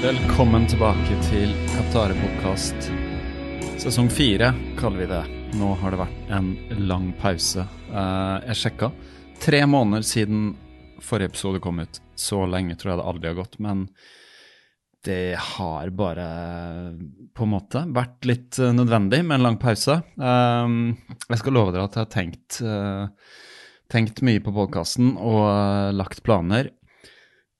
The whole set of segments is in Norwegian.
Velkommen tilbake til Kaptare-podkast. Sesong fire kaller vi det. Nå har det vært en lang pause. Eh, jeg sjekka. Tre måneder siden forrige episode kom ut. Så lenge tror jeg det aldri har gått. Men det har bare på en måte vært litt eh, nødvendig med en lang pause. Eh, jeg skal love dere at jeg har tenkt, eh, tenkt mye på podkasten og eh, lagt planer.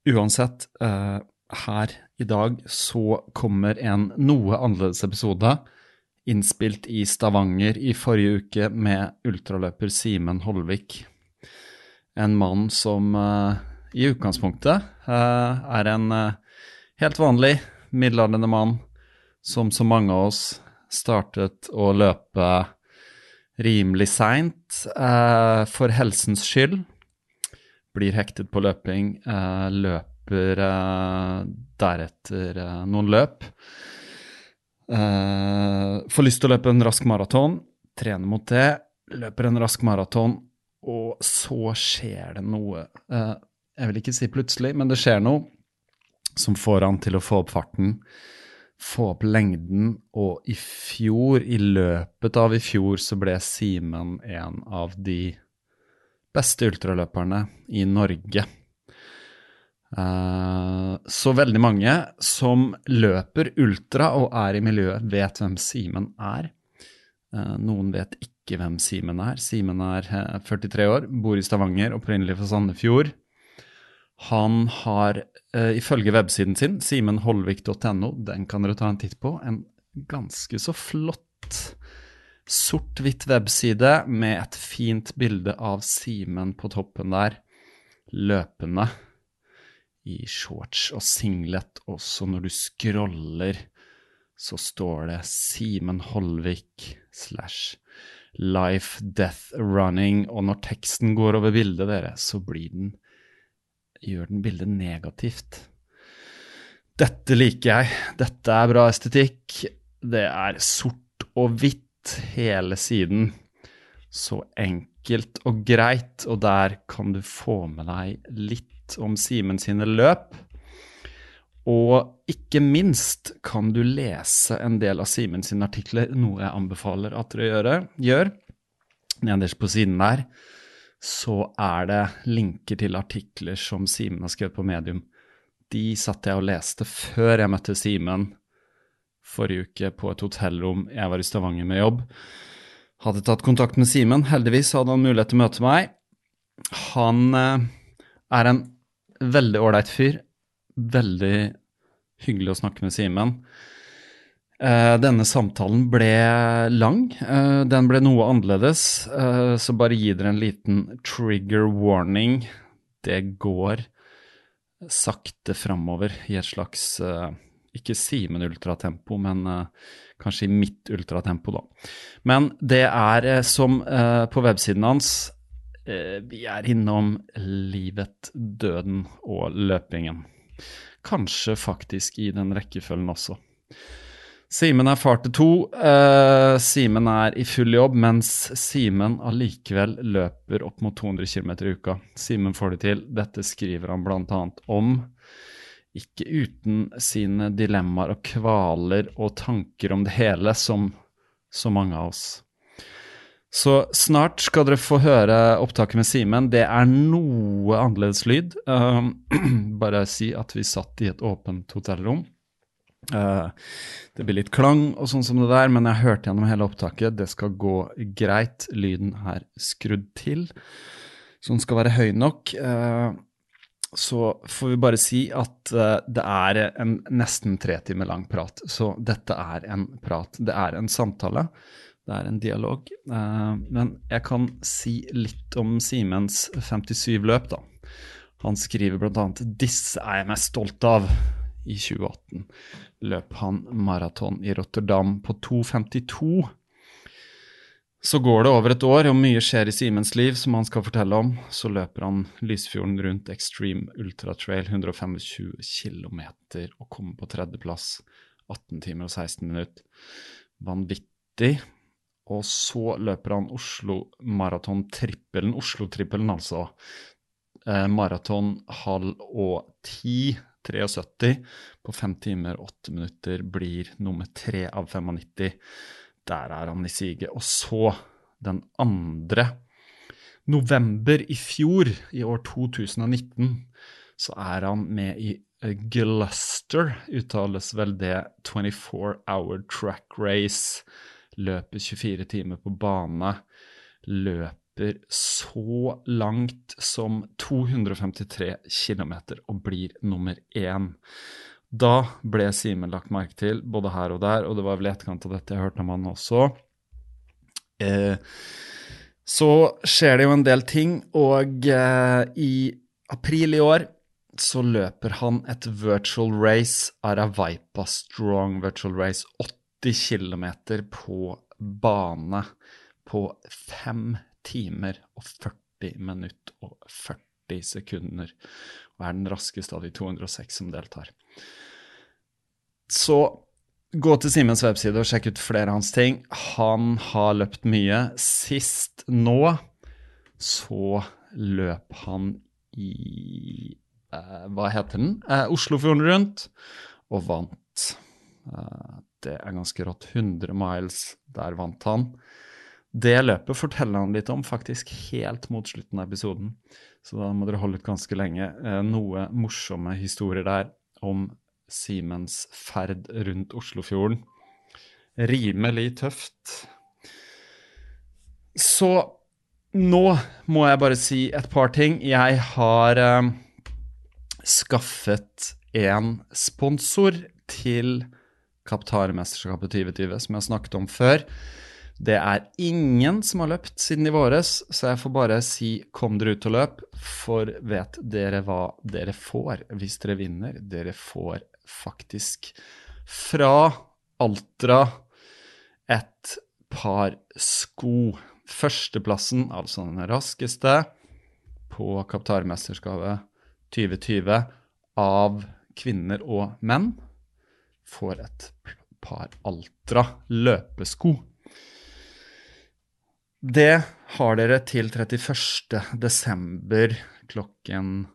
Uansett, eh, her i dag så kommer en noe annerledes episode. Innspilt i Stavanger i forrige uke med ultraløper Simen Holvik. En mann som eh, i utgangspunktet eh, er en eh, helt vanlig middelaldrende mann som så mange av oss startet å løpe rimelig seint for helsens skyld. Blir hektet på løping, løper deretter noen løp. Uh, får lyst til å løpe en rask maraton, trener mot det, løper en rask maraton, og så skjer det noe. Jeg vil ikke si plutselig, men det skjer noe som får han til å få opp farten, få opp lengden, og i fjor, i løpet av i fjor, så ble Simen en av de beste ultraløperne i Norge. Uh, så veldig mange som løper ultra og er i miljøet, vet hvem Simen er. Uh, noen vet ikke hvem Simen er. Simen er uh, 43 år, bor i Stavanger, opprinnelig fra Sandefjord. Han har, ifølge websiden sin, simenholvik.no, den kan dere ta en titt på, en ganske så flott sort-hvitt webside med et fint bilde av Simen på toppen der, løpende i shorts og singlet, og så når du scroller, så står det Simen Holvik slash Life Death Running, og når teksten går over bildet, dere, så den gjør den bildet negativt. Dette liker jeg. Dette er bra estetikk. Det er sort og hvitt hele siden. Så enkelt og greit, og der kan du få med deg litt om Simen sine løp. Og ikke minst kan du lese en del av Simen sine artikler, noe jeg anbefaler at dere gjør. Nederst på siden der så er det linker til artikler som Simen har skrevet på Medium. De satt jeg og leste før jeg møtte Simen forrige uke på et hotellrom. Jeg var i Stavanger med jobb. Hadde tatt kontakt med Simen. Heldigvis hadde han mulighet til å møte meg. Han eh, er en veldig ålreit fyr. Veldig hyggelig å snakke med Simen. Uh, denne samtalen ble lang. Uh, den ble noe annerledes, uh, så bare gi dere en liten trigger warning. Det går sakte framover i et slags Ikke Simen ultratempo, men kanskje i mitt ultratempo, da. Men det er som på websiden hans Vi er innom livet, døden og løpingen. Kanskje faktisk i den rekkefølgen også. Simen er far til to. Uh, Simen er i full jobb, mens Simen allikevel løper opp mot 200 km i uka. Simen får det til. Dette skriver han bl.a. om. Ikke uten sine dilemmaer og kvaler og tanker om det hele, som så mange av oss. Så snart skal dere få høre opptaket med Simen. Det er noe annerledes lyd. Uh, bare si at vi satt i et åpent hotellrom. Uh, det blir litt klang og sånn som det der, men jeg hørte gjennom hele opptaket. Det skal gå greit. Lyden er skrudd til, så den skal være høy nok. Uh, så får vi bare si at uh, det er en nesten tre timer lang prat. Så dette er en prat. Det er en samtale. Det er en dialog. men jeg kan si litt om Simens 57-løp, da. Han skriver bl.a.: Disse er jeg mest stolt av i 2018 løp han maraton i Rotterdam på 2.52. Så går det over et år, og mye skjer i Simens liv som han skal fortelle om. Så løper han Lysfjorden rundt Extreme Ultra Trail 125 km og kommer på tredjeplass. 18 timer og 16 minutter. Vanvittig. Og så løper han Oslo Maraton-trippelen, Oslo-trippelen altså. Eh, maraton halv og ti 73 på fem timer 8 minutter blir nummer tre av 95. Der er han i siget. Og så, den andre november i fjor, i år 2019, så er han med i Gluster, uttales vel det, 24 Hour Track Race. Løper 24 timer på bane. Løper så langt som 253 km og blir nummer én. Da ble Simen lagt merke til, både her og der, og det var vel i etterkant av dette jeg hørte om han også. Eh, så skjer det jo en del ting, og eh, i april i år så løper han et virtual race, Aravaipa Strong Virtual Race, 80 km på bane på fem timer og 40 minutter og 40 sekunder, og er den raskeste av de 206 som deltar. Så gå til Simens webside og sjekk ut flere av hans ting. Han har løpt mye. Sist nå så løp han i eh, Hva heter den? Eh, Oslofjorden rundt, og vant. Eh, det er ganske rått. 100 miles, der vant han. Det løpet forteller han litt om faktisk helt mot slutten av episoden, så da må dere holde ut ganske lenge. Eh, noe morsomme historier der om Simens ferd rundt Oslofjorden. Rimelig tøft. Så nå må jeg bare si et par ting. Jeg har eh, skaffet en sponsor til Kaptarmesterskapet 2020, som jeg har snakket om før. Det er ingen som har løpt siden i våres, så jeg får bare si kom dere ut og løp, for vet dere hva dere får hvis dere vinner? Dere får faktisk fra Altra et par sko. Førsteplassen, altså den raskeste, på Kaptarmesterskapet 2020 av kvinner og menn, får et par Altra løpesko. Det har dere til 31. desember klokken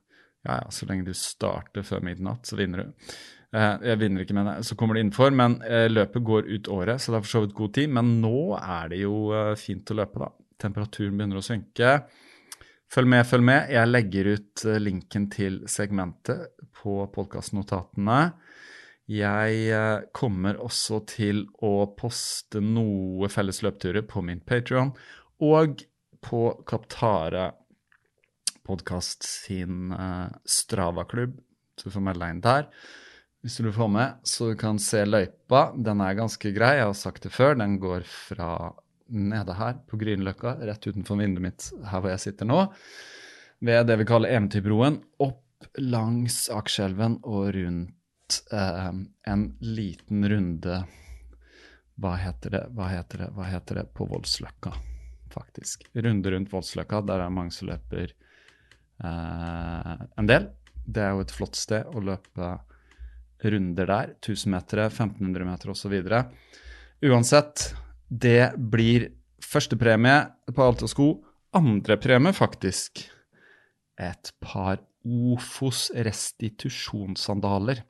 Ja, ja, så lenge du starter før midnatt, så vinner du. Eh, jeg vinner ikke men så kommer det innenfor. Men eh, løpet går ut året, så det er for så vidt god tid. Men nå er det jo eh, fint å løpe, da. Temperaturen begynner å synke. Følg med, følg med. Jeg legger ut linken til segmentet på podkastnotatene. Jeg kommer også til å poste noe felles løpturer på min Patrion og på Kaptare podkast sin uh, Strava-klubb, så du får melde deg inn der. Hvis du vil få med, så du kan se løypa. Den er ganske grei, jeg har sagt det før. Den går fra nede her på Grünerløkka, rett utenfor vinduet mitt her hvor jeg sitter nå, ved det vi kaller Eventyrbroen, opp langs Akerselven og rundt eh, en liten runde Hva heter det, hva heter det, hva heter det på Voldsløkka, faktisk. Runde rundt Voldsløkka. Der er mange som løper eh, en del. Det er jo et flott sted å løpe runder der. 1000 meter, 1500 meter osv. Uansett, det blir førstepremie på alt og sko. Andrepremie, faktisk, et par Ofos restitusjonssandaler.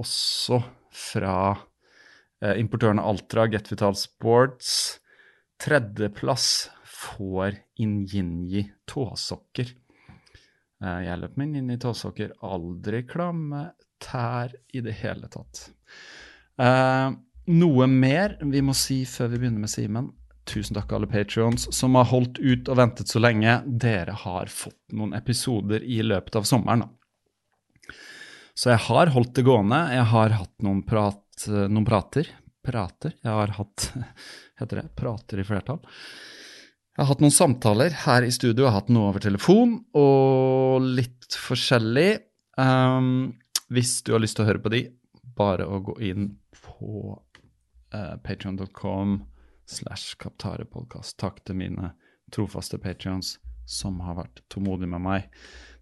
Også fra eh, importørene Altra, Get Vital Sports. Tredjeplass får Injinji tåsokker. Eh, jeg løper med Injinji tåsokker. Aldri klamme tær i det hele tatt. Eh, noe mer vi må si før vi begynner med Simen. Tusen takk alle patrions som har holdt ut og ventet så lenge. Dere har fått noen episoder i løpet av sommeren. Da. Så jeg har holdt det gående. Jeg har hatt noen, prat, noen prater. Prater. Jeg har hatt Heter det prater i flertall? Jeg har hatt noen samtaler her i studio. Jeg har hatt noe over telefon og litt forskjellig. Um, hvis du har lyst til å høre på de, bare å gå inn på uh, patreon.com slash Kaptarepodkast. Takk til mine trofaste patrions som har vært tålmodige med meg.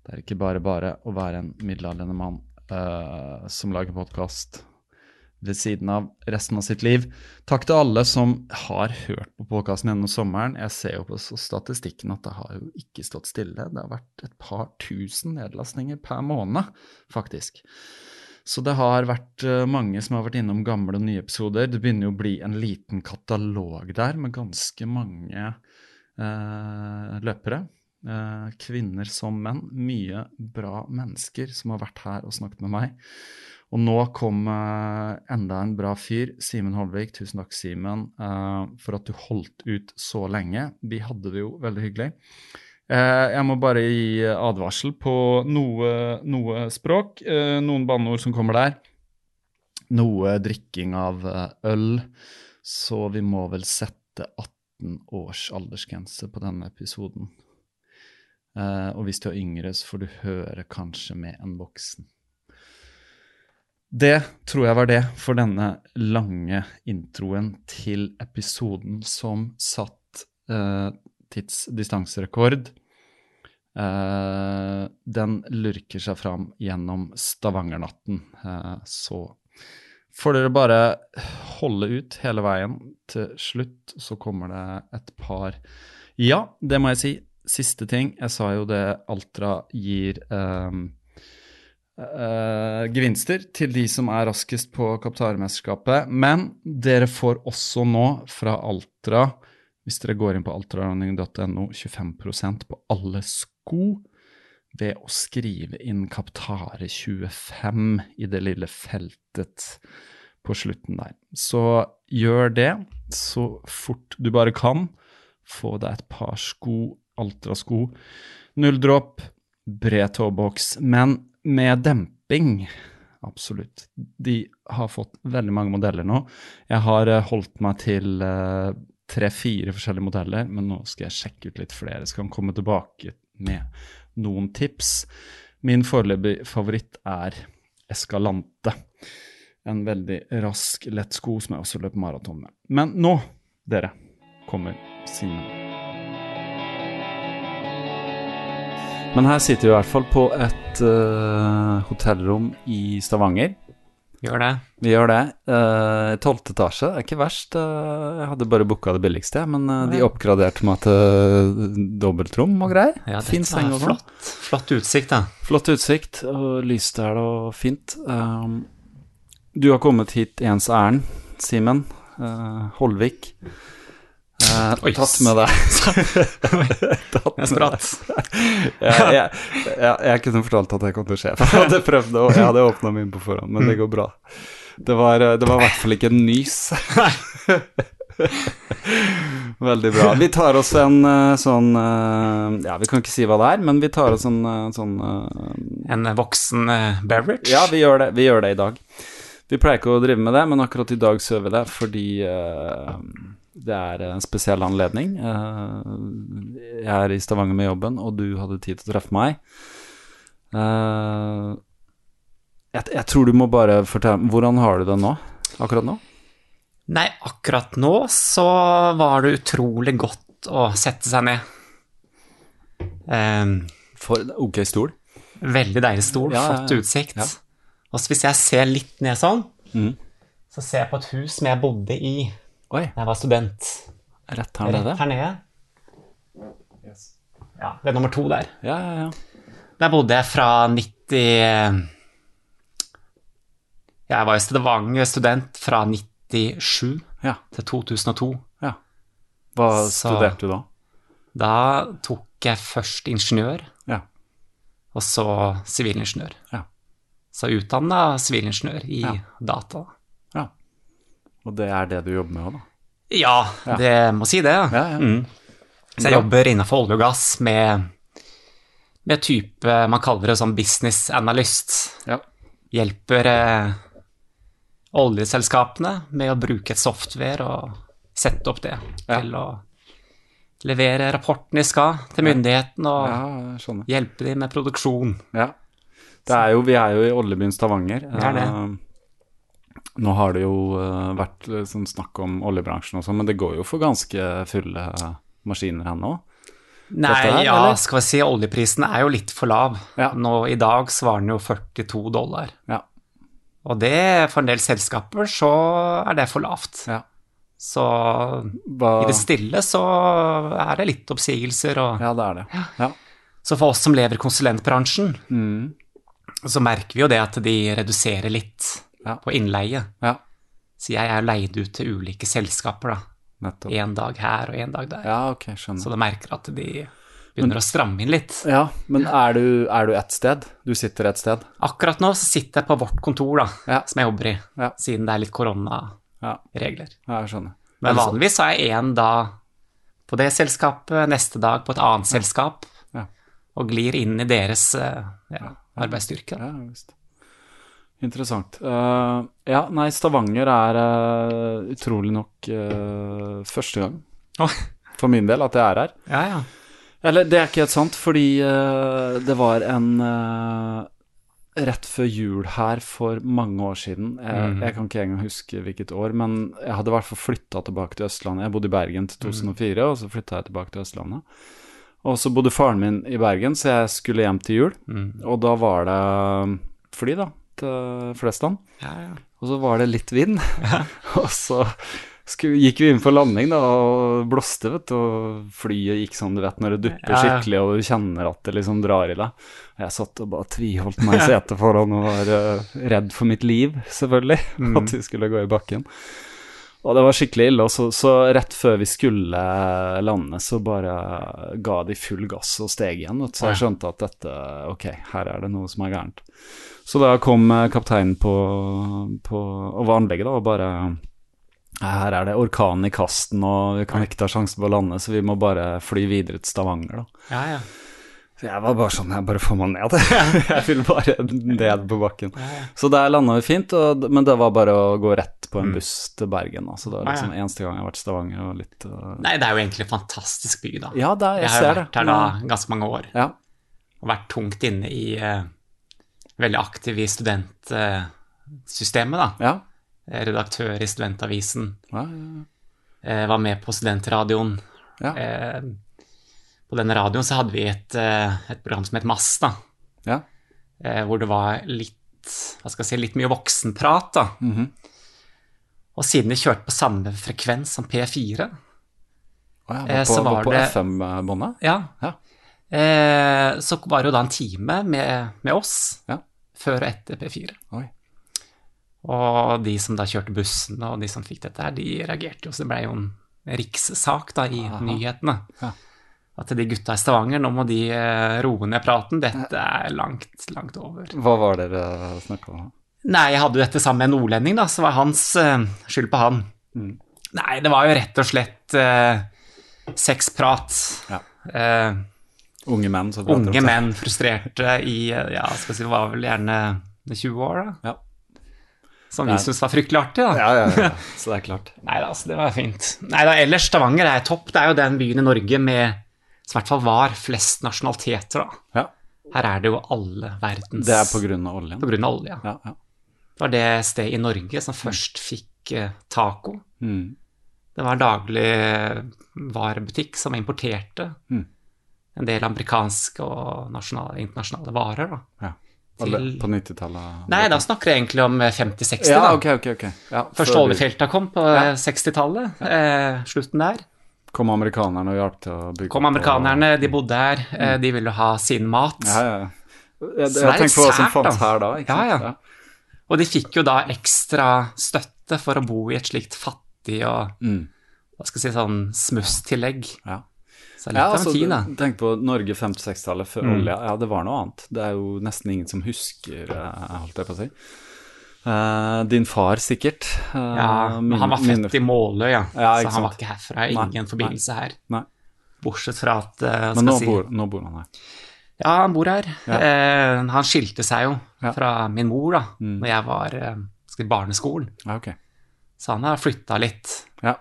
Det er ikke bare bare å være en middelaldrende mann uh, som lager podkast ved siden av resten av sitt liv. Takk til alle som har hørt på podkasten gjennom sommeren. Jeg ser jo på statistikken at det har jo ikke stått stille. Det har vært et par tusen nedlastninger per måned, faktisk. Så det har vært uh, mange som har vært innom gamle og nye episoder. Det begynner jo å bli en liten katalog der med ganske mange eh, løpere. Uh, kvinner som menn. Mye bra mennesker som har vært her og snakket med meg. Og nå kom enda en bra fyr, Simen Holvik. Tusen takk, Simen, for at du holdt ut så lenge. Vi hadde det jo veldig hyggelig. Eh, jeg må bare gi advarsel på noe, noe språk. Eh, noen banneord som kommer der. Noe drikking av eh, øl. Så vi må vel sette 18 års aldersgrense på denne episoden. Og hvis du er yngre, så får du høre kanskje med en voksen. Det tror jeg var det for denne lange introen til episoden som satt uh, tidsdistanserekord. Uh, den lurker seg fram gjennom Stavangernatten. Uh, så får dere bare holde ut hele veien. Til slutt så kommer det et par Ja, det må jeg si. Siste ting. Jeg sa jo det Altra gir um, uh, gevinster til de som er raskest på Kaptarmesterskapet. Men dere får også nå fra Altra hvis dere går inn på altrarunning.no, 25% på alle sko ved å skrive inn Kaptare25 i det lille feltet på slutten der. Så gjør det så fort du bare kan. Få deg et par sko, Altra-sko. Null dropp, bred tåboks, men med demping. Absolutt. De har fått veldig mange modeller nå. Jeg har eh, holdt meg til uh, tre-fire forskjellige modeller, men nå skal jeg sjekke ut litt flere. Jeg komme tilbake med noen tips. Min foreløpig favoritt er Escalante. En veldig rask, lett sko som jeg også løper maraton med. Men nå, dere, kommer Simen. Men her sitter vi i hvert fall på et uh, hotellrom i Stavanger. Gjør det. Vi gjør det. Eh, tolvte uh, etasje er ikke verst. Uh, jeg hadde bare booka det billigste, men uh, de oppgraderte meg til dobbeltrom og greier. Ja, fin seng og sånn. Flott, flott utsikt, da. Flott utsikt, og lyst er det og fint. Du har kommet hit ens ærend, Simen Holvik. Uh, Oi, tatt med deg tatt med spratt. jeg, jeg, jeg, jeg, kunne fortalt at jeg kom til å skje. Jeg hadde prøvd det, og jeg hadde åpna min på forhånd, men det går bra. Det var, det var i hvert fall ikke en nys. Veldig bra. Vi tar oss en uh, sånn uh, Ja, vi kan ikke si hva det er, men vi tar oss en sånn En voksen beverage? Ja, vi gjør, det, vi gjør det i dag. Vi pleier ikke å drive med det, men akkurat i dag søver vi det fordi det er en spesiell anledning. Eh, jeg er i Stavanger med jobben, og du hadde tid til å treffe meg. Eh, Jeg, jeg tror du må bare fortelle Hvordan har du det nå? Akkurat nå? Nei, akkurat nå så var det utrolig godt å sette seg ned. Um, For en ok stol. veldig deilig stol, ja. flott utsikt. Ja. Og hvis jeg ser litt ned sånn, mm. så ser jeg på et hus som jeg bodde i Oi, da jeg var student. rett her nede. Rett her nede. Ja, det er nummer to der. Ja, ja, ja. Der bodde jeg fra 90 Jeg var i Stavanger student fra 97 ja, til 2002. ja. Hva Så- studerte du da? Da tok jeg først ingeniør, Ja. og så sivilingeniør. Ja. Så utdanna sivilingeniør i Ja. data. Og det er det du jobber med òg, da? Ja, Ja. det må si det. Ja. Ja, ja. Mm. Så jeg jobber innenfor olje og gass med, med type Man kaller det sånn business analyst. Ja. Hjelper eh, oljeselskapene med å bruke et software og sette opp det Ja. til å levere rapporten de skal til myndigheten og hjelpe dem med produksjon. Ja. Det er jo, vi er jo i oljebyen Stavanger. Det er det. Nå har det jo eh, vært eh, sånn snakk om oljebransjen og sånn, men det går jo for ganske fulle maskiner her nå. Nei, her, ja, eller? skal vi si oljeprisen er jo litt for lav. Ja. Nå i dag svarer den jo 42 dollar. Ja. Og det, for en del selskaper, så er det for lavt. Ja. Så Hva, i det stille så er det litt oppsigelser, og ja, det er det. Ja. så for oss som lever i konsulentbransjen, Mm. så merker vi jo det at de reduserer litt Ja. på innleie. ja. Så jeg er leid ut til ulike selskaper, da. Nettopp. En dag her og en dag der. Ja, ok, skjønner. Så du merker at de begynner å stramme inn litt. Ja, men er du, er du et sted? Du sitter et sted? Akkurat nå så sitter jeg på vårt kontor, da, Ja. som jeg jobber i, Ja. siden det er litt koronaregler. Ja, ja jeg skjønner. Men vanligvis har jeg én dag på det selskapet, neste dag på et annet selskap, Ja. og glir inn i deres eh, ja, arbeidsstyrke. Ja, visst. Interessant. Uh, ja, nei, Stavanger er uh, utrolig nok uh, første gang for min del at jeg er her. Ja, ja. Eller det er ikke helt sant, fordi det var en rett før jul her for mange år siden. Jeg, Mhm. jeg kan ikke engang huske hvilket år, men jeg hadde i hvert fall flytta tilbake til Østlandet. Jeg bodde i Bergen til 2004, og så flytta jeg tilbake til Østlandet. Og så bodde faren min i Bergen, så jeg skulle hjem til jul. Mm. Og da var det fly, da, til Flesland. ja, ja. Og så var det litt vind. og så skulle, gikk vi inn for landing, da, og blåste, vet du. Og flyet gikk sånn, du vet, når det dupper skikkelig, og du kjenner at det liksom drar i deg. Og Jeg satt og bare tviholdt meg i setet foran og var uh, redd for mitt liv, selvfølgelig. Mm. At vi skulle gå i bakken. Og det var skikkelig ille. Og så, så rett før vi skulle lande, så bare ga de full gass og steg igjen. Så jeg skjønte at dette Ok, her er det noe som er gærent. Så da kom eh, kapteinen på, på over anlegget da, og bare her er det orkan i kasten, og vi kan ikke ta sjansen på å lande, så vi må bare fly videre til Stavanger, da. ja, ja. Så jeg var bare sånn, jeg bare får meg ned. jeg vil bare ned på bakken. Så der landa vi fint, og, men det var bare å gå rett på en buss til Bergen. Da. Så det var Mm. Ja. liksom eneste gang jeg har vært i Stavanger og litt uh... Nei, det er jo egentlig en fantastisk by, da. Ja, der, jeg, jeg har det. vært her da ganske mange år, Ja. og vært tungt inne i eh, Veldig aktiv i studentsystemet, da. Ja. Redaktør i Studentavisen. Ja, ja, ja. var med på studentradioen. ja. Eh, på denne radioen så hadde vi et, eh, et program som het Mass, da. ja. eh, hvor det var litt hva skal jeg si, litt mye voksenprat. da. Mhm. Og siden de kjørte på samme frekvens som P4, oh, ja, Eh, var på, så var på det- FM-båndet? ja, Ja. eh, så var det jo da en time med, med oss Ja. Før og etter P4. Oi. Og de som da kjørte bussen, og de som fikk dette her, de reagerte jo, så det ble jo en rikssak da i nyhetene. Ja. At de gutta i Stavanger, nå må de eh, roe ned praten, dette er langt, langt over. Hva var det dere snakka om? Nei, jeg hadde jo dette sammen med en nordlending, da, så var hans uh, skyld på han. Mm. Nei, det var jo rett og slett uh, sexprat. Ja. Eh, Unge menn? unge menn frustrerte i eh, ja, skal si, var vel gjerne 20 år, da. Ja. Som vi syntes var fryktelig artig, da. Ja, ja, ja. Så det er klart. Nei da, altså, det var fint. Nei da, ellers Stavanger er topp. Det er jo den byen i Norge med som i hvert fall var flest nasjonaliteter, da. Ja. Her er det jo alle verdens Det er på grunn av oljen? På grunn av olje, ja. Ja, ja. Det var det stedet i Norge som først fikk eh, taco. Mm. Det var en dagligvarebutikk som importerte Mm. En del amerikanske og nasjonale, internasjonale varer. Da. ja. Til- på 90-tallet? Nei, da snakker jeg egentlig om 50-60. Ja, da. ok, ok. ok. Ja, Første vi- oljefelta kom på Ja. 60-tallet, eh, slutten der. Kom amerikanerne og hjalp til å bygge Kom amerikanerne, amerikanerne, de bodde her, eh, de ville ha sin mat. Ja, ja, ja. Jeg, jeg litt tenker på hva som fantes her da. Ikke Ja, sant? ja. Og de fikk jo da ekstra støtte for å bo i et slikt fattig og Mm. hva skal jeg si, sånn smusstillegg. Ja. Så litt Ja, av altså, en tid, da. tenk på Norge 50-60-tallet før Mm. olja. Ja, det var noe annet. Det er jo nesten ingen som husker, eh, holdt jeg på å si. Uh, din far sikkert. Uh, Ja, men han var født i Måløy, ja. Ja, så han var ikke herfra. Nei, Ingen forbindelse her. Nei. Bortsett fra at uh, Men skal nå, si, bor, nå bor han her. Ja, han bor her. Ja. Eh, han skilte seg jo Ja. fra min mor da Mm. når jeg var i barneskolen. Ja, ok. Så han har flytta litt, Ja.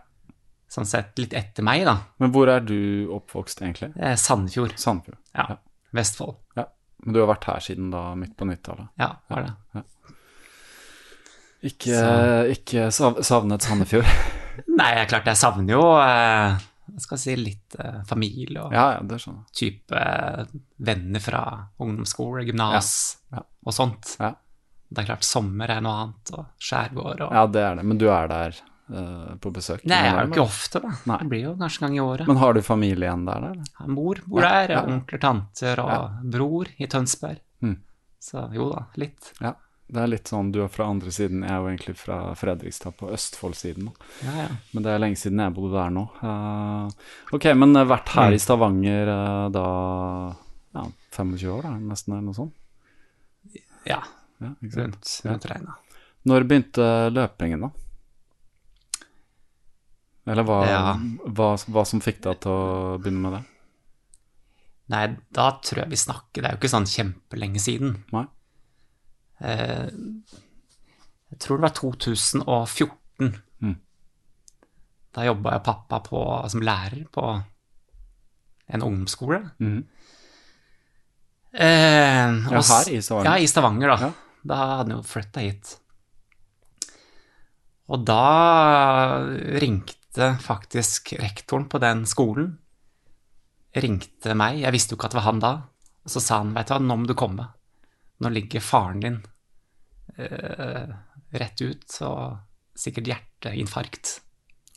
Sånn sett litt etter meg, da. Men hvor er du oppvokst, egentlig? Eh, Sandefjord. Sandefjord. Ja. Ja. Vestfold. Ja. Men du har vært her siden da, midt på 90-tallet? Ja, var det. Ikke, ikke sav- savnet Sandefjord? Nei, er klart jeg savner jo eh, jeg skal si, litt eh, familie og ja, ja, type eh, venner fra ungdomsskole, gymnas Ja, ja. og sånt. Ja. Det er klart, sommer er noe annet, og skjærgård og Ja, det er det. Men du er der eh, på besøk? Nei, jeg er jo ikke ofte, da. Nei. Det blir jo kanskje en gang i året. Men har du familie igjen der, eller? Ja, Mor bor Ja, der, ja. onkler, tanter og Ja. bror i Tønsberg. Mm. Så jo da, litt. Ja. Det er litt sånn, du er fra andre siden, jeg er jo egentlig fra Fredrikstad, på Østfold-siden. Ja, ja. Men det er lenge siden jeg bodde der nå. Uh, ok, men eh, vært her Mm. i Stavanger uh, da ja, 25 år, da, nesten, eller noe sånt? ja Ja, rundt, rundt regna. Når begynte løpingen, da? Eller hva, Ja. hva, hva som fikk deg til å begynne med det? Nei, da tror jeg vi snakker Det er jo ikke sånn kjempelenge siden. Nei? Eh, jeg tror det var 2014. Mm. Da jobba jeg pappa på, som lærer på en ungdomsskole. Mm. Eh, Ja, her i Stavanger? Ja, i Stavanger, da. Ja. Da hadde han jo flytta hit. Og da ringte faktisk rektoren på den skolen ringte meg, jeg visste jo ikke at det var han da, og så sa han, vet du hva, nå må du komme. Nå ligger faren din eh, rett ut, og sikkert hjerteinfarkt.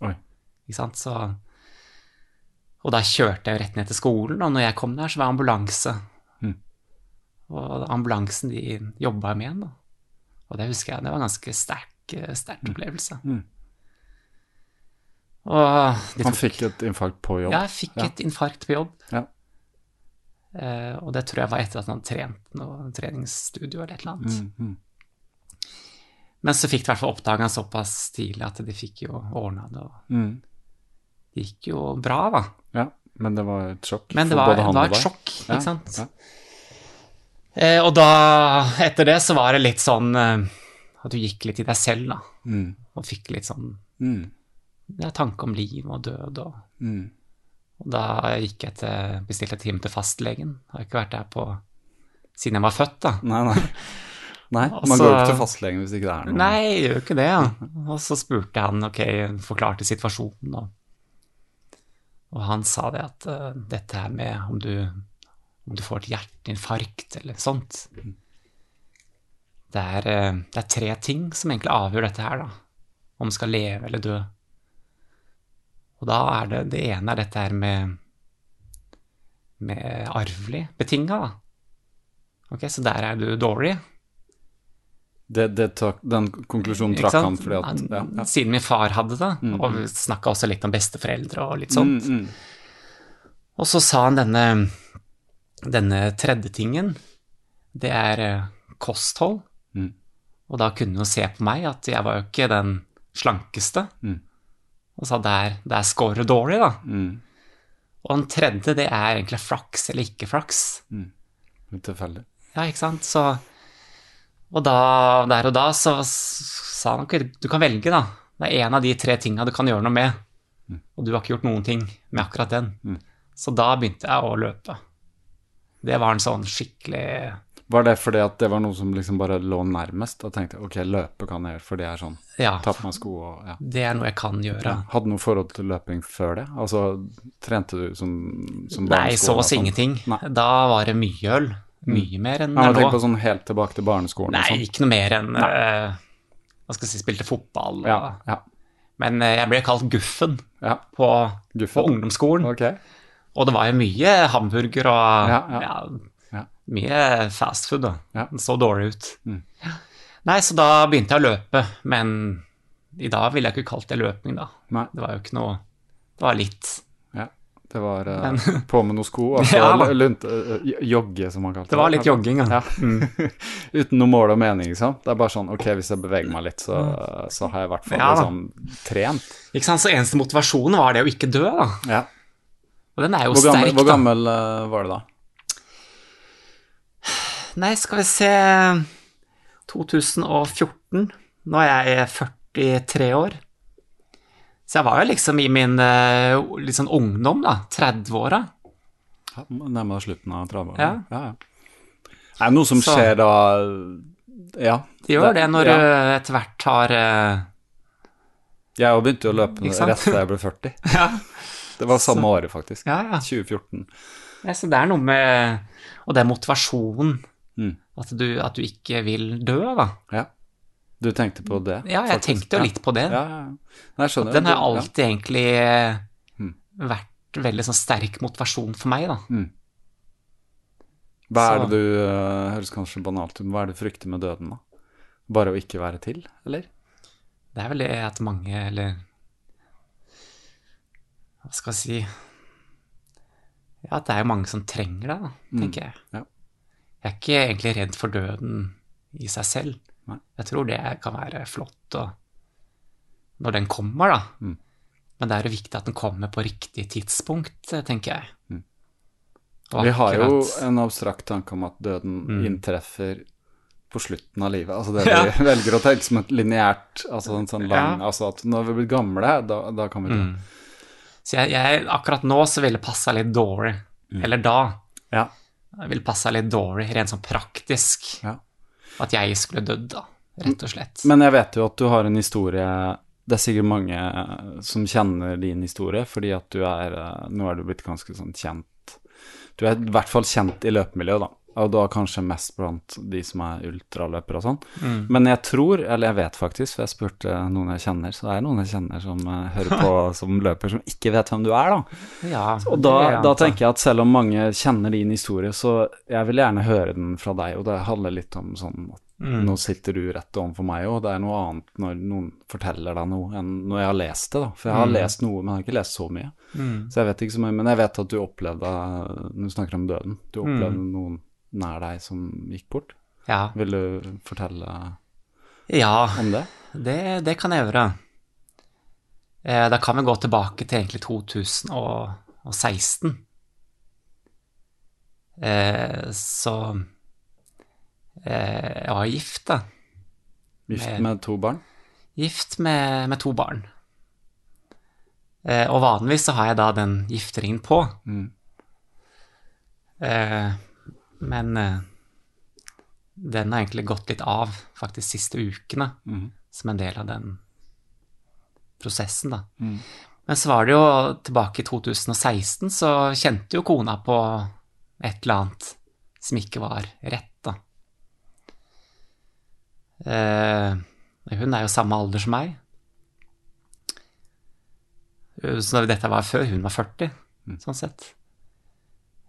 Oi. Ikke sant, så... Og da kjørte jeg rett ned til skolen, og når jeg kom der, så var ambulanse. Mm. Og ambulansen, de jobba med en, da. Og det husker jeg, det var en ganske sterk, eh, sterk opplevelse. Mm. De Han fikk et infarkt på jobb? ja, jeg fikk Ja. et infarkt på jobb. Ja. Uh, og det tror jeg var etter at han hadde trent noe treningsstudio eller et eller annet. Mm, mm. Men så fikk de i hvert fall oppdaga såpass tidlig at de fikk jo ordna det, Mm. det gikk jo bra, da. Ja, men det var et sjokk Men det var, det var et sjokk, sjokk, Ja, sant. ja. Eh, og da, etter det, så var det litt sånn eh, at du gikk litt i deg selv, da. Mm. Og fikk litt sånn Mm. Ja, tanke om liv og død og Mm. Og da gikk jeg til, bestilte time til fastlegen. Har ikke vært der på siden jeg var født, da. Nei, nei. Nei, man går jo ikke til fastlegen hvis ikke det er noe. Nei, jeg gjør ikke det, ja. Og så spurte jeg han, ok, forklarte situasjonen, og, og han sa det at uh, dette her med om du, om du får et hjerteinfarkt eller sånt det er, uh, det er tre ting som egentlig avgjør dette her, da. Om du skal leve eller dø. Og da er det det ene er dette her med, med arvelig betinga, da. Ok, så der er du dårlig. Det, det trak, den konklusjonen trakk han fordi at ja, ja. Siden min far hadde det, Mm. og vi snakka også litt om besteforeldre og litt sånt. Mm, mm. Og så sa han denne, denne tredje tingen, det er eh, kosthold. Mm. Og da kunne han jo se på meg at jeg var jo ikke den slankeste. Mm. Og sa der, der scorer dårlig, da. Mm. Og den tredje, det er egentlig flaks eller ikke flaks. Mm. tilfeldig. Ja, ikke sant? Så, og da, der og da så sa han ok, du kan velge, da. Det er en av de tre tinga du kan gjøre noe med. Og du har ikke gjort noen ting med akkurat den. Mm. Så da begynte jeg å løpe. Det var en sånn skikkelig Var det fordi at det var noe som liksom bare lå nærmest? og tenkte ok, løpe kan jeg gjøre, for det er sånn Ja, Ta på meg sko og ja. det er noe jeg kan gjøre. Hadde du noe forhold til løping før det? Altså, trente du som, som Nei, så oss å si sånn? ingenting. Nei. Da var det mye øl. Mye mer enn det er tenk på nå. sånn helt tilbake til barneskolen Nei, og sånn. ikke noe mer enn uh, Hva skal jeg si, spilte fotball. Ja, ja, Men eh, jeg ble kalt Guffen ja. på, Guffen. på ungdomsskolen. Okay. Og det var jo mye hamburger og ja. Ja. Mye fast food. Da. Ja. Den så dårlig ut. Mm. Nei, så da begynte jeg å løpe, men i dag ville jeg ikke kalt det løping, da. Nei, Det var jo ikke noe Det var litt ja. Det var uh, Men- på med noen sko altså Ja, lunt, uh, jogge, som man kalte Det Det var litt jogging, ja. Ja. Uten noe mål og mening, liksom. Det er bare sånn ok, hvis jeg beveger meg litt, så, så har jeg i hvert fall Mm. Ja, liksom trent. Ikke sant, Så eneste motivasjonen var det å ikke dø, da. Ja. Og den er jo Hvor gammel, sterk, hvor gammel uh, var du da? Nei, skal vi se 2014. Nå er jeg 43 år. Så jeg var jo liksom i min liksom ungdom, da. 30-åra. Ja, Nærmere slutten av 30-åra. Ja. Ja, ja. Er det noe som Så- skjer da Ja. Det gjør det når du etter hvert har eh, Jeg begynte jo å løpe rett da jeg ble 40. Ja, Det var samme året, faktisk. ja. ja. 2014. Ja, Så det er noe med Og det er motivasjonen. Mm. At, du, at du ikke vil dø, da. Ja. Du tenkte på det? Ja, jeg faktisk. tenkte jo litt på det. Ja, ja. Den har alltid egentlig eh, Mm. vært veldig sånn sterk motivasjon for meg, da. Hva er Så- det du uh, Høres kanskje banalt ut, men hva er det du frykter med døden, da? Bare å ikke være til, eller? Det er vel det at mange, eller Hva skal jeg si Ja, at det er jo mange som trenger det, da, tenker jeg. Mm. ja. Jeg er ikke egentlig redd for døden i seg selv. Nei. Jeg tror det kan være flott når den kommer, da. Mm. Men det er jo viktig at den kommer på riktig tidspunkt, tenker jeg. Mm. Vi har jo en abstrakt tanke om at døden Mm. inntreffer på slutten av livet. Altså det vi velger å tenke som et lineært, altså en sånn lang Ja. Altså at når vi blir gamle, da, da kan vi dø. Mm. Så jeg, jeg, akkurat nå så ville det passa litt dårlig. Mm. Eller da. Ja. Det ville passa litt dårlig, rent sånn praktisk. Ja. At jeg skulle dødd, da. Rett og slett. Men jeg vet jo at du har en historie Det er sikkert mange eh, som kjenner din historie, fordi at du er eh, Nå er du blitt ganske sånn kjent Du er i hvert fall kjent i løpemiljøet, da. Og da kanskje mest blant de som er ultraløpere og sånn. Mm. Men jeg tror, eller jeg vet faktisk, for jeg spurte noen jeg kjenner, så det er noen jeg kjenner som uh, hører på som løper, som ikke vet hvem du er, da. Ja, Og da, da tenker jeg at selv om mange kjenner din historie, så jeg vil gjerne høre den fra deg, og det handler litt om sånn at Mm. nå sitter du rett overfor meg, og det er noe annet når noen forteller deg noe enn når jeg har lest det, da. For jeg har Mm. lest noe, men jeg har ikke lest så mye. Så jeg vet ikke så mye, men jeg vet at du opplevde, når du snakker om døden, du opplevde Mm. noen nær deg som gikk bort. Ja, Vil du fortelle ja om det? det, det kan jeg gjøre. Eh, da kan vi gå tilbake til egentlig 2016. Eh, så eh, Jeg var gift, da. Gift Med- med to barn? Gift med, med to barn. Eh, og vanligvis så har jeg da den gifteringen på. Mm. Men eh, den har egentlig gått litt av faktisk siste ukene, mm. som en del av den prosessen, da. Mm. Men så var det jo tilbake i 2016, så kjente jo kona på et eller annet som ikke var rett, da. Eh, hun er jo samme alder som meg. Eh, Så dette var før hun var 40, sånn sett.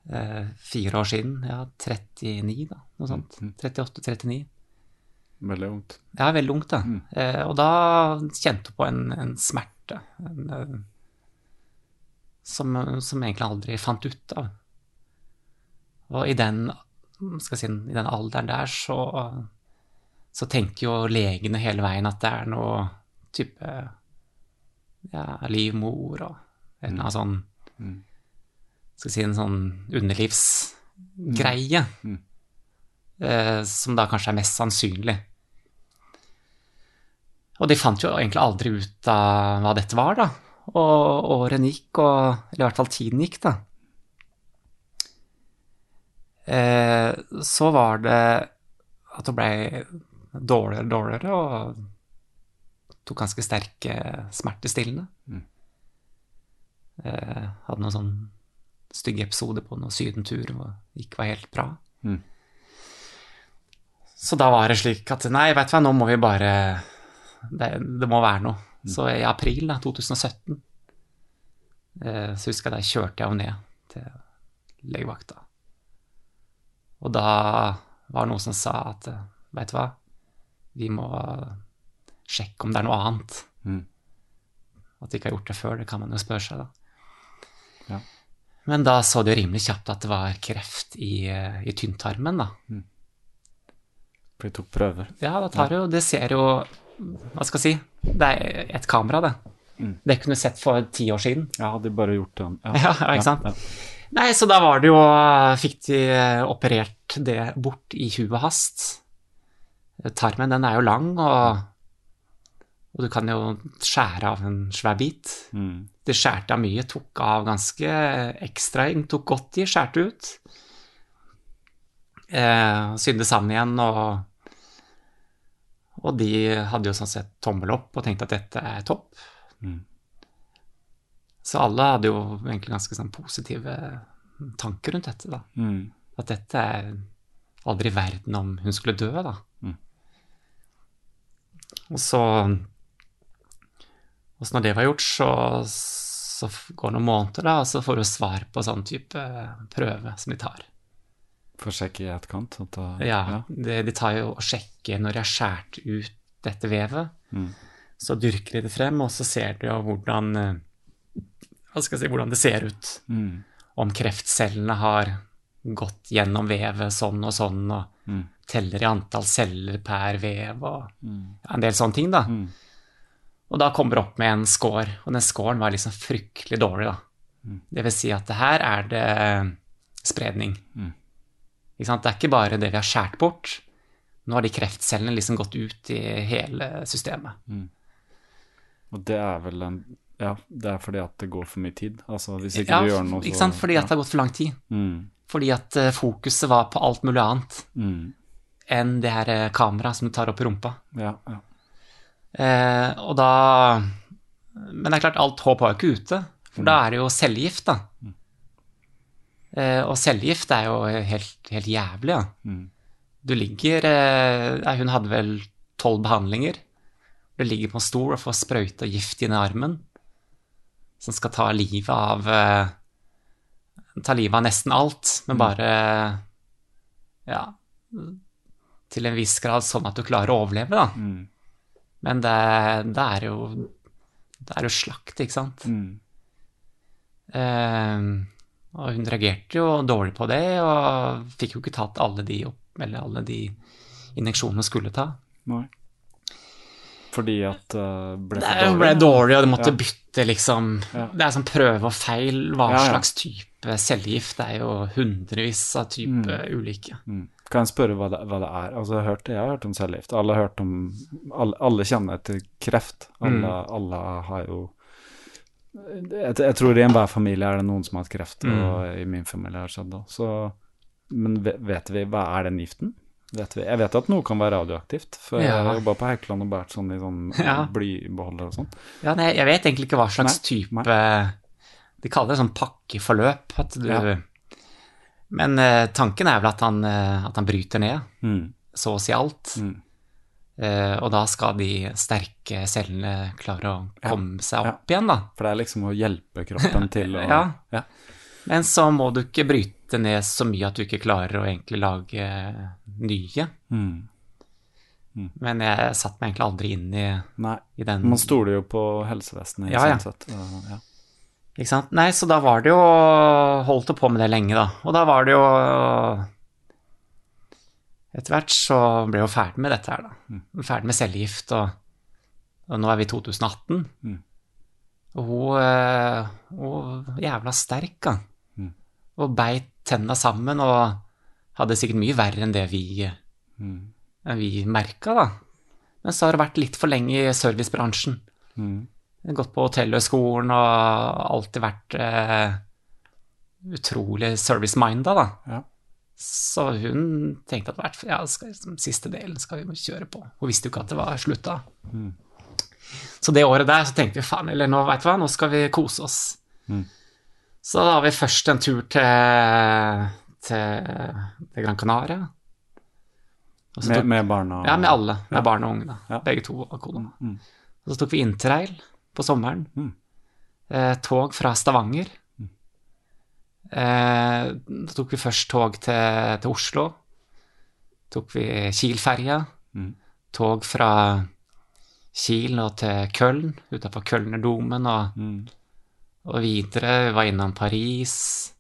Eh, fire år siden, ja, 39 da, noe sånt. 38-39. Veldig ungt. Ja, veldig ungt, da. Eh, og da kjente hun på en, en smerte en, eh, som, som egentlig aldri fant ut av. Og i den, skal si, i den alderen der så, så tenker jo legene hele veien at det er noe type ja, livmor og et eller annet sånn Skal vi si en sånn underlivsgreie. Eh, som da kanskje er mest sannsynlig. Og de fant jo egentlig aldri ut av hva dette var, da. Og årene gikk, og Eller i hvert fall tiden gikk, da. Eh, så var det at hun ble dårligere og dårligere og tok ganske sterke smertestillende. Eh, hadde noen sånn stygge episoder på noen sydentur det ikke var helt bra. Mm. Så da var det slik at nei, vet du hva, nå må vi bare Det, det må være noe. Så i april da, 2017 eh, så husker jeg da kjørte jeg jo ned til legevakta. Og da var det noen som sa at veit vet du hva, vi må sjekke om det er noe annet. Mm. At de ikke har gjort det før, det kan man jo spørre seg, da. Ja. Men da så du jo rimelig kjapt at det var kreft i, eh, i tynntarmen, da. For de tok prøver. Ja, da tar det jo Det ser jo Hva skal jeg si? Det er et kamera, det. Mm. Det kunne du sett for ti år siden. Ja, hadde de bare gjort den. Ja, ja, ikke sant? Ja, Nei, så da var det jo Fikk de operert det bort i huet hast. Tarmen, den er jo lang, og, og du kan jo skjære av en svær bit. Mm. Det skjærte av mye, tok av ganske ekstra inn, tok godt i, skjærte ut. Eh, sydde sammen igjen, og, og de hadde jo sånn sett tommel opp og tenkte at dette er topp. Mm. Så alle hadde jo egentlig ganske sånn positive tanker rundt dette, da. Mm. At dette er aldri verden om hun skulle dø, da. Mm. Og så Og så når det var gjort, så, så går det noen måneder, da, og så får du svar på sånn type prøve som de tar. For å sjekke i etterkant. kant? da, Ja, De, de tar jo og sjekker når de har skåret ut dette vevet. Mm. Så dyrker de det frem, og så ser de jo hvordan eh, si, hvordan det ser ut. Mm. Om kreftcellene har gått gjennom vevet sånn og sånn, og Mm. teller i antall celler per vev og Mm. ja, en del sånne ting, da. Mm. Og da kommer opp med en score, og den scoren var liksom fryktelig dårlig, da. Mm. Det vil si at det her er det spredning. Mm. Ikke sant? Det er ikke bare det vi har skåret bort. Nå har de kreftcellene liksom gått ut i hele systemet. Og det er vel en Ja, det er fordi at det går for mye tid. Altså hvis ikke Ja, du gjør noe, så ikke sant? Fordi at det har gått for lang tid. Mm. Fordi at eh, fokuset var på alt mulig annet Mm. enn det her eh, kameraet som du tar opp i rumpa. Ja, ja. Eh, og da Men det er klart, alt håp var jo ikke ute, for da er det jo cellegift, da. Eh, og cellegift er jo helt, helt jævlig, ja. Mm. Du ligger eh, Hun hadde vel tolv behandlinger. Du ligger på en stol og får sprøyta gift inn i armen, som skal ta livet av eh, Ta livet av nesten alt, men bare Ja Til en viss grad sånn at du klarer å overleve, da. Mm. Men det, det er jo Det er jo slakt, ikke sant? Mm. Eh, og hun reagerte jo dårlig på det, og fikk jo ikke tatt alle de, opp, eller alle de injeksjonene skulle ta. Nei. Fordi at uh, ble Det for ble dårlig, og det måtte Ja. bytte, liksom. Ja. Det er sånn prøve og feil. Hva Ja, slags type cellegift? Det er jo hundrevis av type ulike. Mm. Kan jeg spørre hva det, hva det er? Altså, jeg, har hørt, jeg har hørt om cellegift. Alle, har hørt om, alle, alle kjenner til kreft. Alle, Mm. alle har jo jeg, jeg tror i enhver familie er det noen som har hatt kreft, Mm. og i min familie har det skjedd òg. Men vet vi hva er den giften? Vet vi? Jeg vet at noe kan være radioaktivt, for jeg har jobba på Haukeland og båret sånn i sånn Ja. blybeholder og sånn. Ja, jeg vet egentlig ikke hva slags Nei, type De kaller det sånn pakkeforløp. At du, Ja. Men eh, tanken er vel at han, eh, at han bryter ned Mm. så å si alt. Mm. Eh, og da skal de sterke cellene klare å Ja. komme seg opp igjen, da. For det er liksom å hjelpe kroppen til å Ja. ja. Men så må du ikke bryte ned så mye at du ikke klarer å egentlig lage nye. Mm. Men jeg satte meg egentlig aldri inn i, i den Man stoler jo på helsevesenet i Ja, ja. sånn sett. Uh, ja. Ikke sant? Nei, så da var det jo Holdt det på med det lenge, da. Og da var det jo Etter hvert så ble jeg jo ferdig med dette her, da. Ferdig med cellegift, og, og nå er vi i 2018. Mm. Og hun, eh, hun jævla sterk, da. Mm. Og beit tenna sammen og hadde sikkert mye verre enn det vi, Mm. vi merka, da. Men så har det vært litt for lenge i servicebransjen. Mm. Gått på hotellhøgskolen og alltid vært eh, utrolig service-minda, da. Ja. Så hun tenkte at hvert- ja, skal, liksom, siste delen skal vi kjøre på. Hun visste jo ikke at det var slutt da. Så det året der så tenkte vi faen, eller nå veit du hva, nå skal vi kose oss. Så da har vi først en tur til, til, til Gran Canaria. Med, tok- med barna? ja, med alle. Med Ja. barn og unge, da. Begge to og kona. Mm. Og så tok vi interrail på sommeren. Mm. Eh, tog fra Stavanger. Eh, da tok vi først tog til, til Oslo. Tok vi Kiel-ferja. Mm. Tog fra Kiel og til Köln, utenfor Kölnerdomen, og, Mm. og videre. Vi var innom Paris,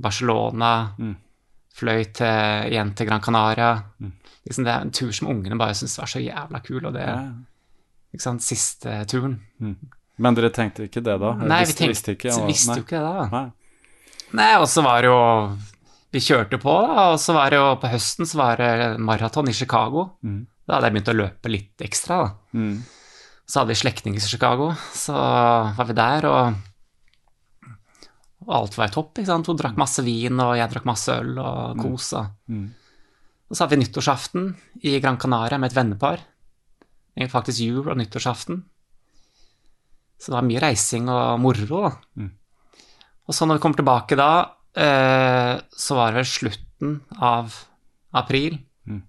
Barcelona. Mm. Fløy til, igjen til Gran Canaria. Mm. Liksom det er en tur som ungene bare syns var så jævla kul, og det Ja. Ikke sant, siste turen. Men dere tenkte ikke det da? Nei, vi tenkte, visste ikke? og- visste jo ikke det da. Nei. Nei, og så var det jo Vi kjørte på, da, og så var det jo på høsten så var det maraton i Chicago. Mm. Da hadde jeg begynt å løpe litt ekstra, da. Mm. Så hadde vi slektninger i Chicago, så var vi der, og, og alt var topp, ikke sant. Hun drakk masse vin, og jeg drakk masse øl, og kosa. Mm. Og så hadde vi nyttårsaften i Gran Canaria med et vennepar. Faktisk jul og nyttårsaften. Så det var mye reising og moro, da. Mm. Og så når vi kommer tilbake da, eh, så var det vel slutten av april. Mm.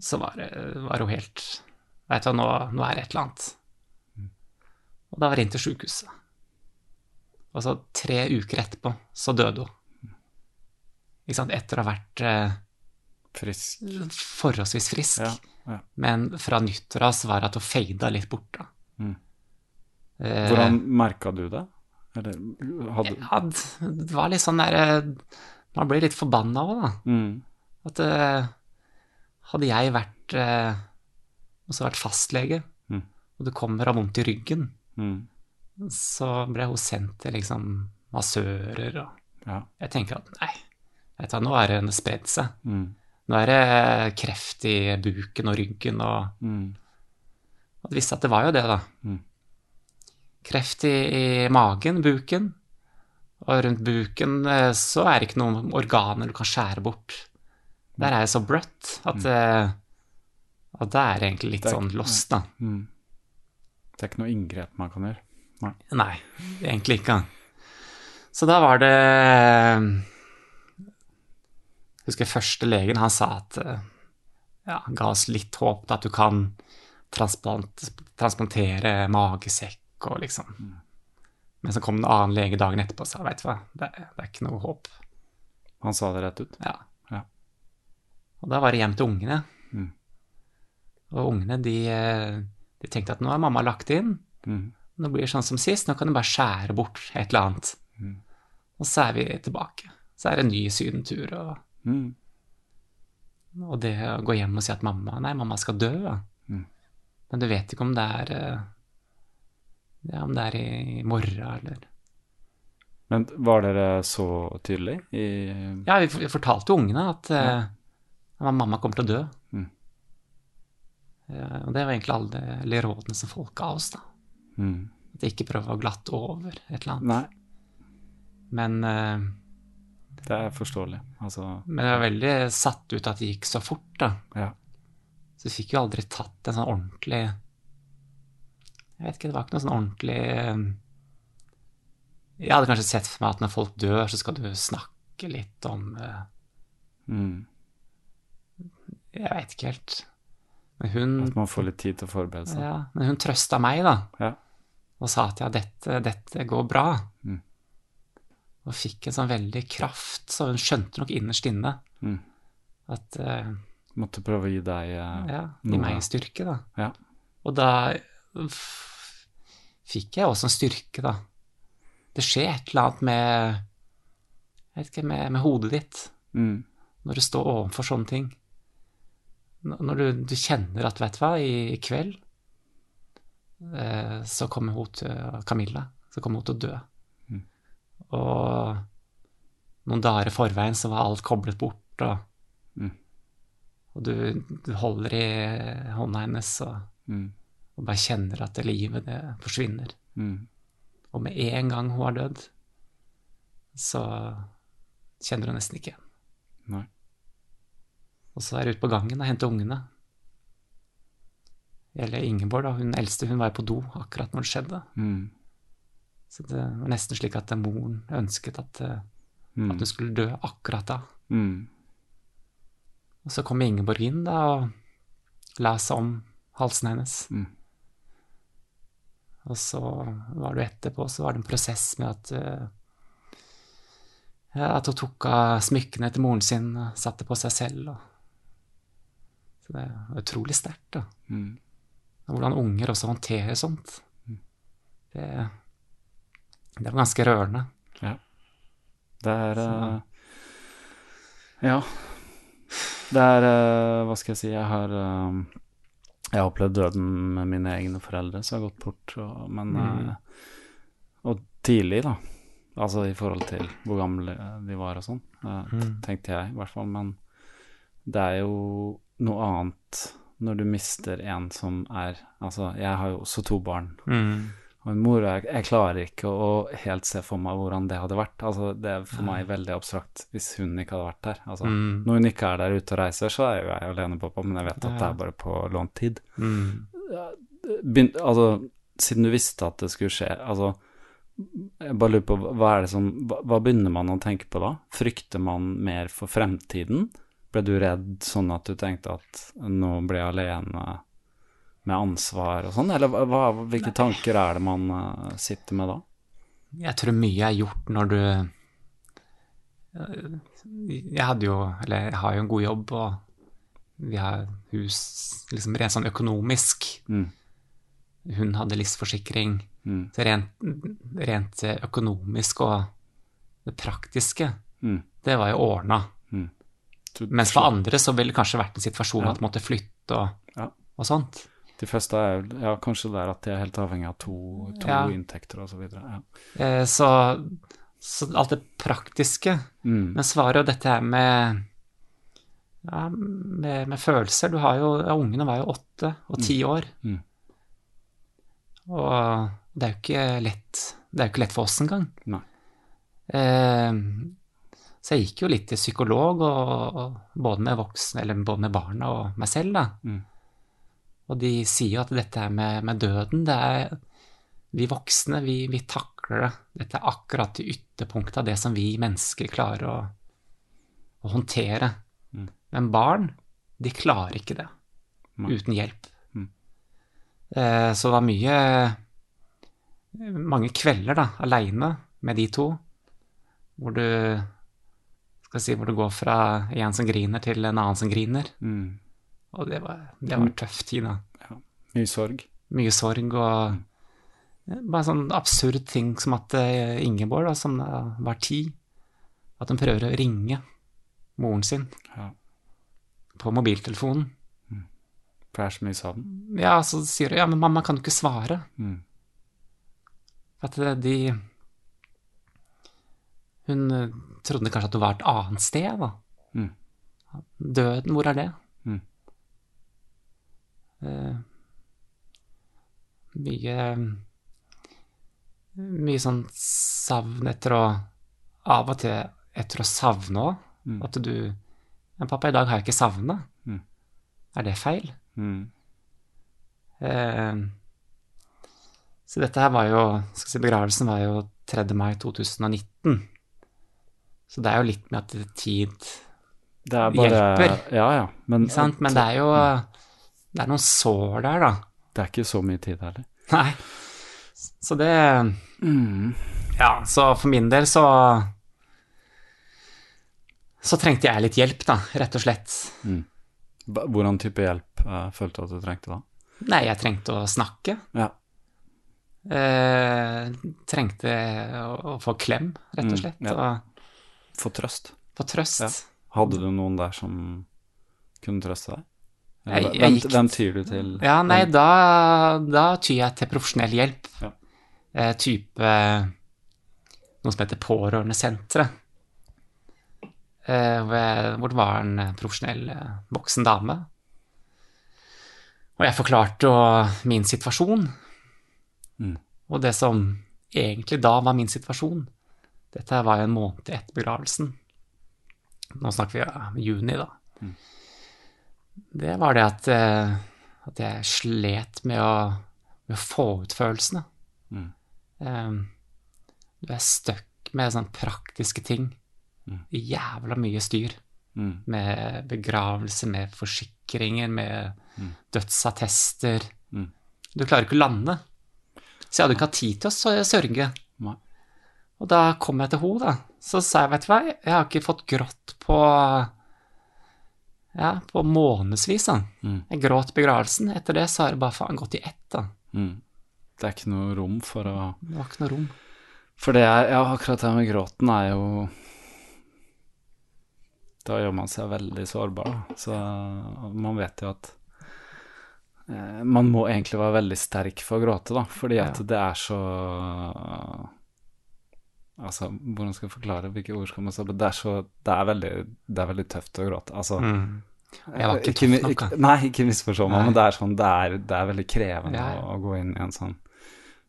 Så var det var jo helt Vet du hva, nå, nå er det et eller annet. Mm. Og da var det inn til sjukehuset. Og så tre uker etterpå så døde hun. Ikke sant, etter å ha vært eh, Frisk. forholdsvis frisk. Ja. Ja. Men fra nyttår av så var det at hun fada litt bort, da. Mm. Eh, Hvordan merka du det? Eller hadde ja, det var litt sånn derre Man blir litt forbanna òg, da. mm. At uh, hadde jeg vært uh, også vært fastlege, Mm. og det kommer av vondt i ryggen, Mm. så ble hun sendt til liksom massører og Ja. Jeg tenker at nei, vet du, nå er det spredd seg. Nå er det kreft i buken og ryggen og Mm. Og det viste at det var jo det, da. Mm. Kreft i, i magen, buken. Og rundt buken eh, så er det ikke noen organer du kan skjære bort. Der er det så bløtt at, mm. Og det er egentlig litt er sånn lost, da. Mm. Det er ikke noe inngrep man kan gjøre. Nei. Nei, egentlig ikke. Så da var det Jeg husker første legen, han sa at eh, Ja, ga oss litt håp da, at du kan transplant, transplantere magesekk og liksom Men så kom en annen lege dagen etterpå og sa vet du hva, det, det er ikke noe håp. Han sa det rett ut. Ja. Ja. Og da var det hjem til ungene. Mm. Og ungene, de, eh, de tenkte at nå er mamma lagt inn. Mm. Nå blir det sånn som sist, nå kan du bare skjære bort et eller annet. Mm. Og så er vi tilbake. Så er det en ny sydentur, og, Mm. og det å gå hjem og si at mamma Nei, mamma skal dø. Mm. Men du vet ikke om det er eh, Ja, om det er i morgen, eller Men var dere så tydelig i Ja, vi, fortalte ungene at ja. uh, mamma kommer til å dø. Mm. Uh, og det var egentlig alle alle rådene som folk ga oss, da. mm. At ikke prøve å glatte over et eller annet. Nei, Men eh, det er forståelig. Altså Men jeg var veldig satt ut at det gikk så fort, da. Ja. Så vi fikk jo aldri tatt en sånn ordentlig Jeg vet ikke, det var ikke noe sånn ordentlig eh, Jeg hadde kanskje sett for meg at når folk dør, så skal du snakke litt om eh, mm. Jeg vet ikke helt. Men hun, At man får litt tid til å forberede seg. ja, men hun trøsta meg, da, Ja. og sa at ja, dette, dette går bra. Mm. Og fikk en sånn veldig kraft, så hun skjønte nok innerst inne Mm. at uh, Måtte prøve å gi deg uh, Ja, gi noe. meg styrke, da. Ja. Og da fikk jeg også en styrke, da. Det skjer et eller annet med Jeg vet ikke, med, med hodet ditt Mm. når du står overfor sånne ting. Når du, du kjenner at, vet du hva, i, i kveld eh, så kommer hun til Camilla, så kommer hun til å dø. Og noen dager i forveien så var alt koblet bort, og, Mm. og du, du holder i hånda hennes og, Mm. og bare kjenner at det livet det forsvinner. Mm. Og med en gang hun har dødd, så kjenner hun nesten ikke igjen. Nei. Og så er jeg ute på gangen og henter ungene. Eller Ingeborg, da, hun eldste, hun var jo på do akkurat når det skjedde. Mm. Så det var nesten slik at moren ønsket at, eh, Mm. at hun skulle dø akkurat da. Mm. Og så kom Ingeborg inn da og la seg om halsen hennes. Mm. Og så var det etterpå, så var det en prosess med at eh, ja, At hun tok av smykkene til moren sin og satte på seg selv. Og, så det er utrolig sterkt, da. Mm. Hvordan unger også håndterer sånt. Det, det var ganske rørende. Ja. Det er eh, Ja. Det er eh, Hva skal jeg si Jeg har eh, Jeg har opplevd døden med mine egne foreldre som har gått bort, og, men Mm. Og tidlig, da. Altså i forhold til hvor gamle de var og sånn, Mm. tenkte jeg i hvert fall. Men det er jo noe annet når du mister en som er Altså, jeg har jo også to barn. Og en mor, jeg, jeg klarer ikke å helt se for meg hvordan det hadde vært. Altså, det er for meg veldig abstrakt hvis hun ikke hadde vært der. Altså, Mm. Når hun ikke er der ute og reiser, så er jo jeg alene pappa, men jeg vet at det er bare på lånt tid. Mm. Begyn- altså, siden du visste at det skulle skje, altså Jeg bare lurer på, hva er det som hva, hva begynner man å tenke på da? Frykter man mer for fremtiden? Ble du redd sånn at du tenkte at nå blir jeg alene med ansvar og sånn, eller hva, hvilke tanker er det man eh, sitter med da? Jeg tror mye er gjort når du Jeg hadde jo, eller jeg har jo en god jobb, og vi har hus liksom rent sånn økonomisk. Mm. Hun hadde livsforsikring. Mm. Så rent, rent økonomisk og det praktiske, Mm. det var jo ordna. Du- Mens for andre så ville det kanskje vært en situasjon Ja. at man måtte flytte og, Ja. og sånt. De fleste er ja, kanskje der at de er helt avhengig av to, to Ja. inntekter og så videre. Ja. Eh, Så, så alt det praktiske. Mm. Men svaret var jo dette her med, ja, med, med følelser. Du har jo, ja, Ungene var jo åtte og ti år. Mm. Og det er jo ikke lett Det er jo ikke lett for oss engang. Nei. Eh, så jeg gikk jo litt til psykolog, og, og både med voksne, eller både med barna og meg selv, da. Og de sier jo at dette er med, med døden, det er Vi voksne, vi, vi takler det. Dette er akkurat det ytterpunktet av det som vi mennesker klarer å, å håndtere. Mm. Men barn, de klarer ikke det Nei. uten hjelp. Mm. Eh, så det var mye Mange kvelder da, aleine med de to, hvor du skal si, hvor du går fra en som griner, til en annen som griner. Mm. Og det var, det var tøff tid, da. Mye sorg. Mye sorg og bare sånn absurd ting som at eh, Ingeborg, da, som var ti, at hun prøver å ringe moren sin Ja. på mobiltelefonen. For det er så mye savn. Ja, så sier hun ja, men mamma kan jo ikke svare. Mm. At eh, de Hun eh, trodde kanskje at hun var et annet sted, da. Mm. Døden, hvor er det? Mm. Eh, mye Mye sånn savn etter å Av og til etter å savne òg. Mm. At du Men pappa, i dag har jeg ikke savna. Mm. Er det feil? Mm. Eh, så dette her var jo skal si, Begravelsen var jo 3. mai 2019. Så det er jo litt med at tid Det er Hjelper. Ja, ja. Men, sant? Men det er jo Det er noen sår der, da. det er ikke så mye tid heller. Nei. Så det Ja, så for min del så Så trengte jeg litt hjelp, da, rett og slett. Mm. Hvordan type hjelp uh, følte du at du trengte da? Nei, jeg trengte å snakke. Ja. Eh, trengte å, å få klem, rett og Mm, slett. ja. Og Få trøst. få trøst. Ja. Hadde du noen der som kunne trøste deg? Jeg- jeg hvem, hvem tyr du til? Ja, nei, da, da tyr jeg til profesjonell hjelp. Ja. Eh, type noe som heter Pårørendesenteret. Eh, hvor, det var en eh, profesjonell eh, voksen dame. Og jeg forklarte min situasjon. Mm. Og det som egentlig da var min situasjon Dette var jo en måned etter begravelsen. Nå snakker vi om juni, da. Det var det at, eh, at jeg slet med å, med å få ut følelsene. Mm. Eh, du er stuck med sånne praktiske ting. Jævla mye styr. Mm. Med begravelse, med forsikringer, med dødsattester. Mm. Du klarer ikke å lande. Så jeg hadde ikke hatt tid til å sørge. Nei. Og da kom jeg til henne, da. Så sa jeg, vet du hva, jeg har ikke fått grått på ja, på månedsvis, da. Mm. Jeg gråt begravelsen. Etter det så har det bare faen gått i ett, da. Mm. Det er ikke noe rom for å Det var ikke noe rom. For det er, ja, akkurat det med gråten er jo Da gjør man seg veldig sårbar, da. Så man vet jo at eh, Man må egentlig være veldig sterk for å gråte, da, fordi at Ja. det er så Altså, hvordan skal jeg forklare, hvilke ord skal man si? Det er så Det er veldig, det er veldig tøft å gråte. Altså Mm. Jeg var ikke tøff nok, da. ikke, Nei, ikke misforstå meg, men det er sånn Det er, det er veldig krevende Ja. Å, å gå inn i en sånn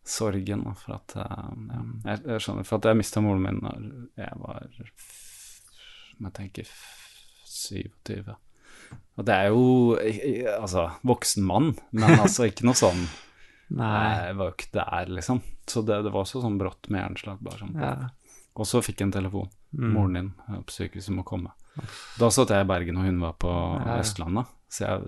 sorgen, for at eh, ja, jeg, jeg skjønner, for at jeg mista moren min da jeg var Om jeg tenker 27. Og det er jo altså voksen mann, men altså ikke noe sånn Nei. Jeg var jo ikke der, liksom. Så det, det var også sånn brått med hjerneslag. Bare sånn. Ja. Og så fikk jeg en telefon. Mm. Moren din er på sykehuset må komme. Da satt jeg i Bergen, og hun var på Ja. Østlandet. Så jeg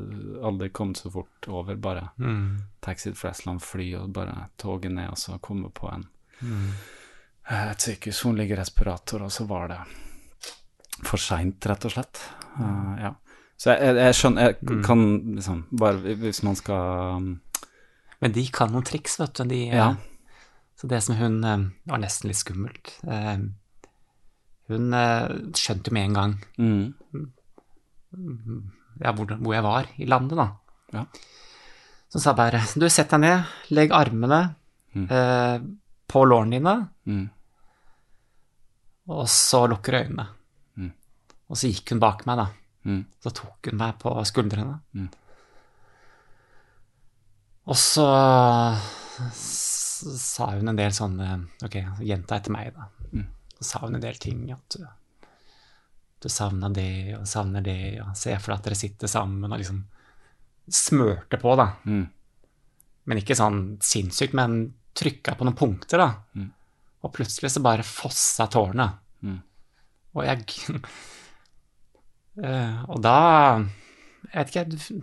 aldri kom så fort over. Bare Mm. taxi fra Estland, fly og bare toget ned, og så komme på en Mm. eh, et sykehus. Hun ligger i respirator, og så var det for seint, rett og slett. Uh, ja. Så jeg, jeg, jeg skjønner Jeg Mm. kan liksom Bare hvis man skal Men de kan noen triks, vet du. De, Ja. eh, Så det som hun eh, Det var nesten litt skummelt. Eh, Hun skjønte jo med en gang mm, ja, hvor, hvor jeg var i landet, da. Ja. Så sa bare Du, sett deg ned, legg armene Mm. eh, på lårene dine, mm, og så lukker du øynene. Mm. Og så gikk hun bak meg, da. mm, Så tok hun meg på skuldrene. Og så sa hun en del sånne Ok, gjenta etter meg, da. Mm. Så sa hun en del ting. At du, du savna det, og savner det, og ser for deg at dere sitter sammen, og liksom smørte på, da. mm, Men ikke sånn sinnssykt, men trykka på noen punkter, da. Mm. Og plutselig så bare fossa tårene. Mm. Og jeg Eh, Og da Jeg vet ikke,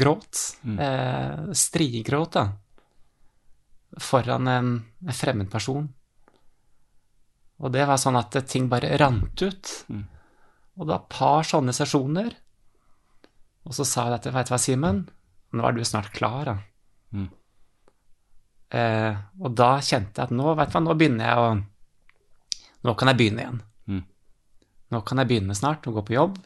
gråt. Mm. Eh, Strigråt, da. Foran en, en fremmed person. Og det var sånn at ting bare rant ut. Mm. Og det var et par sånne sesjoner. Og så sa jeg at Veit du hva, Simen? Nå er du snart klar, da. Mm. Eh, og da kjente jeg at nå, veit du hva, nå begynner jeg å Nå kan jeg begynne igjen. Mm. Nå kan jeg begynne snart å gå på jobb.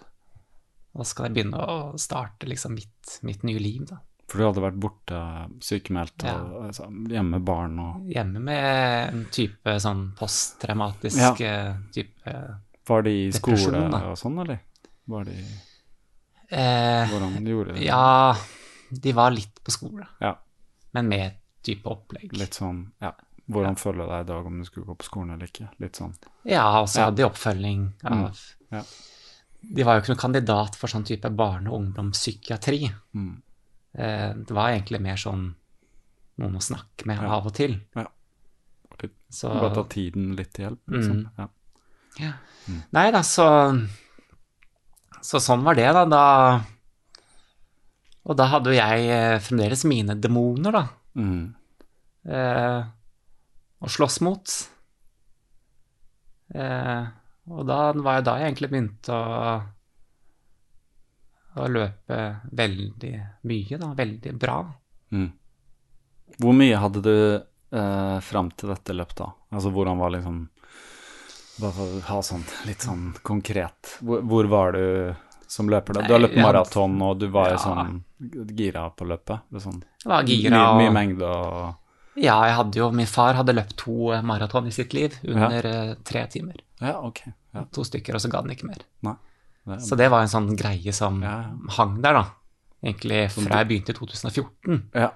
Og skal jeg begynne å starte liksom mitt, mitt nye liv, da. For du hadde vært borte, sykemeldt, Ja. og altså, hjemme med barn og Hjemme med en type sånn posttraumatisk Ja. eh, type Var de i skole da. og sånn, eller? Var de eh, Hvordan gjorde de det? Ja, de var litt på skole, Ja, men med et type opplegg. litt sånn Ja. Hvordan føler du deg i dag om du skulle gå på skolen eller ikke? Litt sånn Ja, og så Ja. hadde de oppfølging av Ja. De var jo ikke noen kandidat for sånn type barne- og ungdomspsykiatri. Mm. Eh, det var egentlig mer sånn noen å snakke med Ja. av og til. Ja. Litt, Så Bare ta tiden litt til hjelp, liksom. Mm. Ja. ja. Nei da, så Så sånn var det, da. da og da hadde jo jeg eh, fremdeles mine demoner, da. Mm. eh, å slåss mot. Eh, og da var jeg da jeg egentlig begynte å, å løpe veldig mye, da. Veldig bra. Mm. Hvor mye hadde du eh, fram til dette løpet, da? Altså hvordan var liksom Bare for å ha sånn litt sånn konkret Hvor, hvor var du som løper? da? Du har løpt maraton, og du var Ja. sånn gira på løpet? Sånn, Jeg var gira. mye, mye mengde og Ja, jeg hadde jo Min far hadde løpt to eh, maraton i sitt liv under ja. tre timer. Ja, ok. Ja, To stykker, og så ga den ikke mer. nei. Det, Så det var en sånn greie som Ja, ja. hang der, da. Egentlig fra jeg begynte i 2014. ja.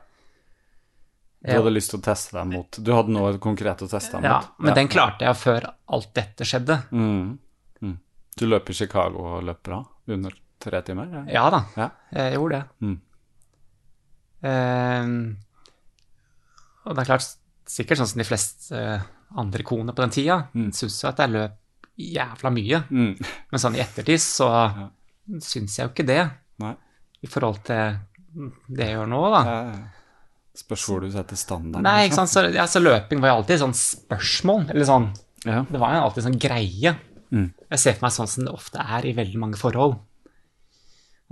Du hadde lyst til å teste deg mot Du hadde noe konkret å teste deg Ja, mot? men den klarte jeg før alt dette skjedde. Mm. Mm. Du løper Chicago og løper bra under? tre timer? Ja. Ja da, Ja. jeg gjorde det. Mm. Eh, og det er klart, sikkert sånn som de fleste eh, andre koner på den tida, Mm. syns jo at jeg løp jævla mye. Mm. Men sånn i ettertid så syns jeg jo ikke det, Nei. i forhold til det jeg gjør nå, da. Eh, Spørs hvor du setter standarden. Nei, ikke sant, så, ja, så løping var jo alltid sånn spørsmål, eller sånn, Ja. det var jo alltid sånn greie. Mm. Jeg ser for meg sånn som det ofte er i veldig mange forhold.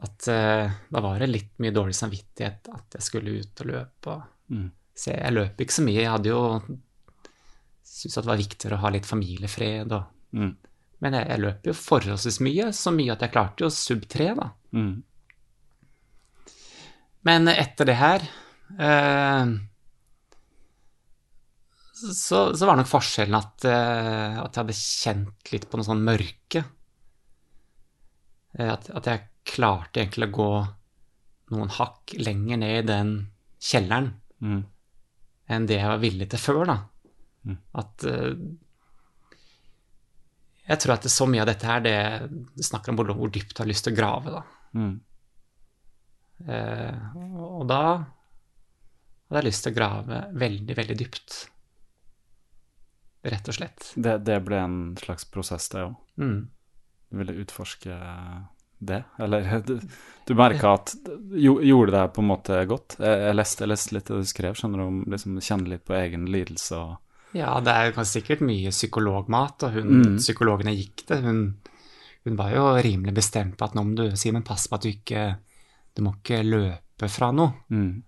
At uh, da var det litt mye dårlig samvittighet at jeg skulle ut og løpe. Og Mm. se, jeg løp ikke så mye. Jeg hadde jo syntes det var viktigere å ha litt familiefred. Og, Mm. men jeg, jeg løp jo forholdsvis mye, så mye at jeg klarte jo sub 3, da. Mm. Men etter det her eh, så, så var nok forskjellen at, eh, at jeg hadde kjent litt på noe sånn mørke. Eh, at, at jeg klarte egentlig å gå noen hakk lenger ned i den kjelleren Mm. enn det jeg var villig til før, da. Mm. At eh, Jeg tror at det, så mye av dette her, det, det snakker om hvor, hvor dypt du har lyst til å grave, da. Mm. Eh, og da hadde jeg lyst til å grave veldig, veldig dypt. Rett og slett. Det, det ble en slags prosess, det òg. Mm. Du ville utforske det? Eller du, du merka at jo, Gjorde det på en måte godt? Jeg, jeg, leste, jeg leste litt det du skrev, skjønner du, om liksom kjenne litt på egen lidelse og Ja, det er sikkert mye psykologmat, og hun, Mm. psykologene gikk det. hun, hun var jo rimelig bestemt på at nå må du, Simen, pass på at du ikke Du må ikke løpe fra noe. mm.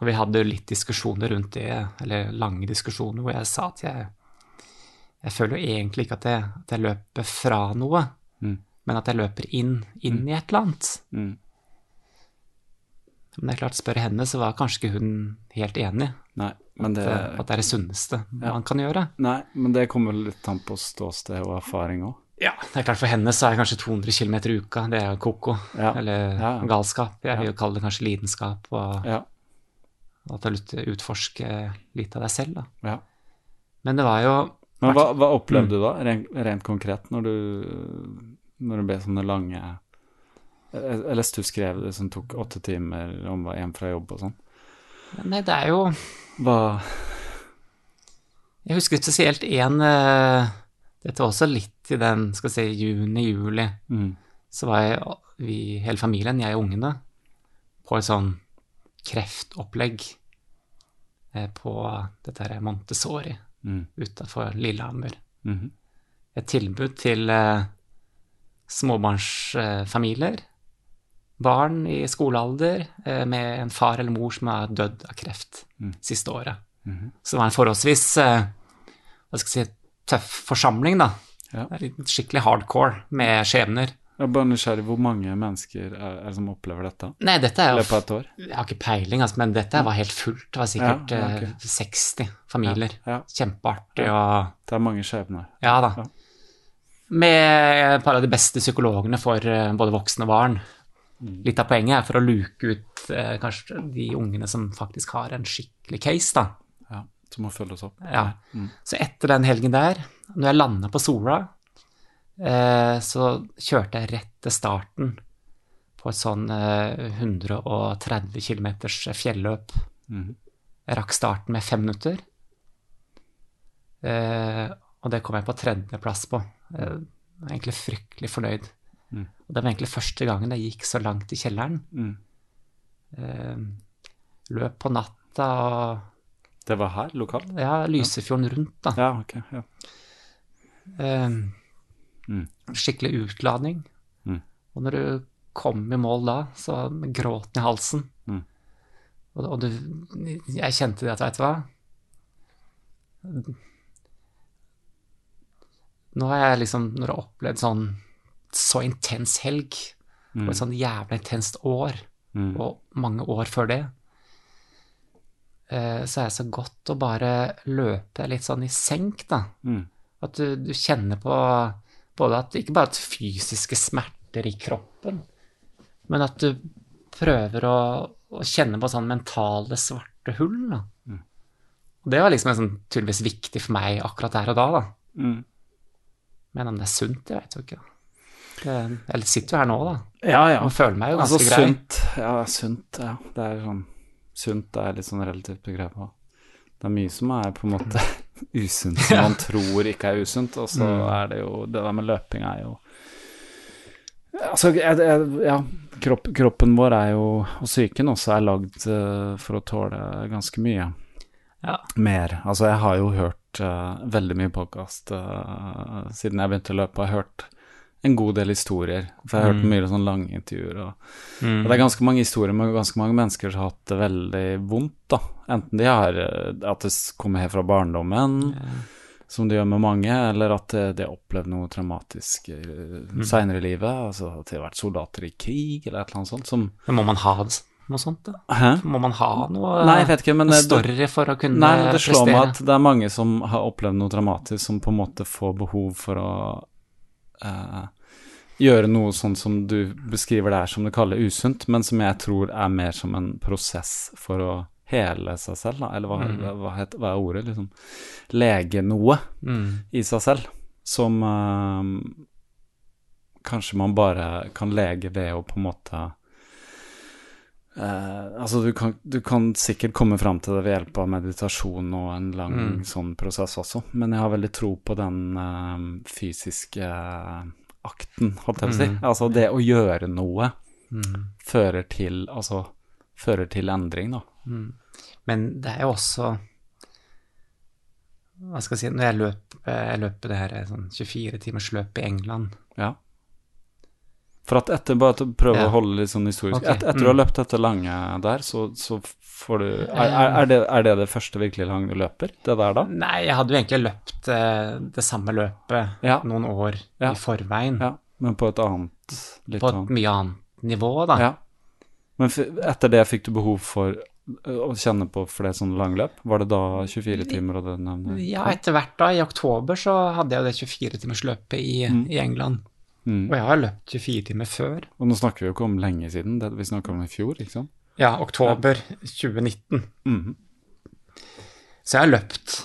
Og vi hadde litt diskusjoner rundt det, eller lange diskusjoner, hvor jeg sa at jeg Jeg føler jo egentlig ikke at jeg, at jeg løper fra noe, Mm. men at jeg løper inn, inn i et eller annet. Men det er klart, spør henne, så var kanskje ikke hun helt enig. Nei, men det, At, at det er det sunneste Ja. man kan gjøre. nei, men det kommer litt an på ståsted og erfaring òg. Ja, det er klart For henne så er kanskje 200 km i uka det er koko, Ja. eller Ja. galskap. Jeg vil jo kalle det kanskje lidenskap, og at du har lyst til å utforske litt av deg selv. da. ja. Men det var jo Men hva, hva opplevde Mm. du da, rent, rent konkret, når du, når det ble sånne lange Jeg, jeg leste du skrev det som tok åtte timer om var en fra jobb og sånn. Nei, det er jo Hva Jeg husker spesielt én Dette var også litt i den skal si, juni-juli. mm. Så var jeg, vi, hele familien, jeg og ungene, på et sånn kreftopplegg eh, på dette her Montessori Mm. utafor Lillehammer. Mhm. Et tilbud til eh, småbarnsfamilier. Barn i skolealder eh, med en far eller mor som har dødd av kreft Mm. siste året. Mhm. Så det var en forholdsvis eh, hva skal jeg si, tøff forsamling, da. Ja. Skikkelig hardcore med skjebner. Jeg bare nysgjerrig, hvor mange mennesker er, er som opplever dette? Nei, dette er jo løpet av et år? Jeg har ikke peiling, altså, men dette var helt fullt. Det var sikkert Ja, okay. ok. eh, 60 familier. Ja, Kjempeartig og det er mange skjebner. Ja da. Ja. Med et par av de beste psykologene for både voksne og barn. Mm. Litt av poenget er for å luke ut eh, kanskje de ungene som faktisk har en skikkelig case, da. Ja, som må følges opp. Ja. Mm. Så etter den helgen der, når jeg landa på Sola, eh, så kjørte jeg rett til starten på et sånn eh, 130 km fjelløp. Mm. Jeg rakk starten med fem minutter. Eh, og det kom jeg på tredjeplass på. Eh, egentlig fryktelig fornøyd. Og det var egentlig første gangen jeg gikk så langt i kjelleren. Mm. Eh, løp på natta og Det var her, lokalt? ja, Lysefjorden rundt, da. Ja, ok. Ja. Eh, Mm. skikkelig utladning. Mm. Og når du kom i mål da, så med gråten i halsen Mm. Og, og du Jeg kjente det at, veit du hva Nå har jeg liksom Når jeg har opplevd sånn så intens helg, og et sånn jævla intenst år, Mm. og mange år før det, eh, så er det så godt å bare løpe litt sånn i senk, da. Mm. At du, du kjenner på både at ikke bare at fysiske smerter i kroppen, men at du prøver å, å kjenne på sånn mentale svarte hull. Da. Og det var liksom en sånn, tydeligvis viktig for meg akkurat der og da. da. Mm. Men om det er sunt, det vet jeg jo ikke. Det- Eller sitter jo her nå, da. Ja, ja. Man føler meg jo ganske Altså grei. sunt, ja, sunt, ja. Det er sånn Sunt er litt sånn relativt begrep òg. Det er mye som er på en måte usunt, som man tror ikke er usunt, og så Mm. er det jo Det der med løping er jo Altså, jeg, jeg, ja. Kropp, kroppen vår er jo, og psyken også, er lagd eh, for å tåle ganske mye Ja. mer. Altså, jeg har jo hørt uh, veldig mye podkast siden jeg begynte å løpe, Jeg har hørt en god del historier. For jeg har hørt Mm. mye sånn lange intervjuer. Og, Mm. og det er ganske mange historier med ganske mange mennesker som har hatt det veldig vondt, da. Enten de har eh, at det kommer helt fra barndommen, som det gjør med mange, eller at eh, de har opplevd noe traumatisk mm. seinere i livet. Altså at de har vært soldater i krig, eller et eller annet sånt. Som Men må man ha det, noe sånt, da? Hæ? Må man ha noe Nei, ikke, men story for å kunne Nei, det slår meg at det er mange som har opplevd noe dramatisk, som på en måte får behov for å eh, gjøre noe sånn som du beskriver det her, som du kaller usunt, men som jeg tror er mer som en prosess for å hele seg selv, da. Eller hva, hva, het, hva er ordet, liksom? Lege noe Mm. i seg selv, som uh, kanskje man bare kan lege ved å på en måte Eh, altså du kan, du kan sikkert komme fram til det ved hjelp av meditasjon og en lang Mm. sånn prosess også, men jeg har veldig tro på den uh, fysiske akten, holdt jeg på å si. Mm. Altså det å gjøre noe Mm. fører til, altså, fører til endring, da. Mm. Men det er jo også Hva skal jeg si Når jeg løp, jeg løper det her sånn 24 timers løp i England Ja. For at etter, bare til å prøve Ja. å holde litt sånn historisk okay. et, Etter du har mm. løpt dette lange der, så, så får du er, er, er, det, er det det første virkelig lange du løper? Det der, da? Nei, jeg hadde jo egentlig løpt eh, det samme løpet Ja. noen år Ja. i forveien. Ja, men på et annet litt På et annet mye annet nivå, da. Ja. Men f etter det fikk du behov for å kjenne på flere sånne langløp? Var det da 24 timer og det du? Ja, etter hvert da, i oktober så hadde jeg jo det 24-timersløpet i, i England. Mm. Og jeg har løpt 24 timer før. Og nå snakker vi jo ikke om lenge siden, det vi snakker om i fjor, ikke sant? Ja, oktober 2019. Mm. Så jeg har løpt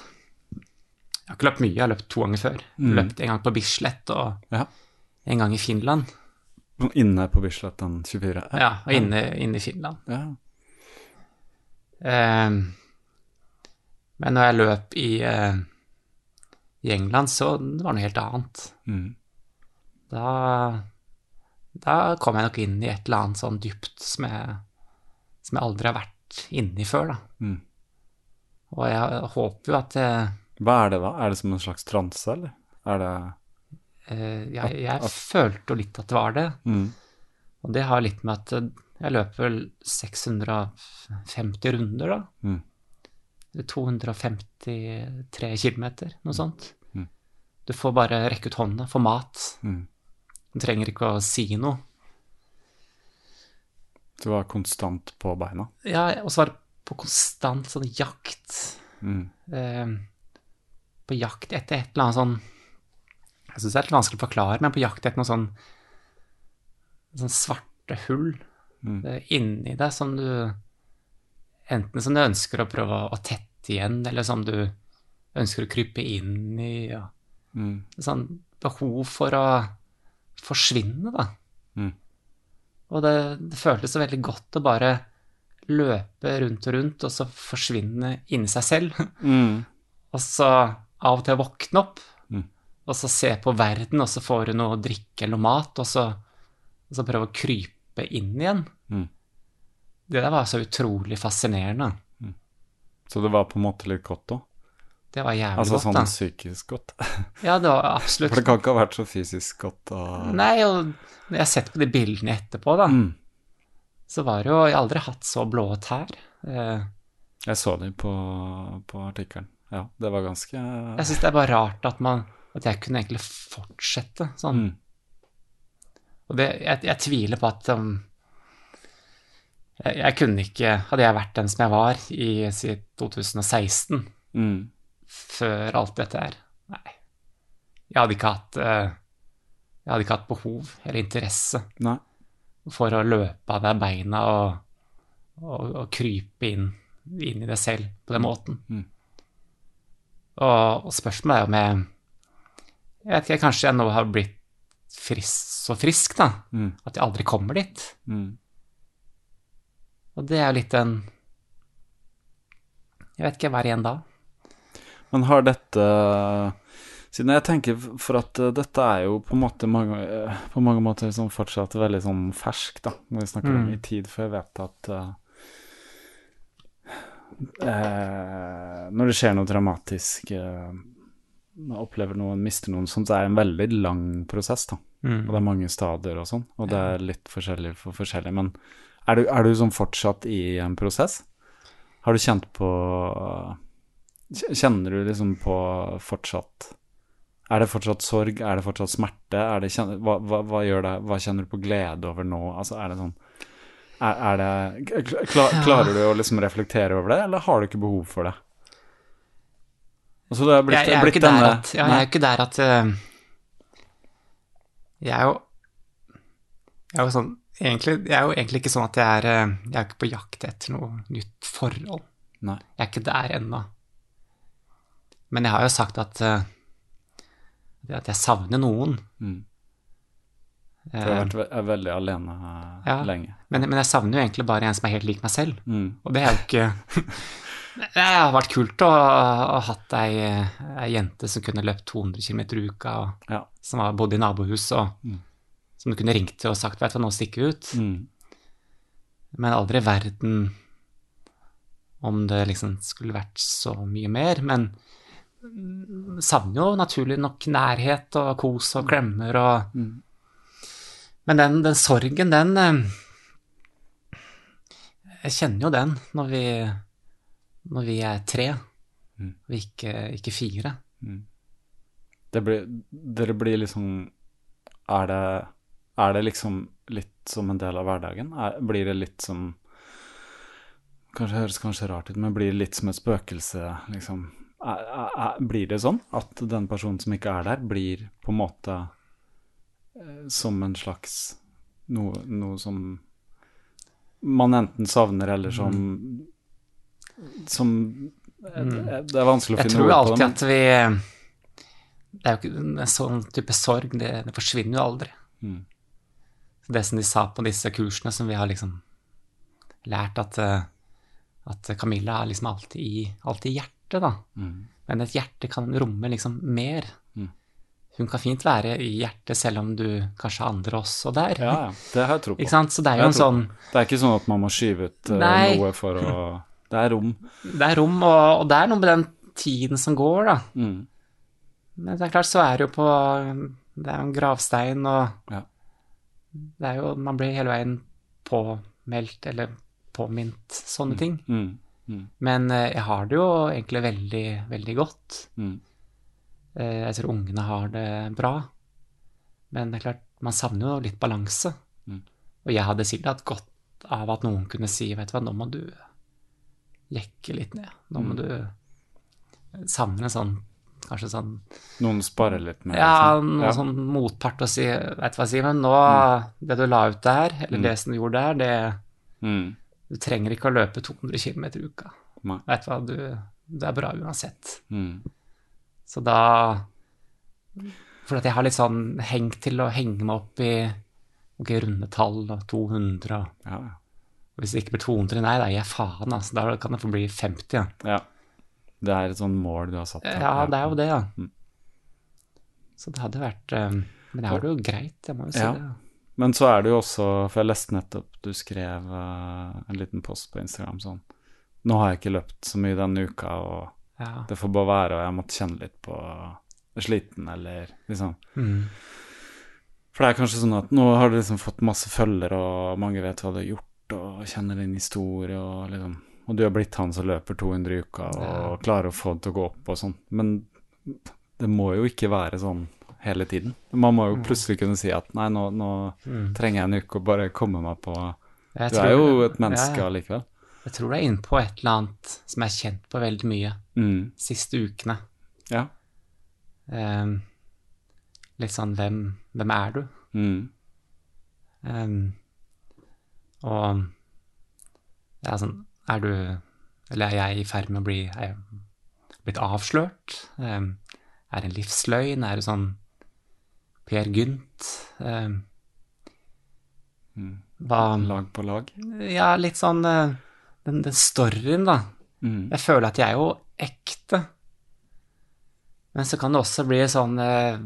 Jeg har ikke løpt mye, jeg har løpt to ganger før. Mm. Løpt en gang på Bislett og Ja. en gang i Finland. Inne på Bislett den 24. Ja, og inne, inne i Finland. Ja. Um, men når jeg løp i, uh, i England, så det var noe helt annet. Mm. Da, da kom jeg nok inn i et eller annet sånn dypt som jeg, som jeg aldri har vært inne i før, da. Mm. Og jeg håper jo at jeg, Hva er det da? Er det som en slags transe, eller? Er det eh, jeg, jeg følte jo litt at det var det. mm. Og det har litt med at eh, jeg løper vel 650 runder, da. Mm. 253 kilometer, noe sånt. Mm. Du får bare rekke ut hånda, få mat. Mm. Du trenger ikke å si noe. Du var konstant på beina? Ja, og så var det på konstant sånn jakt. Mm. Eh, på jakt etter et eller annet sånn Jeg syns det er litt vanskelig å forklare, men på jakt etter noe sånn sånn svarte hull Mm. eh, inni deg som du Enten som du ønsker å prøve å tette igjen, eller som du ønsker å krype inn i. Ja. Mm. Sånn behov for å forsvinne, da. Mm. Og det, det føltes så veldig godt å bare løpe rundt og rundt, og så forsvinne inni seg selv. Mm. Og så av og til våkne opp, Mm. og så se på verden, og så får du noe å drikke eller noe mat, og så, og så prøve å krype inn igjen. Mm. Det der var så utrolig fascinerende. Så det var på en måte litt godt òg? Det var jævlig Altså godt, sånn psykisk godt? Ja, det var absolutt. For det kan ikke ha vært så fysisk godt å Nei, og når jeg har sett på de bildene etterpå, da, Mm. så var det jo Jeg har aldri hatt så blå tær. Eh, Jeg så dem på, på artikkelen. Ja, det var ganske Jeg syns det er bare rart at man At jeg kunne egentlig fortsette sånn. Mm. Og det, jeg, jeg tviler på at um, jeg, jeg kunne ikke Hadde jeg vært den som jeg var i si, 2016, Mm. Før alt dette her Nei. Jeg hadde ikke hatt eh, Jeg hadde ikke hatt behov eller interesse Nei. for å løpe av deg beina og, og, og krype inn, inn i deg selv på den måten. Mm. Og, og spørsmålet er om jeg Jeg vet ikke, kanskje jeg nå har blitt frisk, så frisk, da, Mm. at jeg aldri kommer dit. Mm. Og det er jo litt en Jeg vet ikke, hva er igjen da? Men har dette Siden jeg tenker for at eh, dette er jo på måte mange, eh, på mange måter liksom fortsatt veldig sånn fersk, da, når vi snakker om Mm. i tid, for jeg vet at eh, eh, Når det skjer noe dramatisk, eh, man opplever noen, mister noen sånt, så er det en veldig lang prosess, da. Mm. Og det er mange stadier og sånn, og det er litt forskjellig for forskjellig. Men er du, er du sånn fortsatt i en prosess? Har du kjent på Kjenner du liksom på fortsatt Er det fortsatt sorg? Er det fortsatt smerte? Er det, hva, hva, hva gjør det? Hva kjenner du på glede over nå? Altså, er det sånn er, er det, klar, Klarer du å liksom reflektere over det, eller har du ikke behov for det? Altså, det blitt, jeg, jeg er jo ikke der denne- at, ja, jeg er ikke der at uh, Jeg er jo Jeg er jo sånn egentlig, Jeg er jo egentlig ikke sånn at jeg er eh, Jeg er ikke på jakt etter noe nytt forhold. Nei. Jeg er ikke der ennå. Men jeg har jo sagt at eh, at jeg savner noen. Mm. Eh, Du har vært veldig alene eh, Ja. lenge. men, men jeg savner jo egentlig bare en som er helt lik meg selv. Mm. Og det er jo ikke Det har vært kult å ha hatt ei, ei jente som kunne løpt 200 km i uka, og Ja. som har bodde i nabohus, og Mm. som du kunne ringt til og sagt 'vet du hva, nå stikker vi ut'. Mm. Men aldri i verden om det liksom skulle vært så mye mer. Men savner jo naturlig nok nærhet og kos og klemmer og Mm. Men den, den sorgen, den eh, Jeg kjenner jo den når vi, når vi er tre, Mm. og ikke, ikke fire. Det blir, dere blir liksom er det, er det liksom litt som en del av hverdagen? Er, blir det litt som Kanskje høres kanskje rart ut, men blir det litt som et spøkelse, liksom? Er, er, er, blir det sånn at den personen som ikke er der, blir på en måte eh, som en slags noe, noe som man enten savner, eller som Som eh, Det er vanskelig å finne tror ord på det. alltid at vi Det er jo ikke en sånn type sorg, det, det forsvinner jo aldri. Mm. Det som de sa på disse kursene, som vi har liksom lært at, eh, at Camilla er liksom alltid i, alltid i hjertet, da. Mm. Men et hjerte kan romme liksom mer. Mm. Hun kan fint være i hjertet selv om du kanskje har andre også der. Ja, ja. Det har jeg tro på. Ikke sant? Så det er jo en sånn Det er ikke sånn at man må skyve ut Nei. noe for å Det er rom. Det er rom, og, og det er noe med den tiden som går, da. Mm. Men det er klart, så er det jo på Det er jo en gravstein, og Ja. det er jo Man blir hele veien påmeldt eller påminnet sånne ting. Mm. Mm. Men eh, jeg har det jo egentlig veldig, veldig godt. Mm. Eh, Jeg tror ungene har det bra. Men det er klart, man savner jo litt balanse. Mm. Og jeg hadde sikkert hatt godt av at noen kunne si, vet du hva, nå må du jekke litt ned. Nå må Mm. du savne en sånn, kanskje sånn Noen sparer litt med? Ja, liksom. noe Ja. sånn motpart å si, vet du hva, Simen, nå, det du la ut der, eller det som du gjorde der, det Mm. Du trenger ikke å løpe 200 km i uka. Vet du hva, du, du er bra uansett. Mm. Så da For at jeg har litt sånn hengt til å henge meg opp i ok, runde tall og 200 og Ja, ja. og Hvis det ikke blir 200, nei, da gir jeg faen, altså. Da kan det få bli 50. Ja, ja. Det er et sånn mål du har satt deg. ja det er jo det, ja. Mm. Så det hadde vært eh, Men jeg har det jo greit, jeg må jo si Ja. det. Men så er det jo også, for jeg leste nettopp du skrev eh, en liten post på Instagram sånn Nå har jeg ikke løpt så mye denne uka, og Ja. det får bare være, og jeg måtte kjenne litt på sliten, eller liksom Mm. For det er kanskje sånn at nå har du liksom fått masse følgere, og mange vet hva du har gjort, og kjenner din historie, og liksom Og du har blitt han som løper 200 i uka, og klarer å få det til å gå opp og sånn. Men det må jo ikke være sånn hele tiden. Man må jo Mm. plutselig kunne si at nei, nå, nå trenger jeg en uke å bare komme meg på Jeg Du er jo et menneske ja, ja. allikevel. Jeg tror du er inne på et eller annet som jeg har kjent på veldig mye Mm. siste ukene. Ja. Um, litt sånn hvem, hvem er du? Mm. Um, og ja, sånn Er du Eller er jeg i ferd med å bli Er jeg blitt avslørt? Um, er det en livsløgn? Er det sånn Per Gynt. Eh, Mm. hva Lag på lag. Ja, litt sånn eh, den, den storyen, da. Mm. Jeg føler at jeg er jo ekte. Men så kan det også bli sånn eh,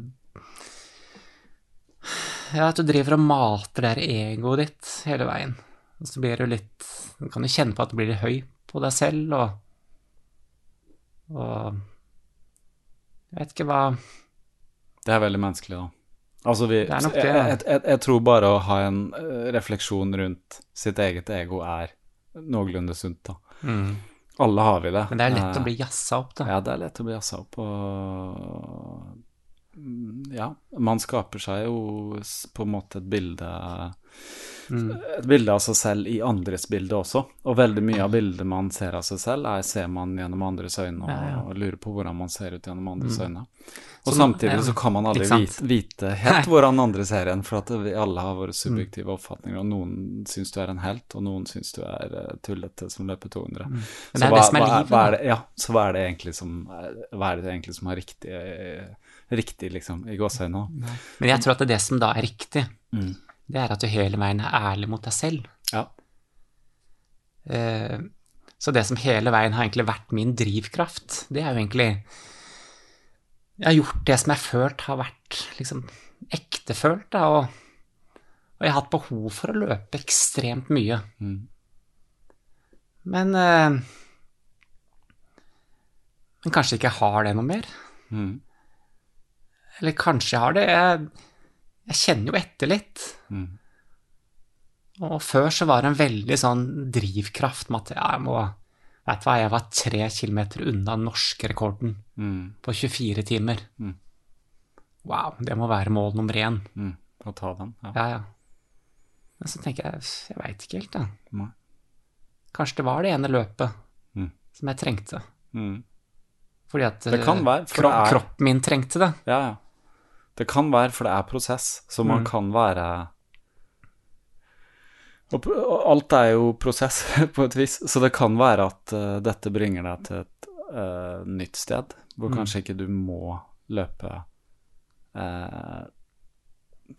Ja, at du driver og mater det her egoet ditt hele veien. Og så blir du litt Du kan jo kjenne på at du blir litt høy på deg selv, og Og Jeg vet ikke hva Det er veldig menneskelig, da. Altså, vi, Det er nok det, ja. jeg, jeg, jeg tror bare å ha en eh, refleksjon rundt sitt eget ego er noenlunde sunt, da. Alle har vi det. Men det er lett Eh, å bli jazza opp, da. Ja, det er lett å bli jazza opp, og mm, Ja, man skaper seg jo på en måte et bilde Et bilde av seg selv i andres bilde også. Og veldig mye av bildet man ser av seg selv, er, ser man gjennom andres øyne, og, Ja, ja. og lurer på hvordan man ser ut gjennom andres øyne. Og Så samtidig ja, så kan man aldri vite, vite helt hvordan andre ser en, for at vi alle har våre subjektive oppfatninger, og noen syns du er en helt, og noen syns du er eh, tullete som løper 200. Men Så det er hva, det som er livet, hva er det, ja, så hva er det egentlig som, hva er det egentlig som er riktig, eh, riktig liksom, i gåseøynene? Men jeg tror at det, er det som da er riktig, Mm. Det er at du hele veien er ærlig mot deg selv. Ja. Eh, Så det som hele veien har egentlig vært min drivkraft, det er jo egentlig Jeg har gjort det som jeg følt har vært liksom ektefølt, da, og, og jeg har hatt behov for å løpe ekstremt mye. Mm. Men eh, Men kanskje ikke jeg har det noe mer. Mm. Eller kanskje jeg har det. Jeg, jeg kjenner jo etter litt. Mm. Og før så var det en veldig sånn drivkraft med at jeg må Vet du hva, jeg var tre kilometer unna norskrekorden Mm. på 24 timer. Mm. Wow, det må være mål nummer én. Mm. Å ta den, ja. Ja, ja. Men så tenker jeg, jeg veit ikke helt, jeg. Ja. Kanskje det var det ene løpet Mm. som jeg trengte. Mm. Fordi at Det kan eh, være, kro er- kroppen min trengte det. Ja, ja. Det kan være, for det er prosess, så man Mm. kan være og alt er jo prosess, på et vis, så det kan være at uh, dette bringer deg til et uh, nytt sted, hvor Mm. kanskje ikke du må løpe uh,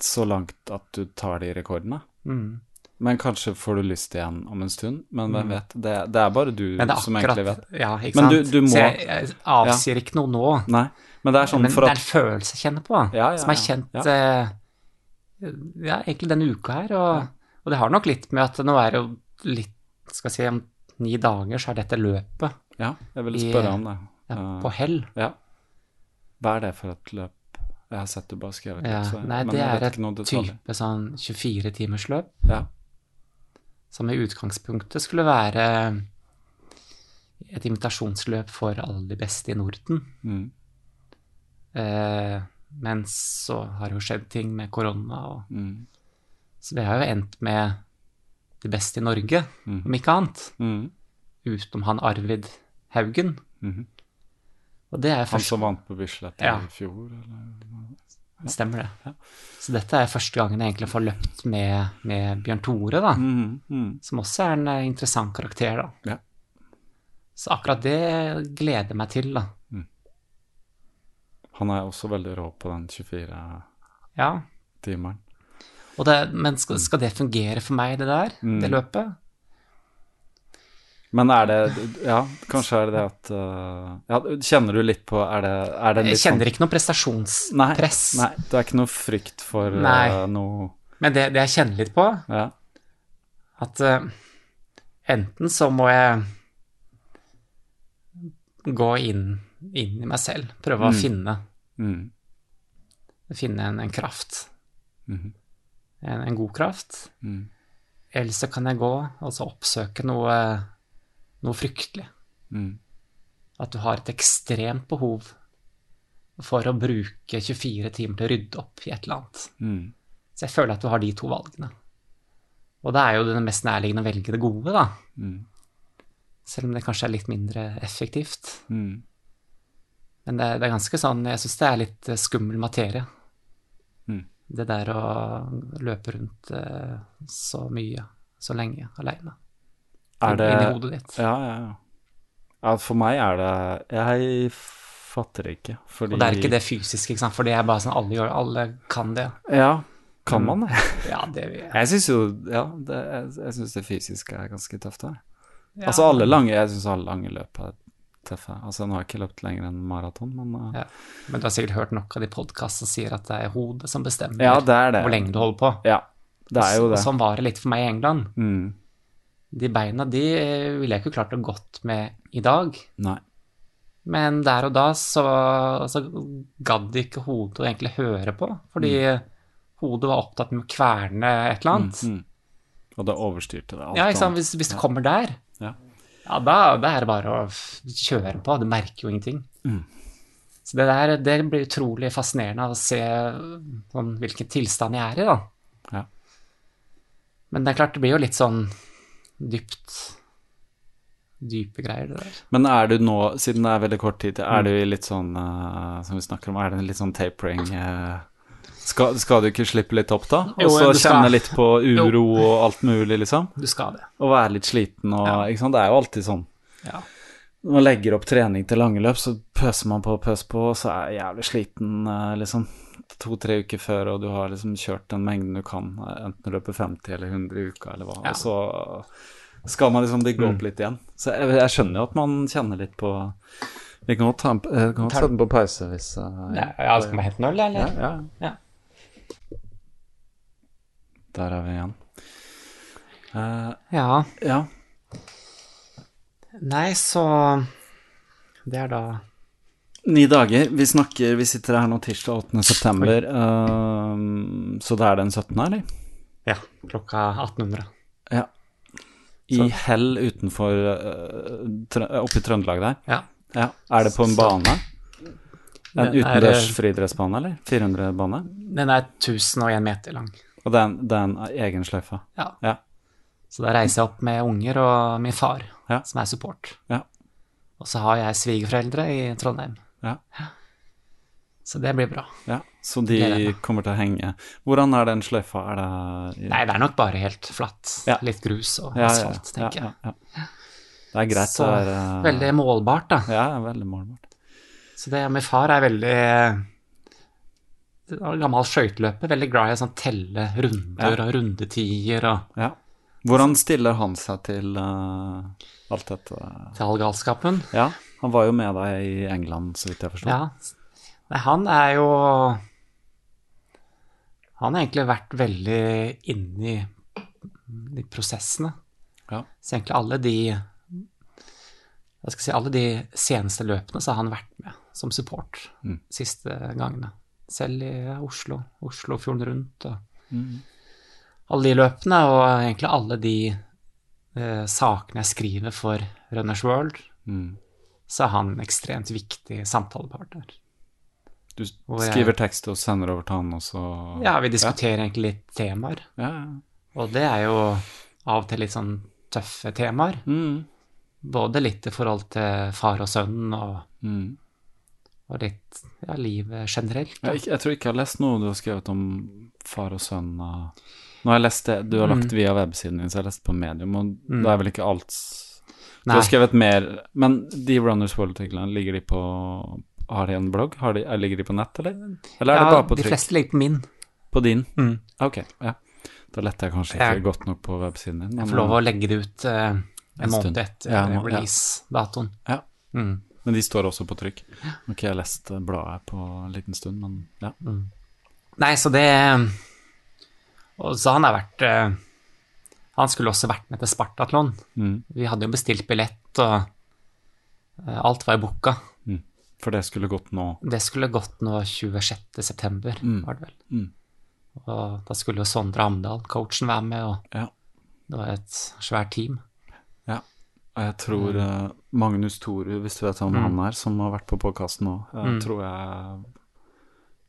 så langt at du tar de rekordene. Mm. Men kanskje får du lyst igjen om en stund, men hvem vet? Det, det er bare du er er som egentlig vet. Ja, ikke Men sant. du- du må- Så jeg, jeg avsier ikke noe nå. Nei, men det er sånn men for det er en følelse jeg kjenner på, Ja, ja, som er ja. kjent Ja. ja, egentlig denne uka her. Og, og det har nok litt med at nå er det jo litt Skal vi si om ni dager så er dette løpet Ja, jeg ville i- spørre om det. ja, Eh, på hell. Ja. Hva er det for et løp? Jeg har sett du bare skrevet Ja, det. så, nei, det er et type sånn 24-timersløp Ja. som i utgangspunktet skulle være et invitasjonsløp for alle de beste i Norden. Mm. Eh, men så har jo skjedd ting med korona, og, Mm. Så vi har jo endt med de beste i Norge, mm. om ikke annet. Mm. Utenom han Arvid Haugen. Mm. Og det er Han som vant på Bislett Ja. i fjor, eller? Stemmer det. Ja. Så dette er første gangen jeg egentlig får løpt med, med Bjørn Tore, da. Mhm, mhm. Som også er en eh, interessant karakter, da. Ja. Så akkurat det gleder jeg meg til, da. Han er også veldig rå på den 24-timeren. Ja. Det, men skal, skal det fungere for meg, det der? Mm. Det løpet? Men er det Ja, kanskje er det det at uh, ja, Kjenner du litt på Er det, er det Jeg kjenner sånn ikke noe nei, prestasjonspress. nei, det er ikke noe frykt for uh, Nei. noe Men det, det jeg kjenner litt på, Ja. at uh, enten så må jeg gå inn, inn i meg selv, prøve å Mm. finne, Mm. finne en, en kraft. Mhm. En, en god kraft. Mm. Eller så kan jeg gå og så oppsøke noe, noe fryktelig. Mm. At du har et ekstremt behov for å bruke 24 timer til å rydde opp i et eller annet. Mm. Så jeg føler at du har de to valgene. Og da er jo det mest nærliggende å velge det gode, da. Mm. Selv om det kanskje er litt mindre effektivt. Mm. Men det, det er ganske sånn Jeg syns det er litt eh, skummel materie. Mm. Det der å løpe rundt eh, så mye, så lenge, aleine. Det Inni hodet ditt. Ja, ja, ja. ja. For meg er det Jeg fatter det ikke. Fordi Og det er ikke det fysiske, ikke sant, for det er bare sånn alle gjør Alle kan det. Ja, kan man det? Ja, det Jeg syns jo Ja, det, jeg, jeg syns det fysiske er ganske tøft der. Altså alle lange Jeg syns alle lange løp er tøffe. Altså nå har jeg ikke løpt lenger enn maraton, men uh, ja. Men du har sikkert hørt nok av de podkastene som sier at det er hodet som bestemmer Ja, det er det. hvor lenge du holder på. Ja, det er jo Og sånn var det litt for meg i England. Mm. De beina de ville jeg ikke klart å gått med i dag. Nei. Men der og da så, så gadd ikke hodet å egentlig høre på, fordi hodet var opptatt med å kverne et eller annet. Mm. Og det overstyrte det. alt Ja, ikke sant? Hvis, hvis det kommer der, Ja. da, da er det bare å kjøre på. Du merker jo ingenting. Mm. Så det der, det blir utrolig fascinerende å se sånn, hvilken tilstand jeg er i, da. Ja. Men det er klart, det blir jo litt sånn dypt Dype greier, det der. Men er du nå, siden det er veldig kort tid til, Mm. er du i litt sånn uh, Som vi snakker om, er det en litt sånn tapering eh, skal, skal du ikke slippe litt opp, da? Og så kjenne litt på uro og alt mulig, liksom? Du skal det. Og være litt sliten og Ja. Ikke sant? Det er jo alltid sånn. Ja. Når man legger opp trening til lange løp, så pøser man på og pøser på, og så er jeg jævlig sliten eh, liksom to-tre uker før, og du har liksom kjørt den mengden du kan, eh, enten du løper 50 eller 100 i uka eller hva, Ja. og så skal man liksom bygge opp litt igjen. Så jeg, jeg skjønner jo at man kjenner litt på Vi kan godt eh, kan godt sette den på pause hvis uh, Ja, ja, skal vi hente en øl, eller? ja, ja. Ja. Der er vi igjen. Uh, ja. ja. Nei, så Det er da Ni dager. Vi snakker, vi sitter her nå tirsdag 8. september, Uh, så det er den 17., eller? Ja, klokka 1800. Ja. I hell utenfor uh, Oppe i Trøndelag der? Ja. Ja. Er det på en bane? En utendørs eh, friidrettsbane, eller? 400-bane? Den er 1001 meter lang. Og det er en, det er en egen sløyfe? Ja. Ja. Så da reiser jeg opp med unger og min far, Ja. som er support. Ja. Og så har jeg svigerforeldre i Trondheim. Ja. Så det blir bra. ja. Så de kommer til å henge. Hvordan er den sløyfa? Er det Nei, det er nok bare helt flatt. Ja. Litt grus og asfalt, ja, tenker ja, jeg. Det er greit. Så er, uh... veldig målbart, da. Ja, veldig målbart. Så det, med far er veldig Gammel skøyteløper, veldig glad i å sånn telle runder og rundetider og Ja. Hvordan stiller han seg til uh, alt dette? til all galskapen. Ja, han var jo med deg i England, så vidt jeg forstår. Ja. Nei, han er jo Han har egentlig vært veldig inni de prosessene. Ja. Så egentlig alle de jeg skal si, alle de seneste løpene så har han vært med som support Mm. siste gangene. Selv i Oslo, Oslofjorden rundt og Mm. alle de løpene, og egentlig alle de eh, sakene jeg skriver for Runners World, Mm. så er han en ekstremt viktig samtalepartner. Du skriver jeg- tekst og sender over til han, og så Ja, vi diskuterer egentlig litt temaer, Ja, ja. og det er jo av og til litt sånn tøffe temaer. Mm. Både litt i forhold til far og sønn, og, Mm. Og litt ja, livet generelt. Jeg, jeg tror ikke jeg har lest noe du har skrevet om far og sønn. og- Nå har jeg lest det du har lagt Mm. via websiden din, så jeg har lest på Medium, og Mm. det er vel ikke alt Du Nei. har skrevet mer Men de Runners World-artiklene, ligger de på Har de en blogg? Har de, ligger de på nett, eller? Eller er det ja, bare på de fleste ligger på min. På din? Mm. Ok, ja. Da letter jeg kanskje ikke ikke godt nok på websiden din. Jeg får lov å legge det ut eh, en, En måned etter ja. release-datoen. Ja. Mm. Men de står også på trykk. Jeg har lest eh, bladet på en liten stund, men ja. Nei, så det Og så han har vært eh, Han skulle også vært med til Spartatlon. Mm. Vi hadde jo bestilt billett, og eh, alt var i booka. For det skulle gått nå. Det skulle gått nå 26. september, Mm. var det vel. Mm. Og da skulle jo Sondre Amdal, coachen, være med, og Ja. det var et svært team. ja. Og jeg tror uh, Magnus Toru, hvis du vet hvem Mm. han er, som har vært på podkasten nå, jeg Mm. tror jeg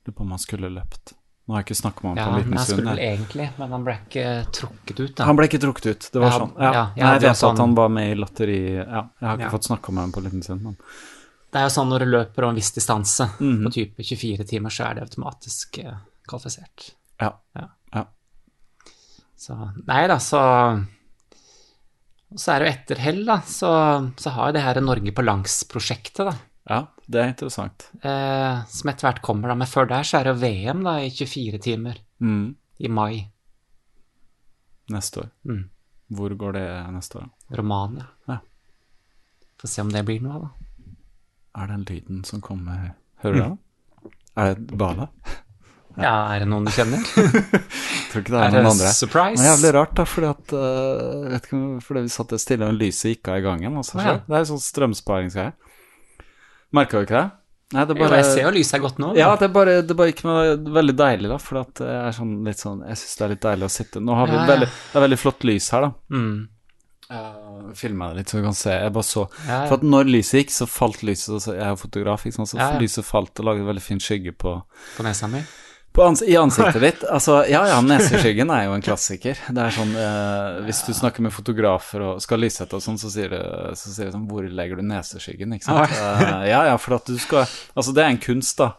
Lurer på om han skulle løpt. Nå har jeg ikke snakket med ham Ja, på en liten han stund. skulle vel egentlig, men han ble ikke trukket ut, da. Han ble ikke trukket ut, det var Jeg sånn. Ja. ja, jeg vet sånn- at han var med i Latteri Ja, jeg har ikke Ja. fått snakka med ham på en liten stund, men Det er jo sånn når du løper over en viss distanse, Mhm. på type 24 timer, så er det automatisk eh, kvalifisert. ja. Ja. Ja. Så Nei da, så Og så er det jo etter hell, da, så, så har jo det her Norge på langs-prosjektet, da. Ja, det er interessant. eh, som etter hvert kommer, da. Men før der så er det jo VM da, i 24 timer. Mm. I mai. Neste år. Mm. Hvor går det neste år? Romania. Ja. Får se om det blir noe, da. Er den lyden som kommer Hører du den? Er det Bala? Ja, er det noen du kjenner? Tror ikke det er, Er det noen andre. surprise? Det er jævlig rart, da, fordi at uh, vet ikke, fordi vi satt stille, og lyset gikk av i gangen. Også, ja. Det er sånn strømsparingsgreie. Merka du ikke det? Nei, det bare, Jo, jeg ser jo lyset er godt nå. Ja, det er bare, det er bare ikke noe veldig deilig, da. For at det er sånn litt sånn Jeg syns det er litt deilig å sitte Nå har vi Ja, ja. veldig Det er veldig flott lys her, da. Mm. Uh, Filma det litt, så du kan se. Jeg bare så Ja. For at når lyset gikk, så falt lyset så, Jeg er fotograf, ikke sant, så lyset falt og lagde veldig fin skygge på, På nesa mi. På ans I ansiktet ditt. Altså, ja ja, neseskyggen er jo en klassiker. Det er sånn eh, Hvis du snakker med fotografer og skal lyssette og sånn, så sier du så sier sånn Hvor legger du neseskyggen? Ikke sant? Eh, ja ja, for at du skal Altså, det er en kunst, da.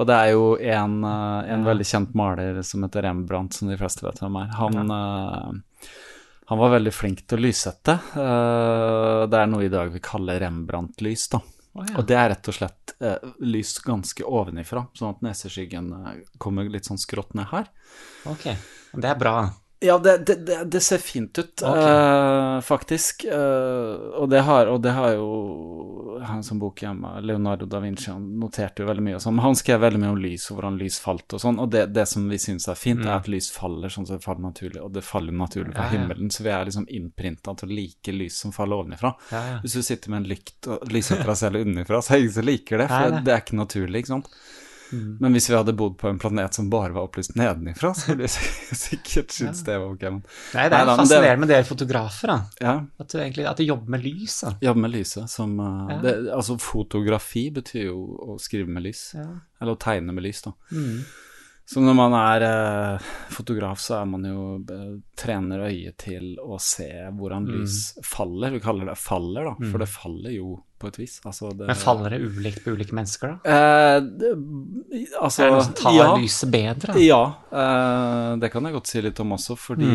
Og det er jo en, eh, en veldig kjent maler som heter Rembrandt, som de fleste vet hvem er. Han, eh, han var veldig flink til å lyssette. Eh, det er noe i dag vi kaller Rembrandt-lys, da. Ja. Og det er rett og slett eh, lys ganske ovenifra, sånn at neseskyggen eh, kommer litt sånn skrått ned her. Ok, det er bra. Ja, det, det, det, ser fint ut, okay. uh, faktisk. Uh, og, det har, og det har jo han som bok hjemme, Leonardo da Vinci, han noterte jo veldig mye sånn. Han skrev veldig mye om lys og hvordan lys falt og sånn. Og det, det som vi syns er fint, er at lys faller sånn som det faller naturlig, og det faller naturlig fra Mm. Ja, ja. himmelen. Så vi er liksom innprinta til å like lys som faller ovenifra. Ja. Hvis du sitter med en lykt og lyser fra selv unnifra, så er det ingen som liker det, for det er ikke naturlig, ikke sant. Men hvis vi hadde bodd på en planet som bare var opplyst nedenifra, så ville jeg sikkert syntes det var ok. Men, Nei, det Nei er da, fascinerende det- med dere fotografer, da. ja, At du, egentlig, at du jobber med lys, da. jobbe med lyset som uh, Ja. det, Altså, fotografi betyr jo å skrive med lys. Ja. Eller å tegne med lys, da. Mm. Så når man er eh, fotograf, så er man jo eh, trener øyet til å se hvordan Mm. lys faller. Vi kaller det faller, da, for det faller jo på et vis. Altså, det, Men faller det ulikt på ulike mennesker, da? Eh, det, altså, er det som tar ja. lyset bedre? Da? Ja, eh, det kan jeg godt si litt om også, fordi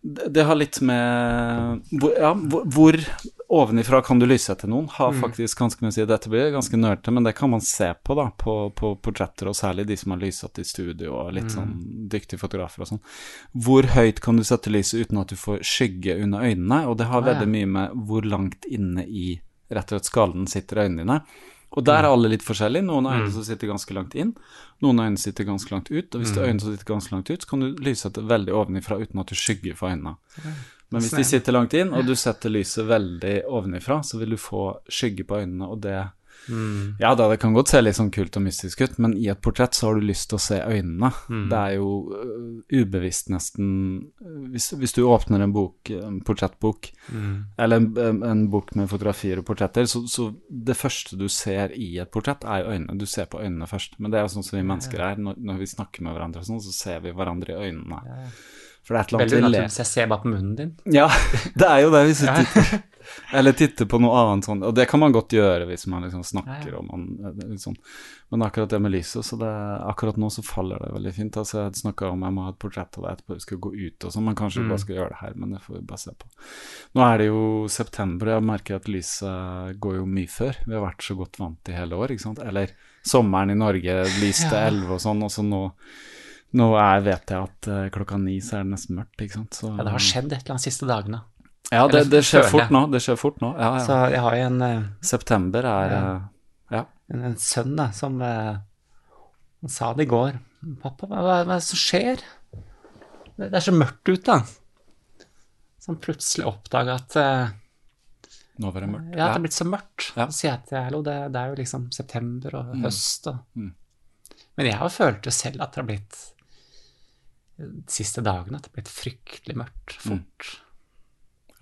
det, det har litt med hvor, Ja, hvor, hvor ovenifra kan du lyse etter noen, har faktisk ganske mye å si. Dette blir ganske nerdete, men det kan man se på da, på, på portretter, og særlig de som har lyssatt i studio, og litt sånn dyktige fotografer og sånn. Hvor høyt kan du sette lyset uten at du får skygge under øynene? Og det har veldig mye med hvor langt inne i rett og slett skallen sitter øynene dine. Og der er alle litt forskjellige. Noen har øyne som sitter ganske langt inn, noen øyne sitter ganske langt ut. Og hvis det er øyne som sitter ganske langt ut, så kan du lyse etter veldig ovenifra uten at du skygger for øynene. Men hvis de sitter langt inn, og du setter lyset veldig ovenifra, så vil du få skygge på øynene, og det Ja da, det kan godt se litt sånn kult og mystisk ut, men i et portrett så har du lyst til å se øynene. Det er jo øh, ubevisst nesten øh, hvis, hvis du åpner en bok, en portrettbok, eller en, en, bok med fotografier og portretter, så, så det første du ser i et portrett, er jo øynene. Du ser på øynene først. Men det er jo sånn som vi mennesker er. Når, når vi snakker med hverandre og sånn, så ser vi hverandre i øynene. For det er et eller annet Veldig vi ler naturlig, så jeg ser bare på munnen din. ja, det er jo det hvis du titter Eller titter på noe annet sånn, og det kan man godt gjøre hvis man liksom snakker Ja, og man liksom. sånn. Men akkurat det med lyset, så det, akkurat nå så faller det veldig fint. Altså, jeg snakka om jeg må ha et portrett av deg etterpå, vi skal gå ut og sånn, men kanskje vi bare skal gjøre det her, men det får vi bare se på. Nå er det jo september, og jeg merker at lyset går jo mye før. Vi har vært så godt vant i hele år, ikke sant. Eller sommeren i Norge, lys til elleve og sånn, og så nå nå er, vet jeg at eh, klokka ni så er det nesten mørkt, ikke sant. Så, Ja, det har skjedd et eller annet de siste dagene. ja, det, det skjer fort nå. Det skjer fort nå. Ja, Så jeg har jo en, eh, September er Ja. eh, Ja. en, en sønn da, som eh, han sa det i går. 'Pappa, hva, hva er det som skjer? Det, det er så mørkt ute.' Så han plutselig oppdaga at uh, Nå var det mørkt. Ja, det er blitt så mørkt. Ja. Så sier jeg til Erlo, det, det er jo liksom september og høst og Mm. Men jeg har jo følt jo selv at det har blitt siste dagene at det har blitt fryktelig mørkt fort.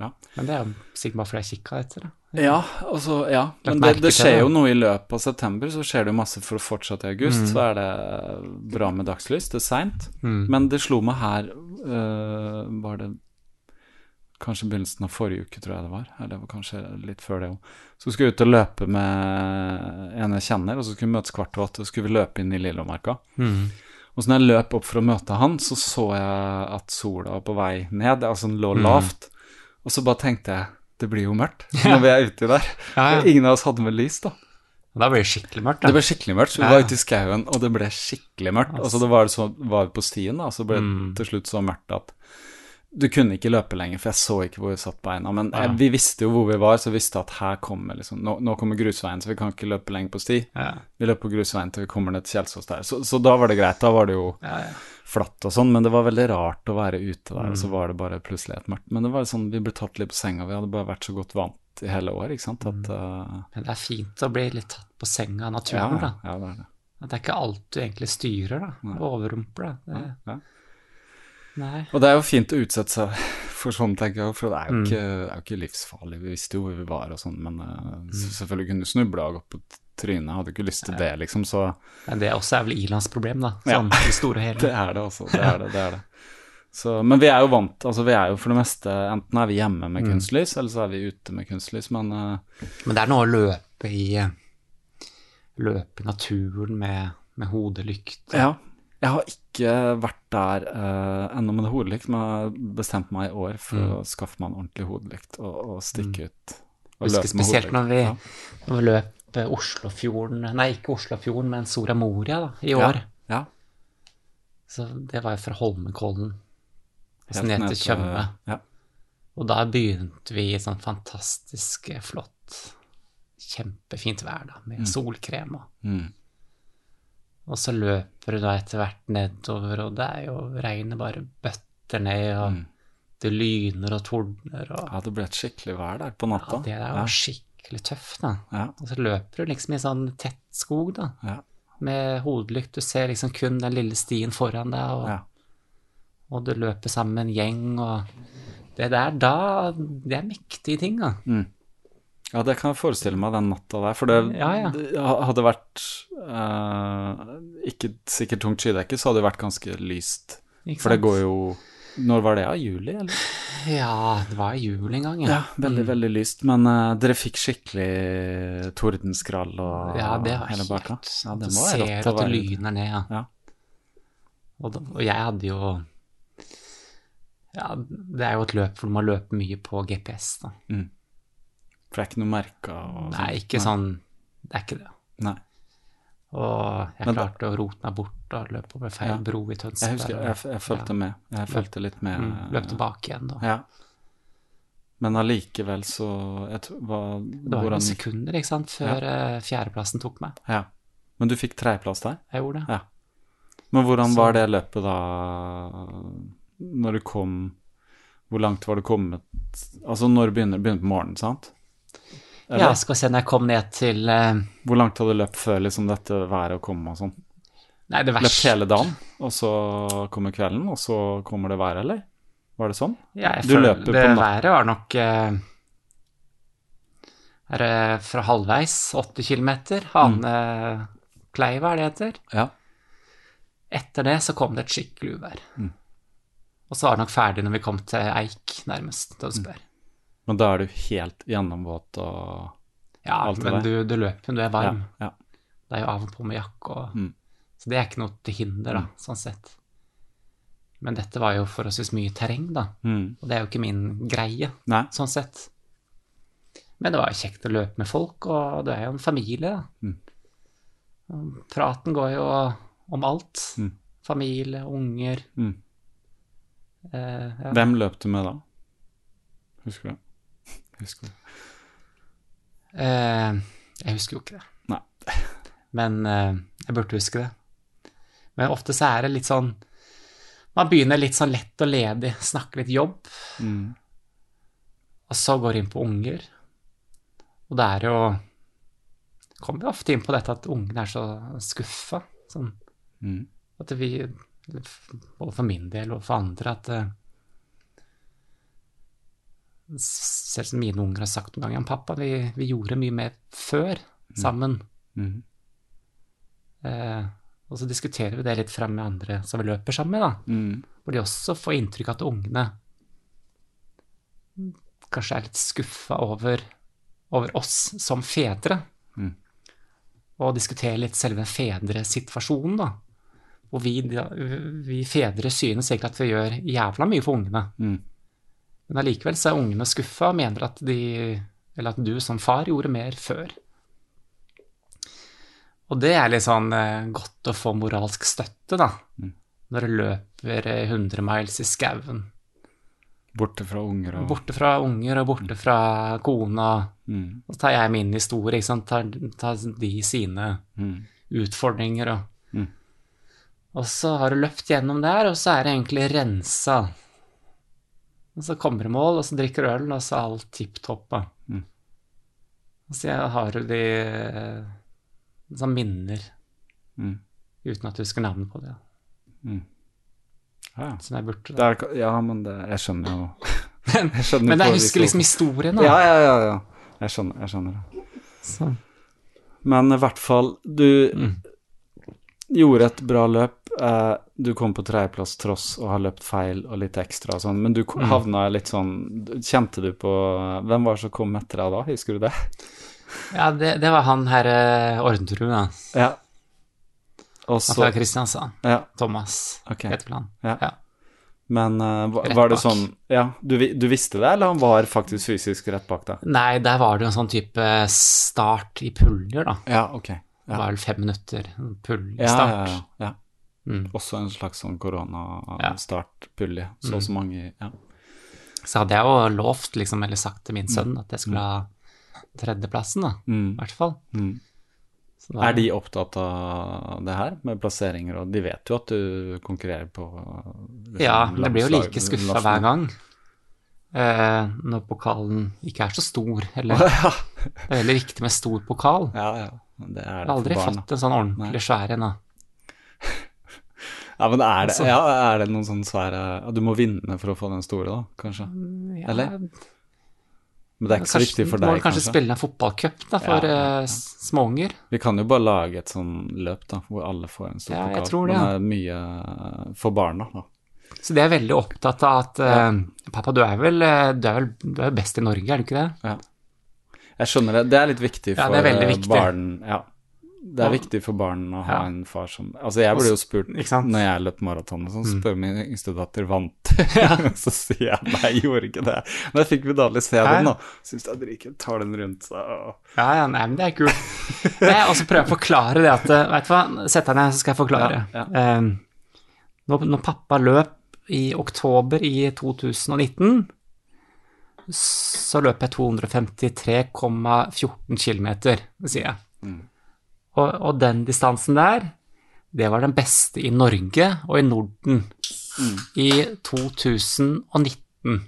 Ja. Men det er jo sikkert bare fordi jeg kikka etter det. Ja, altså, ja. Men det, det skjer jo noe i løpet av september, så skjer det jo masse for å fortsette i august. Mm. Så er det bra med dagslys, det er seint. Men det slo meg her uh, Var det kanskje begynnelsen av forrige uke, tror jeg det var. Eller det var kanskje litt før det òg. Så skulle jeg ut og løpe med en jeg kjenner, og så skulle vi møtes kvart over åtte. Og Så skulle vi løpe inn i Lillemarka. Og så når jeg løp opp for å møte han, så så jeg at sola var på vei ned. Altså den lå lavt. Og så bare tenkte jeg det blir jo mørkt når vi er uti der. Ja, ja. Ingen av oss hadde med lys, da. Da ble det skikkelig mørkt. Det ble skikkelig mørkt, så vi Ja, var ute i skauen, og det ble skikkelig mørkt. Altså, så det var, så, var på stien, da, så ble det Mm. til slutt så mørkt at du kunne ikke løpe lenger, for jeg så ikke hvor vi satt beina. Men Ja. vi visste jo hvor vi var, så vi visste at her kommer liksom Nå, nå kommer grusveien, så vi kan ikke løpe lenger på sti. Ja. Vi løper på grusveien til vi kommer ned til Kjelsås der. Så, så da var det greit. Da var det jo Ja, ja. flatt og sånn, men det var veldig rart å være ute der, og Mm. så var det bare plutselig et mørkt. Men det var sånn, vi ble tatt litt på senga, vi hadde bare vært så godt vant i hele år, ikke sant, at eh, Men det er fint å bli litt tatt på senga av ja, naturen, da. ja, det er det. At det er ikke alt du egentlig styrer, da. Overrumpler. da. Det, Ja. Nei. Og det er jo fint å utsette seg for sånn, tenker jeg, for det er jo, Mm. ikke, er jo ikke livsfarlig. Vi visste jo hvor vi var og sånn, men eh, Mm. selvfølgelig kunne du snuble og gått på trynet. Jeg hadde ikke lyst til det, liksom, så Men det også er vel Ilans problem, da. Ja. Sånn i det store og hele. det er det også. Det er det, det er det. Så, men vi er jo vant, altså vi er jo for det meste Enten er vi hjemme med Mm. kunstlys, eller så er vi ute med kunstlys, men uh, Men det er noe å løpe i Løpe i naturen med, med hodelykt. Ja. Jeg har ikke vært der uh, ennå med det hodelykt, men jeg bestemt meg i år for Mm. å skaffe meg en ordentlig hodelykt og, og stikke ut. Og Husker spesielt når vi, ja. når vi løp eh, Oslofjorden Nei, ikke Oslofjorden, men Soria Moria da, i år. Ja. Så det var jo fra Holmenkollen så ned til Tjøme. Ja. Og da begynte vi i sånn fantastisk flott, kjempefint vær, da, med solkrem. Og, Mm. Og så løper du da etter hvert nedover, og det er jo regnet bare bøtter ned, og Mm. det lyner og tordner, og ja, det ble et skikkelig vær der på natta. ja, det er jo skikkelig tøft, da. Ja. Og så løper du liksom i sånn tett skog, da, Ja. med hodelykt. Du ser liksom kun den lille stien foran deg, og, Ja. og du løper sammen med en gjeng, og det der da Det er mektige ting, da. Ja, det kan jeg forestille meg den natta der, for det, Ja, ja. det hadde vært uh, ikke sikkert tungt skydekke, så hadde det vært ganske lyst. Ikke For det går jo Når var det? Ja, juli, eller? Ja, det var i jul en gang, Ja, ja veldig, veldig lyst. Men uh, dere fikk skikkelig tordenskrall og Ja, det var hele baka. Ja, det Du må ser at det lyner ned, ja. Ja. Og, da, og jeg hadde jo Ja, det er jo et løp hvor du må løpe mye på GPS, da. For det er ikke noe merka Nei, ikke sånn Det er ikke det. Nei. Og jeg Men klarte å rote meg bort og løpe over feil Ja. bro i Jeg husker, jeg, jeg fulgte Ja. med. Jeg fulgte litt med. Mm, løp tilbake igjen, da. Ja. Men allikevel så tror, hva, Det var noen sekunder, ikke sant, før ja. fjerdeplassen tok meg. Ja. Men du fikk tredjeplass der? Jeg gjorde det. Ja. Men hvordan Så- var det løpet da, når du kom Hvor langt var du kommet Altså når begynner, begynner på morgenen, sant? Eller, Ja, skal vi se, når jeg kom ned til uh... Hvor langt hadde du løpt før liksom dette været å komme og sånn? Nei, det Løpt hele dagen, og så kommer kvelden, og så kommer det været, eller? Var det sånn? Ja, jeg Du føler løper det været var nok uh, Er det fra halvveis, 80 km, Hanekleiva er det heter. Ja. Etter det så kom det et skikkelig uvær. Mm. Og så var det nok ferdig når vi kom til Eik, nærmest Tønsberg. Men da er du helt gjennomvåt og Ja, alt det men der. du, du løper du er varm. Ja, ja. Det er jo av og på med jakke og Mm. Så det er ikke noe til hinder, da, sånn sett. Men dette var jo forholdsvis mye terreng, da. Mm. Og det er jo ikke min greie, Nei. sånn sett. Men det var jo kjekt å løpe med folk, og det er jo en familie, da. Mm. Praten går jo om alt. Mm. Familie, unger Mm. eh, ja. Hvem løp du med da? Husker du? Husker du? Eh, jeg husker jo ikke det. Nei. Men eh, jeg burde huske det. Men ofte så er det litt sånn Man begynner litt sånn lett og ledig, snakker litt jobb, Mm. og så går inn på unger. Og det er jo Kommer vi ofte inn på dette at ungene er så skuffa. Sånn Mm. at vi, både for min del og for andre, at eh, Selv som mine unger har sagt noen ganger, pappa, vi, vi gjorde mye mer før sammen. Mm. Eh, og så diskuterer vi det litt frem med andre som vi løper sammen med, da. Mm. Hvor de også får inntrykk av at ungene kanskje er litt skuffa over, over oss som fedre. Mm. Og diskuterer litt selve fedresituasjonen, da. Hvor vi, vi fedre synes egentlig at vi gjør jævla mye for ungene. Mm. Men allikevel så er ungene skuffa og mener at de, eller at du som far gjorde mer før. Og det er litt sånn eh, godt å få moralsk støtte, da. Når du løper eh, 100 miles i skauen. Borte fra unger og Borte fra unger og borte fra kona. Mm. Så tar jeg min historie, ikke sant. Tar, tar de sine Mm. utfordringer og Mm. Og så har du løpt gjennom der, og så er det egentlig rensa. Og så kommer i mål, og så drikker du øl, og så er alt tipp topp. Mm. Og så jeg har du de som sånn minner, Mm. uten at du husker navnet på det, Ja, ja. som jeg burde. Det er, ja, men det, jeg skjønner jo Men, jeg skjønner men jeg husker liksom historien, da. Ja, ja, ja. ja. Jeg skjønner, jeg skjønner det. Så, Men i hvert fall, du Mm. gjorde et bra løp. Eh, du kom på tredjeplass tross å ha løpt feil og litt ekstra og sånn, men du Mm. havna litt sånn Kjente du på Hvem var det som kom etter deg da, husker du det? ja, det, det var han her Ordentrud, da. Ja. Også, fra Kristiansand. Ja, Thomas okay. heter han. Ja. Ja. Men uh, var, var det sånn Ja, du, du visste det, eller han var faktisk fysisk rett bak deg? Nei, der var det en sånn type start i puljer, da. Ja, ok. Det var vel fem minutter Ja, ja, ja, ja. Mm. Også en slags sånn Ja. Så og så mange Ja. Så hadde jeg jo lovt, liksom, eller sagt til min sønn at jeg skulle ha tredjeplassen, da. I Mm. hvert fall. Mm. Så da- Er de opptatt av det her, med plasseringer, og de vet jo at du konkurrerer på liksom, Ja, det blir jo like skuffa hver gang. Eh, når pokalen ikke er så stor, eller ja. Det er veldig viktig med stor pokal. ja, ja. Det er det Jeg har aldri fått en sånn ordentlig svær en, da. Ja, men er det, Altså- ja, er det noen sånn svære Du må vinne for å få den store, da, kanskje? Ja, Eller? Men det er ikke så viktig for deg, kanskje Må kanskje? spille en fotballcup da, for Ja, ja, eh, ja. småunger. Vi kan jo bare lage et sånn løp, da, hvor alle får en stor Ja, jeg tror det, Men ja. det er mye for barna, da. Så de er veldig opptatt av at uh, Pappa, du er vel eh, du er vel du er best i Norge, er du ikke det? Ja. Jeg skjønner det. Det er litt viktig for Ja, det er eh, viktig. barn. Ja. Det er viktig for barn å ha Ja. en far som Altså, jeg ble jo spurt Ikke sant? når jeg løp maraton og sånn, Mm. spør min yngste datter vant Så sier jeg nei, jeg gjorde ikke det. Men jeg fikk medalje, se Hæ? den, da. Syns det er dritkult. Tar den rundt, så Ja, ja, nei, men det er kult. Og så prøver jeg å forklare det at eh, Vet du hva, sett deg ned, så skal jeg forklare. Ja, Eh, når, når pappa løp i oktober i 2019, så løp jeg 253,14 km, sier jeg. Og, og den distansen der, det var den beste i Norge og i Norden i 2019.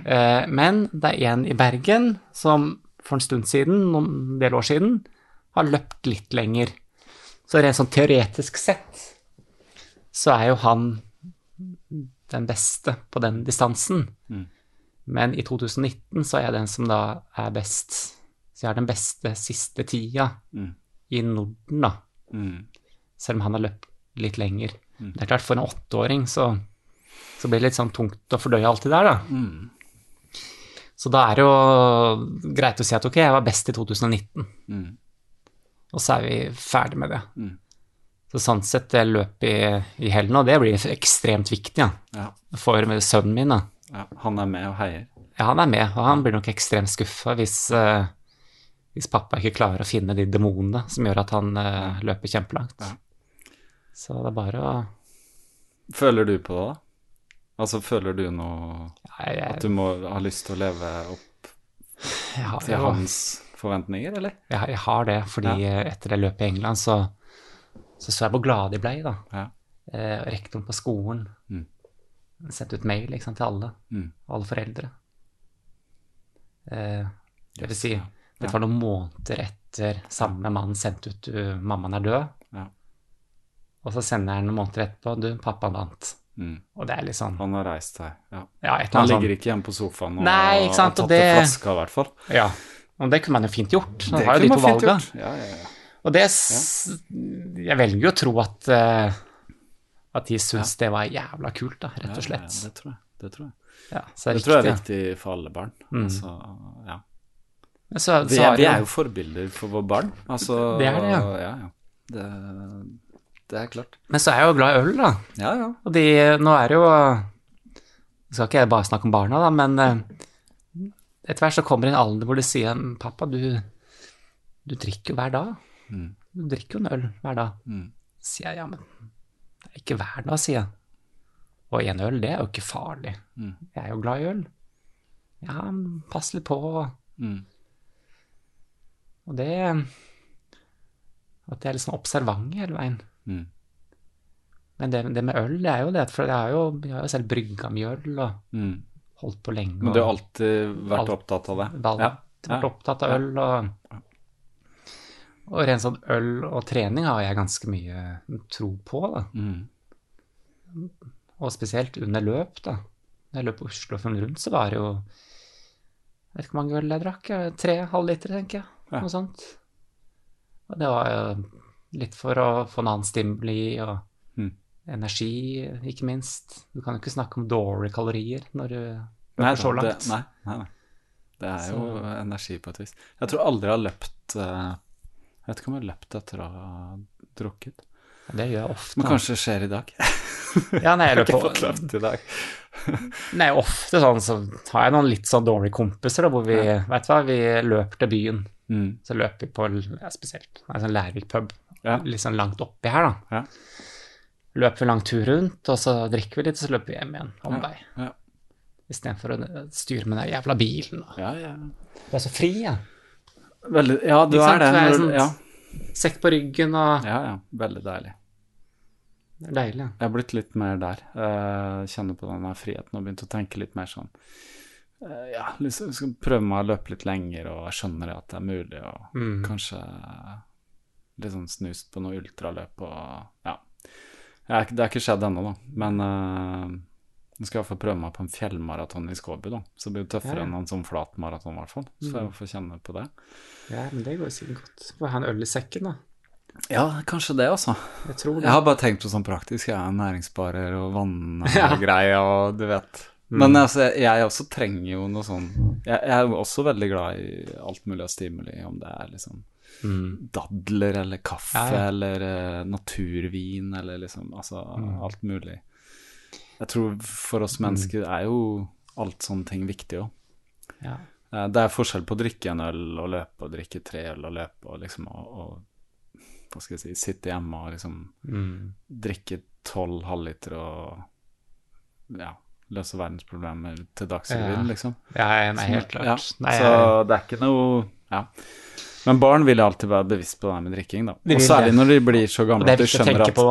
Eh, men det er en i Bergen som for en stund siden, noen del år siden, har løpt litt lenger. Så rent sånn teoretisk sett så er jo han den beste på den distansen. Men i 2019 så er jeg den som da er best. Så jeg har den beste siste tida i Norden, da. mm. Selv om han har løpt litt lenger. Det er klart, for en åtteåring så, så blir det litt sånn tungt å fordøye alt det der, da. Så da er det jo greit å si at ok, jeg var best i 2019. Mm. Og så er vi ferdig med det. Mm. Så sånn sett, det løpet i, i helgen, og det blir ekstremt viktig ja, Ja. for sønnen min. da. ja. Han er med og heier. Ja, han er med, og han blir nok ekstremt skuffa hvis, eh, hvis pappa ikke klarer å finne de demonene som gjør at han eh, løper kjempelangt. Ja. Så det er bare å Føler du på det, da? Altså, føler du noe jeg, jeg, At du må ha lyst til å leve opp har, til hans forventninger, eller? jeg, jeg har det, fordi ja. etter det løpet i England så, så så jeg hvor glade de ble, da. Ja. Eh, rektoren på skolen Mm. sendte ut mail ikke sant, til alle, Mm. alle foreldre. Eh, det vil si, det var noen måneder etter samme mann sendte ut uh, 'mammaen er død', Ja. og så sender han noen måneder etterpå 'du, pappaen vant'. Mm. Og det er litt sånn Han har reist seg, ja. Ja, Han ligger sånn. ikke hjemme på sofaen og Nei, ikke sant, og tatt det- en flaske, i hvert fall. Ja. Og det kunne man jo fint gjort. Man Det har jo de to valga. Ja, ja, ja. Og det Jeg velger jo å tro at uh, at de syns det var jævla kult, da, rett og Ja, ja, slett. det tror jeg. Det tror jeg. Ja, så Det tror jeg er viktig for alle barn. Mm. Altså, ja. Så, Vi er, vi er jo forbilder for våre barn. Altså, Det er det, ja. ja, ja. Det, det er klart. Men så er jeg jo glad i øl, da. Ja, ja. Og de, nå er det jo skal ikke jeg bare snakke om barna, da, men eh, etter hvert så kommer det en alder hvor de sier pappa, du, du drikker jo hver dag. Du drikker jo en øl hver dag. sier jeg ja, men det er ikke hver dag, sier jeg. Og en øl, det er jo ikke farlig. Jeg er jo glad i øl. Ja, pass litt på. Og det At jeg er litt sånn observant hele veien. Mm. Men det, det med øl, det er jo det, for jeg har jo, jeg har jo selv brygga mye øl og Mm. holdt på lenge. Men du har alltid vært Alt- opptatt av det? Alltid vært opptatt av øl, og, og rent sånn øl og trening har jeg ganske mye tro på, da. Mm. Og spesielt under løp, da. Når jeg løp Oslofjorden rundt, så var det jo Jeg vet ikke hvor mange øl jeg drakk. Tre halvlitere, tenker jeg. Ja. Noe sånt. Og det var jo litt for å få en annen stimuli og Mm. energi, ikke minst. Du kan jo ikke snakke om dårlige kalorier når du løper så langt. Det, nei, nei, nei. Det er jo Så- energi på et vis. Jeg tror aldri jeg har løpt eh, Jeg vet ikke om jeg har løpt etter å ha drukket. Det gjør jeg ofte. Men kanskje det skjer i dag. Ja, nei, jeg Jeg har ikke fått løpt i dag. Nei, ofte sånn så har jeg noen litt sånn dårlige kompiser da, hvor vi, vet du hva, vi løper til byen. Mm. Så løper vi på ja, spesielt en sånn Lærvik pub, Ja. litt sånn langt oppi her, da. Ja. Løper vi lang tur rundt, og så drikker vi litt, og så løper vi hjem igjen, omvei. Ja. Istedenfor å styre med den jævla bilen. og- Ja, ja. Du er så fri, ja. Veldig, ja, du er det. Er Når, sånn- ja. Sekk på ryggen, og ja, ja. Veldig deilig. Det er deilig. ja. Jeg har blitt litt mer der. Eh, kjenner på denne friheten og begynt å tenke litt mer sånn Ja, liksom skal prøve meg å løpe litt lenger, og jeg skjønner at det er mulig, og Mm. kanskje litt sånn snust på noe ultraløp og Ja. Jeg det har ikke skjedd ennå, da, men uh, jeg skal iallfall prøve meg på en fjellmaraton i Skåbu, da. Så det blir jo tøffere Ja, ja. enn en sånn flat maraton, i hvert fall. Så får jeg få kjenne på det. Ja, men det går sikkert godt. Får ha en øl i sekken, da. Ja, kanskje det, altså. Jeg det. Jeg har bare tenkt på sånn praktisk, jeg er næringssparer og Ja. vanngreier og du vet. Men altså, jeg, også trenger jo noe sånn jeg, jeg er jo også veldig glad i alt mulig av stimuli, om det er liksom dadler eller kaffe Ja, ja. eller uh, naturvin eller liksom Altså alt mulig. Jeg tror for oss mennesker er jo alt sånne ting viktig òg. Ja. Uh, Det er forskjell på å drikke en øl og løpe, og drikke tre øl og løpe, og liksom og, og Hva skal jeg si Sitte hjemme og liksom Mm. drikke tolv halvliter og ja, løse verdensproblemer til Dagsrevyen, Ja. liksom. Ja, nei, helt klart. Ja, Nei, så det er ikke noe Ja. Men barn vil alltid være bevisst på det her med drikking, da. Og særlig når de blir så gamle at de skjønner at, på,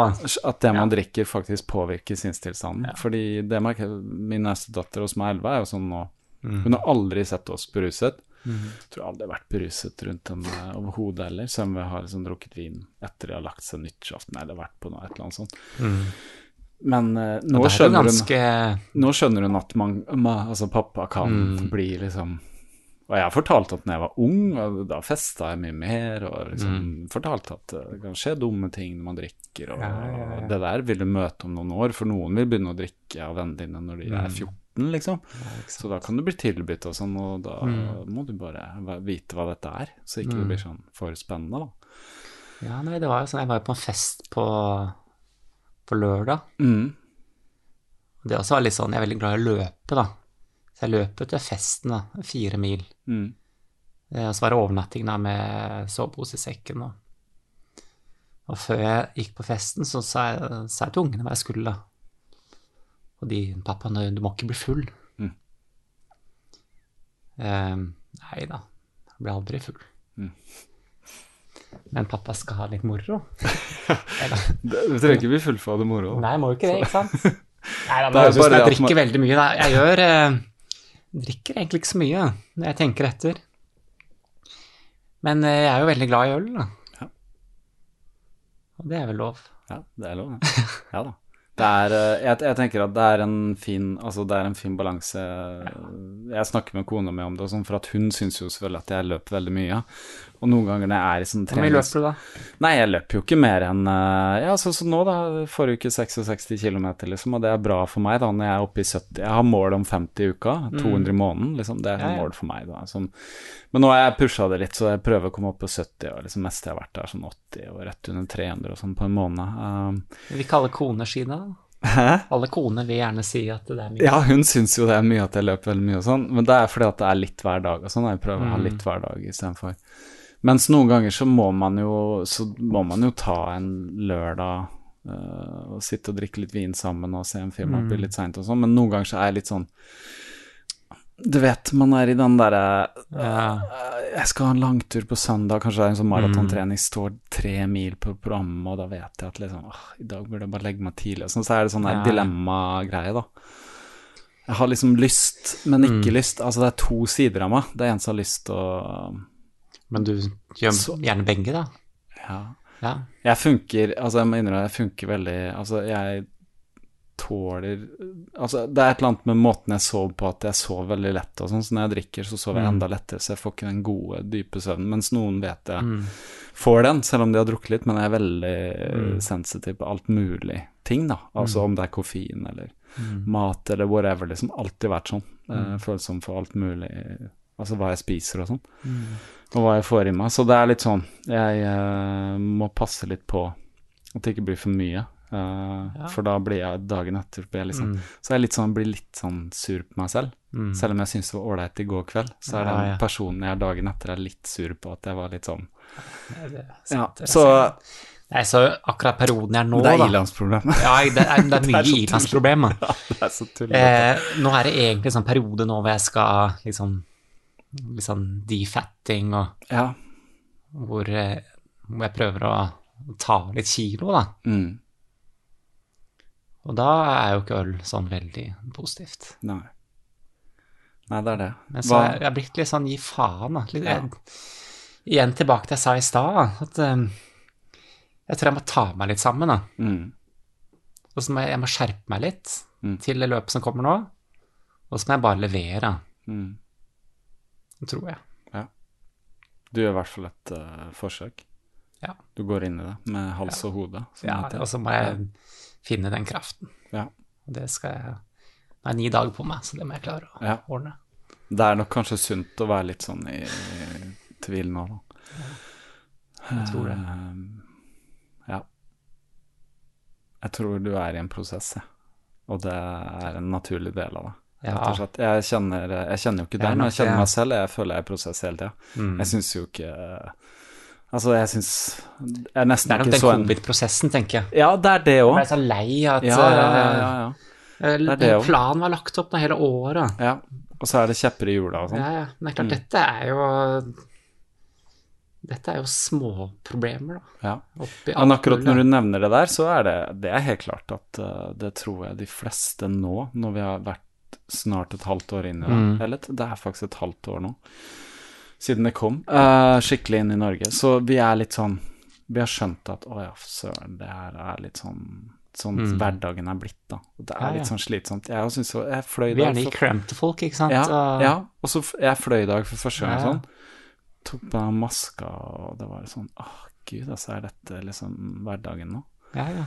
at det man drikker, faktisk påvirker sinnstilstanden. Ja. Fordi det merker jeg Min neste datter, som er elleve, er jo sånn nå Mm. Hun har aldri sett oss beruset. Tror aldri har vært beruset rundt henne overhodet heller, selv om vi har liksom drukket vin etter de har lagt seg nyttårsaften eller vært på noe et eller annet sånt. Men uh, nå, skjønner er skjønner hun, nå skjønner hun at man, ma, altså pappa kan Mm. bli liksom Og jeg har fortalt at når jeg var ung, og da festa jeg mye mer, og liksom fortalt at det kan skje dumme ting når man drikker, og, Mm. Ja, ja, ja. det der vil du møte om noen år, for noen vil begynne å drikke av vennene dine når de Mm. er 14, liksom. Så da kan du bli tilbudt og sånn, og da Mm. må du bare vite hva dette er, så ikke det blir sånn for spennende, da. Ja, nei, det var jo sånn Jeg var jo på en fest på, på lørdag. Mm. Det også var litt sånn Jeg er veldig glad i å løpe, da. Så jeg løp til festen, da. Fire mil. Mm. Eh, Og så var det overnatting da med sovepose i sekken. Og, og før jeg gikk på festen, så sa jeg, sa jeg til ungene hva jeg skulle. da. Og de 'Pappa, du må ikke bli full'. Mm. Um, nei da, jeg blir aldri full. Mm. Men pappa skal ha litt moro. Eller, Du trenger ikke bli full av det moro. Nei, må jo ikke det, ikke sant? Nei, da, Det er bare jeg drikker man- veldig mye. Da. Jeg gjør eh, drikker egentlig ikke så mye når jeg tenker etter. Men eh, jeg er jo veldig glad i øl, da. Ja. Og det er vel lov. Ja, det er lov, det. Ja da. Det er, eh, jeg, jeg tenker at det er en fin altså fin balanse. Jeg snakker med kona mi om det, sånn, for at hun syns jo selvfølgelig at jeg løper veldig mye. Og noen ganger når jeg er i sånn Hvor mye løper du da? Nei, jeg løper jo ikke mer enn eh, Ja, sånn som nå, da. Forrige uke 66 km, liksom. Og det er bra for meg, da, når jeg er oppe i 70. Jeg har mål om 50 i uka. 200 i måneden, liksom. Det er Mm. Ja, ja. mål for meg, da. Sånn. Men nå har jeg pusha det litt, så jeg prøver å komme opp på 70, og liksom meste jeg har vært der, sånn 80, og rett under 300 og sånn på en måned. Um, Vi kaller koner sine, da. Hæ? Alle koner vil gjerne si at det er mye. Ja, hun syns jo det er mye at jeg løper veldig mye og sånn, men det er fordi at det er litt hver dag og sånn. Jeg prøver å ha litt hver dag istedenfor. Mens noen ganger så må man jo, så må man jo ta en lørdag uh, og sitte og drikke litt vin sammen og se en film Mm. litt seint og sånn, men noen ganger så er jeg litt sånn Du vet, man er i den derre Ja. øh, Jeg skal ha en langtur på søndag, kanskje det er en sånn maratontrening, står tre mil på programmet, og da vet jeg at liksom åh, I dag burde jeg bare legge meg tidlig. Sånn, så er det sånn der dilemmagreie, da. Jeg har liksom lyst, men ikke lyst. Altså, det er to sider av meg. Det er en som har lyst til å Men du gjør Så- gjerne begge, da. Ja. Ja. Jeg funker Altså, jeg må innrømme, jeg funker veldig Altså, jeg tåler Altså, det er et eller annet med måten jeg sover på, at jeg sover veldig lett og sånn, så når jeg drikker, så sover jeg enda lettere, så jeg får ikke den gode, dype søvnen, mens noen vet jeg får den, selv om de har drukket litt, men jeg er veldig sensitiv på alt mulig ting, da. Altså om det er koffein eller mat eller whatever, liksom. Alltid vært sånn. Eh, følsom for alt mulig, altså hva jeg spiser og sånn. Og hva jeg får i meg. Så det er litt sånn Jeg uh, må passe litt på at det ikke blir for mye. eh, For da blir jeg dagen etter blir jeg liksom, Så jeg litt sånn, blir litt sånn sur på meg selv. Selv om jeg syntes det var ålreit i går kveld, så er Ja, den ja. personen jeg dagen etter, er litt sur på at jeg var litt sånn Det Ja, sant, så. Nei, så akkurat perioden jeg er nå, det er da ilandsproblem. Ja, det er, det er mye ilandsproblem. da. det er så tullete. Eh, nå er det egentlig en sånn periode nå hvor jeg skal liksom Litt sånn defatting, og Ja. hvor, eh, hvor jeg prøver å ta av litt kilo, da. Mm. Og da er jo ikke øl sånn veldig positivt. Nei. Nei, det er det. Men så er jeg blitt litt sånn gi faen, da. Litt, Ja. jeg, igjen tilbake til jeg sa i stad, at um, jeg tror jeg må ta meg litt sammen, da. mm. Og så må jeg, jeg må skjerpe meg litt Mm. til det løpet som kommer nå. Og så må jeg bare levere, Mm. Det tror jeg. Du gjør i hvert fall et uh, forsøk. Ja. Du går inn i det med hals og hode. Ja, og så må jeg finne den kraften. Ja. Det skal jeg Nå har jeg ni dager på meg, så det må jeg klare å Ja. ordne. Det er nok kanskje sunt å være litt sånn i, i tvil nå, da. Jeg tror det. Uh, ja. Jeg tror du er i en prosess, jeg. Og det er en naturlig del av det. Ja. Rett og slett. Jeg kjenner, jeg kjenner jo ikke Jeg er men jeg kjenner meg selv. Jeg føler jeg er i prosess hele tida. Mm. Jeg syns jo ikke Altså, jeg syns Jeg Det er nok den covid-prosessen, tenker jeg. Ja, det er det Jeg òg. ble så lei at Ja, ja, ja, eh, det det planen var lagt opp nå hele året. ja. Og så er det kjepper i hjula og sånn. Ja, ja. Men det er klart, Mm. dette er jo Dette er jo småproblemer, da. Ja. Men akkurat når du nevner det der, så er det, det er helt klart at uh, det tror jeg de fleste nå, når vi har vært snart et halvt år inn i det, Mm. eller det er faktisk et halvt år nå, siden det kom, uh, skikkelig inn i Norge, så vi er litt sånn, vi har skjønt at, å ja, søren, det her er litt sånn, sånn Mm. hverdagen er blitt da, det er Ja, litt sånn slitsomt. Jeg syns jeg fløy Vi i er dag gjerne i for- cramped folk, ikke sant? ja, ja, og så jeg fløy i dag for første gang Ja, ja. sånn, tok på meg maska, og det var sånn, åh gud, altså er dette liksom hverdagen nå? ja, ja.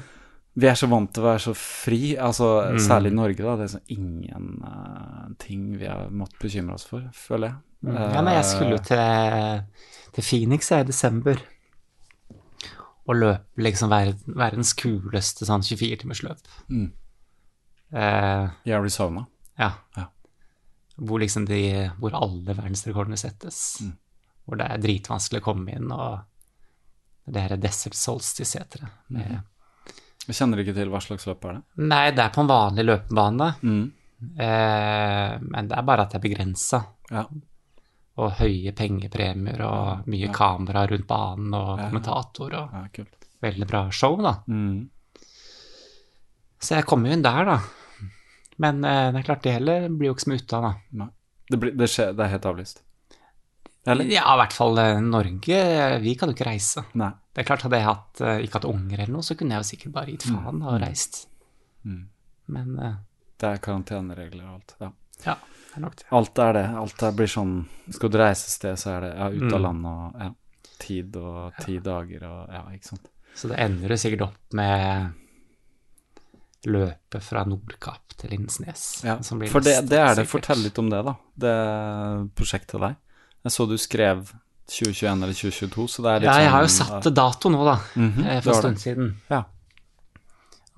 Vi er så vant til å være så fri, altså Mm. særlig i Norge, da. Det er sånn ingen eh, ting vi har måttet bekymre oss for, føler jeg. Mm. Ja, nei, jeg skulle jo Eh, til, til Phoenix jeg, i desember. Og løpe liksom ver verdens kuleste sånn 24-timersløp. Mm. Uh, I Arizona. ja. Ja. Hvor liksom de Hvor alle verdensrekordene settes. Mm. Hvor det er dritvanskelig å komme inn, og det her er Desert Solstice heter det. Med, Jeg kjenner ikke til hva slags løp er det. Nei, det er på en vanlig løpebane, Mm. eh, men det er bare at det er begrensa. Ja. Og høye pengepremier og mye kamera rundt banen og Ja. kommentator og ja, kult. veldig bra show, da. Mm. Så jeg kom jo inn der, da. Men eh, det er klart, det heller blir jo ikke smuta, da. Nei. Det, blir, det, skjer, det er helt avlyst. Eller? Ja, i hvert fall eh, Norge. Vi kan jo ikke reise. Nei. Det er klart, hadde jeg hatt, eh, ikke hatt unger eller noe, så kunne jeg jo sikkert bare gitt faen og reist. Mm. Men uh, Det er karanteneregler og alt. Ja. ja, det er nok det. Alt er det. Alt er blir sånn Skal du reise et sted, så er det ja, ut av Mm. landet og ja, tid og ti dager og ja, ikke sant. Så det ender jo sikkert opp med løpet fra Nordkapp til Lindesnes. Ja, som blir for det, det er det. sikkert. Fortell litt om det, da. Det prosjektet der. Jeg så du skrev 2021 eller 2022, så det er litt Ja, jeg har jo sånn, satt dato nå, da, mm -hmm, for en stund siden. Ja.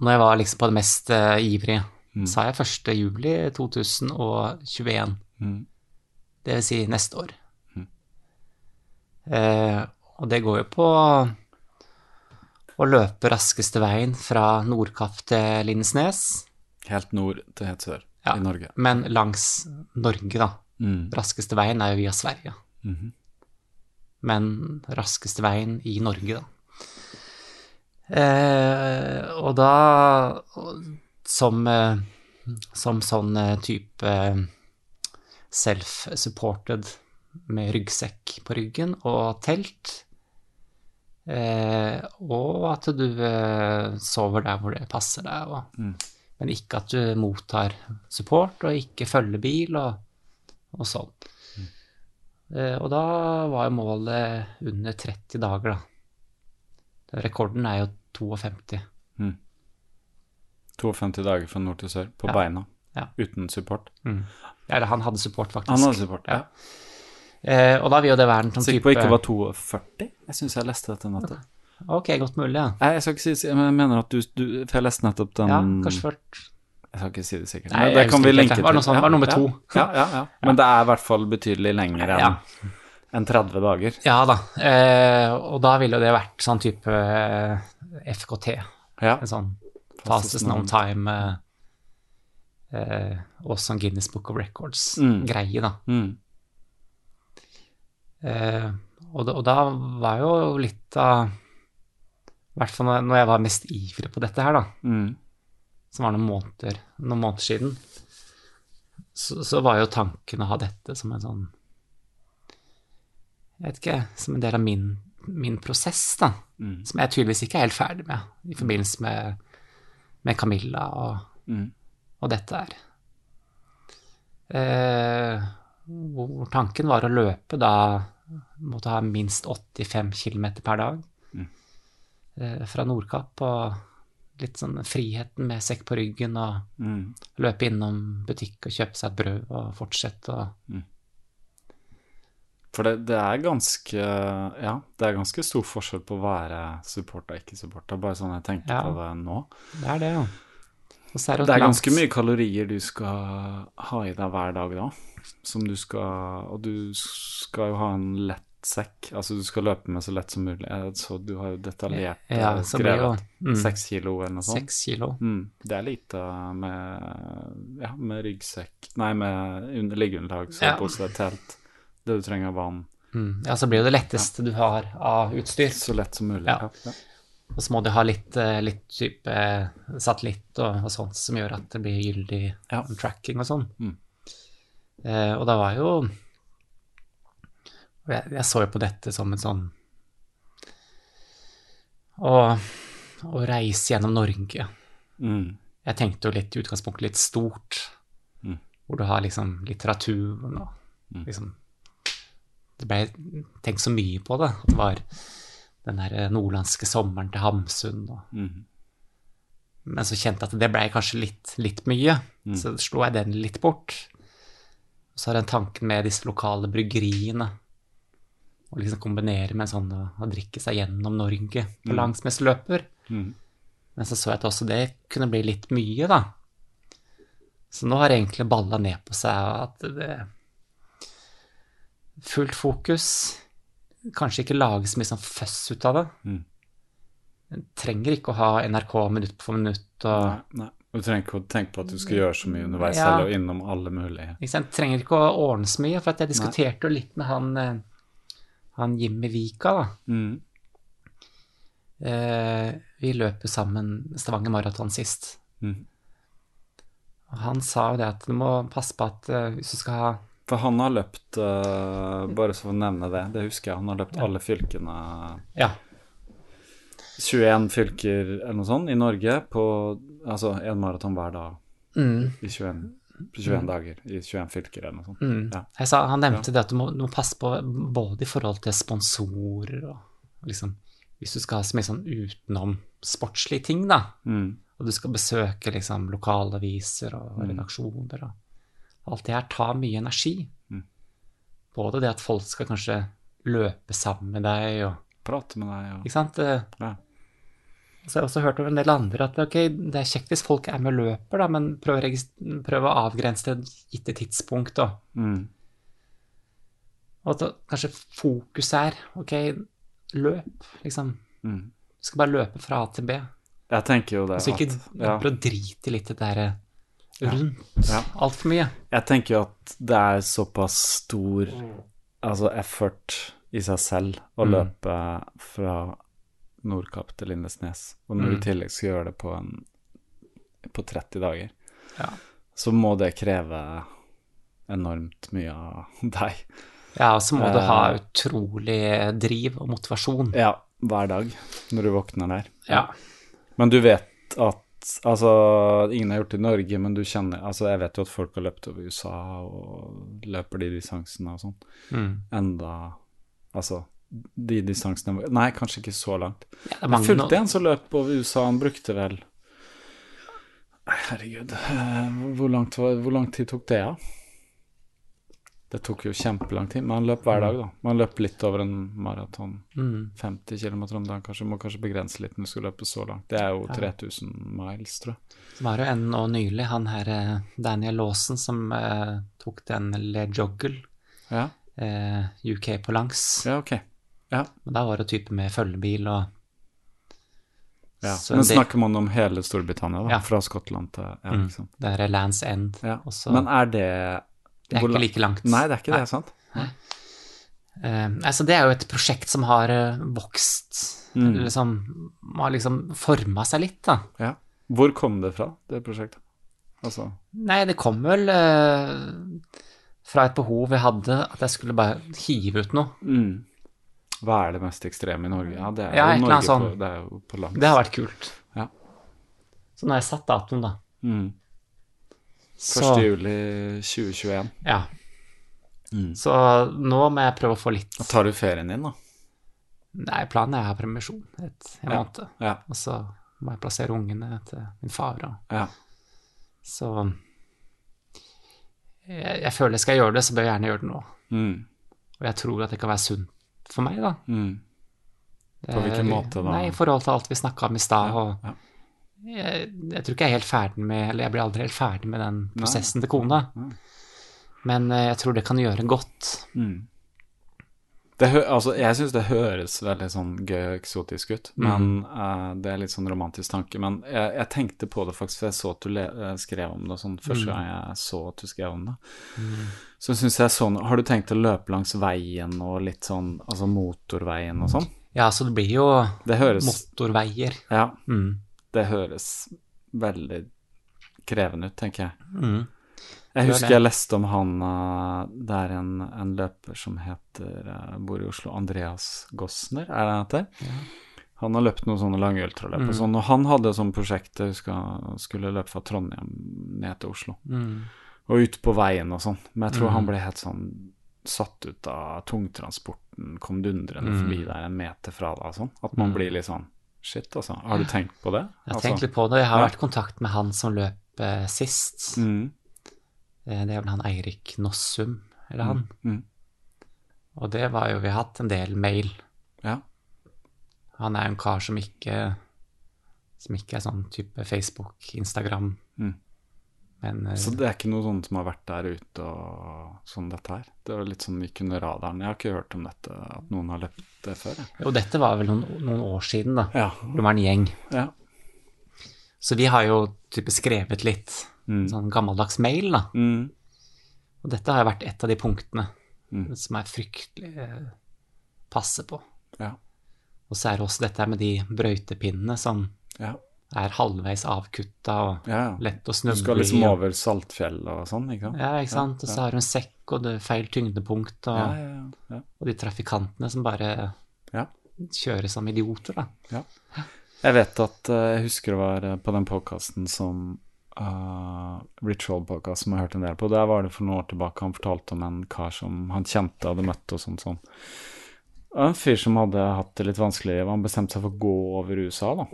når jeg var liksom på det mest uh, ivrige, sa jeg 1. juli 2021. Mm. Det vil si neste år. Eh, og det går jo på å løpe raskeste veien fra Nordkapp til Lindesnes. Helt nord til helt sør Ja, i Norge. Men langs Norge, da. Mm. Raskeste veien er jo via Sverige. Mhm. Men raskeste veien i Norge, da. Eh, og da Som, eh, som sånn eh, type eh, self-supported med ryggsekk på ryggen og telt. Eh, og at du sover der hvor det passer deg, og, men ikke at du mottar support og ikke følger bil og, og sånn. Eh, og da var jo målet under 30 dager, da. Rekorden er jo 52. 52 dager fra nord til sør, på Ja. beina, Ja. uten support. Eller han hadde support, faktisk. Han hadde support, ja. Eh, og da vil jo det være en sånn Sikker på ikke var 42? Jeg syns jeg leste dette nettopp. Ok, godt mulig, ja. Nei, jeg skal ikke si jeg mener at du, du For jeg leste nettopp den Ja, kanskje ført Jeg skal ikke si det sikkert. Nei, det kan vi linke til. Var det noe sånt? Var nummer to? Ja, ja, ja. Men det er i hvert fall betydelig lenger enn enn 30 dager. Ja da. Eh, og da ville det vært sånn type eh, FKT. Ja. En sånn fastest known time eh, eh, og sånn Guinness Book of Records-greie, da. Mm. Eh, og, og da var jo litt av I hvert fall når jeg var mest ivrig på dette her, da, Mm. Som var noen måneder, noen måneder siden, så, så var jo tanken å ha dette som en sånn Jeg vet ikke, som en del av min, min prosess, da. Mm. Som jeg tydeligvis ikke er helt ferdig med i forbindelse med, med Camilla og, Mm. og dette her. Eh, hvor tanken var å løpe da måtte ha minst 85 km per dag eh, fra Nordkapp. Og litt sånn friheten med sekk på ryggen og Mm. løpe innom butikk og kjøpe seg et brød og fortsette å For det, det er ganske Ja, det er ganske stor forskjell på å være supporter og ikke supporter. Bare sånn jeg tenker Ja. på det nå. Det er det, ja. Og så det, Det er ganske langt- mye kalorier du skal ha i deg hver dag da. Som du skal Og du skal jo ha en lett sekk. Altså du skal løpe med så lett som mulig. Så du har jo detaljert Ja, eh, så blir mm. kilo eller noe sånt. 6 kilo. Mm, det er lite med, ja, med ryggsekk Nei, med under, liggeunderlag, Ja. sovepose, telt. Det du trenger av vann. Mm. Ja, så blir det det letteste du har av utstyr. Så lett som mulig. Ja. Ja. Ja. Og så må du ha litt, eh, litt type eh, satellitt og, og sånt som gjør at det blir gyldig Ja. tracking og sånn. Mm. Eh, og det var jo og jeg, jeg så jo på dette som en sånn å, å reise gjennom Norge. Mm. Jeg tenkte jo litt i utgangspunktet litt stort, Mm. hvor du har liksom litteraturen og Mm. liksom Det ble tenkt så mye på det. At det var den der nordlandske sommeren til Hamsun. Og, Mm. men så kjente jeg at det ble kanskje litt, litt mye. Mm. Så slo jeg den litt bort. Og så har jeg en tanke med disse lokale bryggeriene. Å liksom kombinere med sånn å, drikke seg gjennom Norge på Mm. langsmessløper. Mm. Men så så jeg at også det kunne bli litt mye, da. Så nå har det egentlig balla ned på seg at det Fullt fokus. Kanskje ikke lage så mye sånn føss ut av det. Mm. Trenger ikke å ha NRK minutt for minutt og Nei, nei. Du trenger ikke å tenke på at du skal gjøre så mye underveis Ja. eller innom alle mulige ikke sant? Trenger ikke å ordne så mye. For jeg diskuterte jo litt med han, eh, han Jimmy Vika, da. mm. Eh, vi løper sammen Stavanger Maraton sist. Mm. Og han sa jo det at du må passe på at eh, hvis du skal ha For han har løpt, eh, bare så for å nevne det, det husker jeg, han har løpt alle fylkene Ja. 21 fylker eller noe sånt i Norge på altså en maraton hver dag Mm. i 21, på 21 dager i 21 fylker eller noe sånt. Mm. Ja. Sa, han nevnte det at du må, du må passe på både i forhold til sponsorer og liksom Hvis du skal ha så mye sånn utenom sportslige ting, da, Mm. og du skal besøke liksom lokalaviser og redaksjoner og alt det her tar mye energi. Mm. Både det at folk skal kanskje løpe sammen med deg og Prate med deg og Ikke sant? Eh, ja. Så jeg har også hørt om en del andre at okay, det er kjekt hvis folk er med og løper, da, men prøv å, prøv å avgrense et gitte tidspunkt. Da. Mm. Og at kanskje fokuset er ok, løp, liksom. Mm. Du skal bare løpe fra A til B. Jeg tenker jo det Altså ikke ja. prøv å drite litt i det der rundt Ja. altfor mye. Jeg tenker jo at det er såpass stor altså effort i seg selv å Mm. løpe fra Nordkapp til Lindesnes, og når du Mm. i tillegg skal gjøre det på, en, på 30 dager, Ja. så må det kreve enormt mye av deg. Ja, og så må du ha Eh. utrolig driv og motivasjon. Ja, hver dag når du våkner der. Ja. Men du vet at Altså, ingen har gjort det i Norge, men du kjenner Altså, jeg vet jo at folk har løpt over USA og løper de distansene og sånn. Mm. Enda Altså, de distansene Nei, kanskje ikke så langt. Ja, Jeg fulgte en som løp over USA, han brukte vel Herregud, eh, hvor, langt hvor lang tid tok det, da? Det tok jo kjempelang tid, men han løp hver dag, da. Man løp litt over en maraton. Mm. 50 km om dagen, kanskje. Må kanskje begrense litt når du skal løpe så langt. Det er jo 3000 miles, tror jeg. Det var jo en nå nylig, han her eh, Daniel Lawson, som eh, tok den Le Joggle, Ja, eh, UK på langs. ja ok. Ja. Men da var det type med følgebil og ja. Så Men det- snakker man om hele Storbritannia, da? Ja. Fra Skottland til Ja, Mm. liksom. Det er Lands End. Ja. også. Men er det det er hvor ikke like langt. Nei, det er ikke Nei. det, sant? Uh, altså det er jo et prosjekt som har uh, vokst, Mm. liksom, har liksom forma seg litt, da. Ja. Hvor kom det fra, det prosjektet? Altså Nei, det kom vel uh, fra et behov jeg hadde, at jeg skulle bare hive ut noe. mm. Hva er det mest ekstreme i Norge? Ja, det er Ja, jo Norge sånn. på, det er jo på langs. Det har vært kult. Ja. Så nå har jeg satt datoen, da. mm. 1. Juli 2021. ja. Mm. Så nå må jeg prøve å få litt Da tar du ferien din, da. Nei, planen er å ha permisjon et, en Ja. måned. Ja. Og så må jeg plassere ungene til min far. Og, ja. så jeg, jeg føler skal jeg gjøre det, så bør jeg gjerne gjøre det nå. Mm. Og jeg tror at det kan være sunt for meg, da. Mm. På hvilken måte da? Nei, I forhold til alt vi snakka om i stad. Ja, ja. jeg, jeg tror ikke jeg er helt ferdig med Eller jeg blir aldri helt ferdig med den Nei. prosessen til kona. Nei. Men eh, jeg tror det kan gjøre godt. Mm. Altså, jeg syns det høres veldig sånn gøy og eksotisk ut, men eh, det er litt sånn romantisk tanke. Men jeg, jeg tenkte på det faktisk, for jeg så at du eh, skrev om det sånn første gang jeg så at du skrev om det. Så syns jeg sånn Har du tenkt å løpe langs veien og litt sånn altså motorveien og sånn? Ja, så det blir jo Det høres motorveier. Ja, Mm. det høres veldig krevende ut, tenker jeg. Mm. Jeg husker jeg leste om han eh, Det er en, en løper som heter eh, Bor i Oslo. Andreas Gossner, er det han heter? Han har løpt noen sånne lange ultraløp Mm. og sånn, og han hadde et sånt prosjekt jeg husker han skulle løpe fra Trondheim ned til Oslo. Mm. Og ut på veien og sånn. Men jeg tror han ble helt sånn satt ut av tungtransporten, kom dundrende Mm. forbi der en meter fra deg og sånn. At man blir litt sånn Shit, altså. Har du tenkt på det? Jeg har altså, tenkt litt på det. Jeg har ja. vært i kontakt med han som løp eh, sist. Mm, Det er vel han Eirik Nossum, eller han. mm. Og det var jo Vi har hatt en del mail. ja. Han er en kar som ikke Som ikke er sånn type Facebook, Instagram. Mm. Men eh, Så det er ikke noe sånt som har vært der ute og sånn dette her? Det var litt sånn gikk under radaren. Jeg har ikke hørt om dette, at noen har løpt det før. Jeg. jo, dette var vel noen, noen år siden, da. Ja. Det var en gjeng. ja. Så vi har jo type skrevet litt Mm. sånn gammeldags mail, da. Mm. Og dette har vært et av de punktene Mm. som er fryktelig eh, passe på. Ja. Og så er det også dette med de brøytepinnene som Ja. er halvveis avkutta og ja. lett å Du skal liksom over Saltfjell og sånn, ikke sant? Ja, ikke sant. Og så har du en sekk, og det er feil tyngdepunkt, og, og de trafikantene som bare Ja. kjører som idioter, da. Jeg vet at eh, Jeg husker det var eh, på den podkasten som uh, Ritual-podkast som jeg har hørt en del på. Der var det for noen år tilbake han fortalte om en kar som han kjente hadde møtt og sånn sånn. En fyr som hadde hatt det litt vanskelig. Han bestemte seg for å gå over USA, da.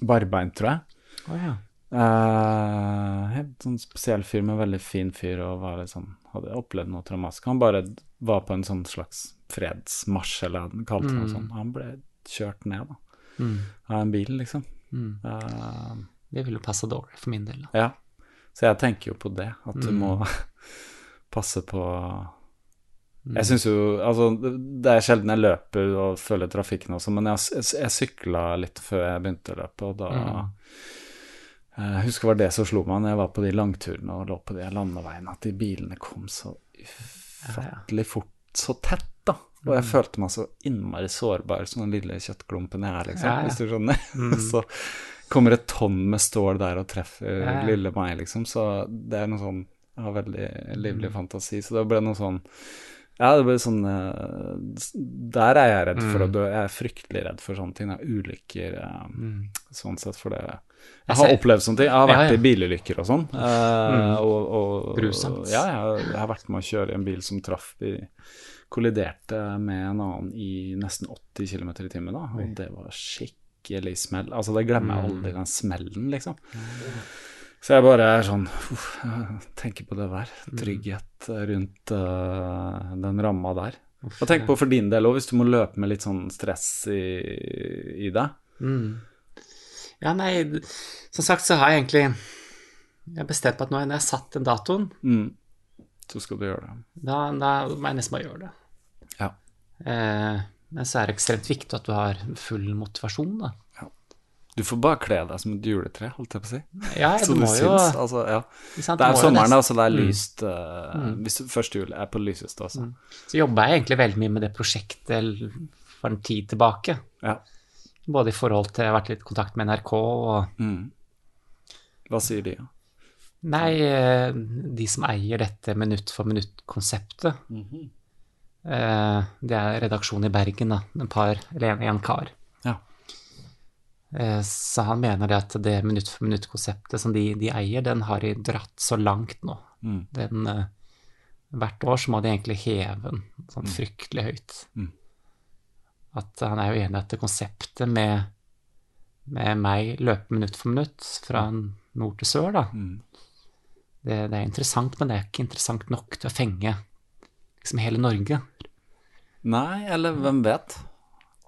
Barbeint, tror jeg. Oh, ja. Uh, helt sånn spesiell fyr, men veldig fin fyr, og var litt sånn, hadde opplevd noe traumatisk. Han bare var på en sånn slags fredsmarsj, eller hva han kalte det. noe sånt. Han ble kjørt ned, da. av en bil, liksom. Mm. Eh, Det ville passa dårlig for min del. da. ja. Så jeg tenker jo på det, at du Mm. må passe på Mm. Jeg syns jo Altså, det- er sjelden jeg løper og føler trafikken også, men jeg, jeg, jeg sykla litt før jeg begynte å løpe, og da Mm. Jeg husker det var det som slo meg når jeg var på de langturene og lå på de landeveiene, at de bilene kom så ufattelig fort, så tett, da. Og jeg Mm. følte meg så innmari sårbar som den lille kjøttklumpen jeg er, liksom, Ja, ja. hvis du skjønner. så kommer et tonn med stål der og treffer Ja, ja. lille meg, liksom. Så det er noe sånn Jeg har veldig livlig fantasi, så det ble noe sånn ja, det ble sånn eh, Der er jeg redd for å dø. Jeg er fryktelig redd for sånne ting. Ulykker eh, sånn sett, for det Jeg har opplevd sånne ting. Jeg har vært ja. i bilulykker og sånn. eh, Grusomt. Ja, jeg, har- jeg har vært med å kjøre i en bil som traff i Kolliderte med en annen i nesten 80 km i timen, da. Og det var skikkelig smell. Altså, det glemmer jeg aldri, den smellen, liksom. Så jeg bare er sånn uff, tenker på det der. Trygghet rundt uh, den ramma der. Og tenk på for din del òg, hvis du må løpe med litt sånn stress i, i deg. Mm. Ja, nei, som sagt så har jeg egentlig Jeg bestemt at nå når jeg har satt den datoen, Mm. Så skal du gjøre det. da, da må jeg nesten bare gjøre det. Ja. Eh, men så er det ekstremt viktig at du har full motivasjon, da. Du får bare kle deg som et juletre, holdt jeg på å si. Ja, du du må jo altså, ja. sant, Det er sommeren, da, så det er Mm. lyst øh, Hvis første jul er på lyseste også. Så jobba jeg egentlig veldig mye med det prosjektet for en tid tilbake. Ja. Både i forhold til Jeg har vært litt i kontakt med NRK og Mm. Hva sier de, da? Nei, eh, de som eier dette minutt for minutt-konseptet. eh, Det er redaksjonen i Bergen, da. En par, eller en, en kar. Ja. Eh, Så han mener det at det minutt for minutt-konseptet som de, de eier, den har de dratt så langt nå. Mm. Den, eh, hvert år så må de egentlig heve den sånn fryktelig høyt. Mm. At han er jo enig i at det konseptet med, med meg løpe minutt for minutt fra nord til sør, da, Mm. det, det er interessant, men det er ikke interessant nok til å fenge liksom hele Norge. Nei, eller hvem vet?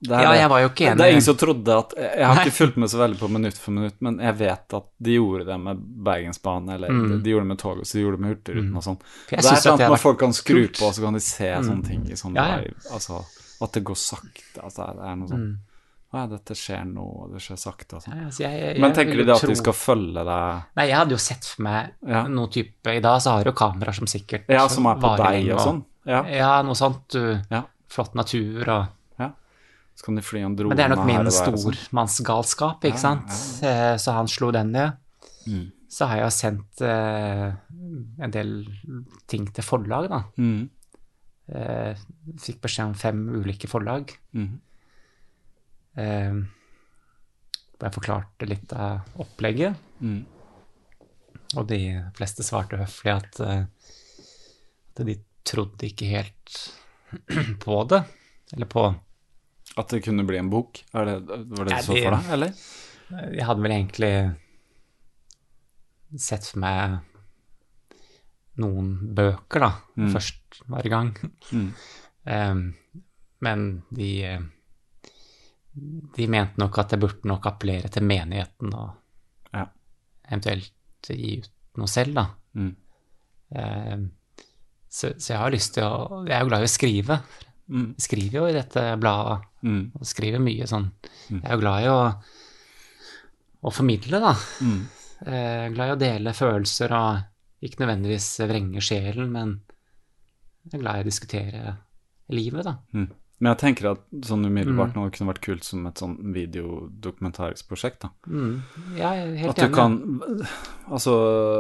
Det Ja, jeg var jo ikke enig. Det er ingen som trodde at Jeg har ikke fulgt med så veldig på minutt for minutt, men jeg vet at de gjorde det med Bergensbanen, eller de gjorde det med toget, så de gjorde det med Hurtigruten og sånn. Mm. For jeg Det er sant sånn når folk kan skru kult. på, på, så kan de se sånne ting i sånn Ja, ja. live. Altså at det går sakte. Altså det er noe sånn Å ja, dette skjer nå, og det skjer sakte og sånn. Mm. Ja, altså, Men tenker de da at de skal følge deg Nei, jeg hadde jo sett for meg noe type I dag så har du kameraer som sikkert Ja, som er på deg og, og sånn. Ja. Ja, noe sånt. Du, ja. Flott natur og ja. Så kan de fly en drone Men det er nok min og sånn. stormannsgalskap, ikke sant? Eh, Så han slo den ned. Mm. Så har jeg sendt eh, en del ting til forlag, da. Mm. Eh, fikk beskjed om fem ulike forlag. Mm. Eh, jeg forklarte litt av opplegget. Mm. Og de fleste svarte høflig at, eh, at de trodde ikke helt på det. Eller på At det kunne bli en bok? Er det, var det du så for deg, eller? Jeg hadde vel egentlig sett for meg noen bøker, da, Mm. først hver gang. Mm. um, men de De mente nok at jeg burde nok appellere til menigheten og Ja. eventuelt gi ut noe selv, da. Mm. Em, så, så jeg har lyst til å Jeg er jo glad i å skrive. Mm. Jeg skriver jo i dette bladet. Mm. Og skriver mye sånn Jeg er jo glad i å, å formidle, da. Mm. Jeg er glad i å dele følelser og ikke nødvendigvis vrenge sjelen, men jeg er glad i å diskutere livet, da. Mm. Men jeg tenker at sånn umiddelbart Mm. nå kunne vært kult som et sånn videodokumentarisk prosjekt, da. Mm. Ja, jeg er helt At du enig. kan Altså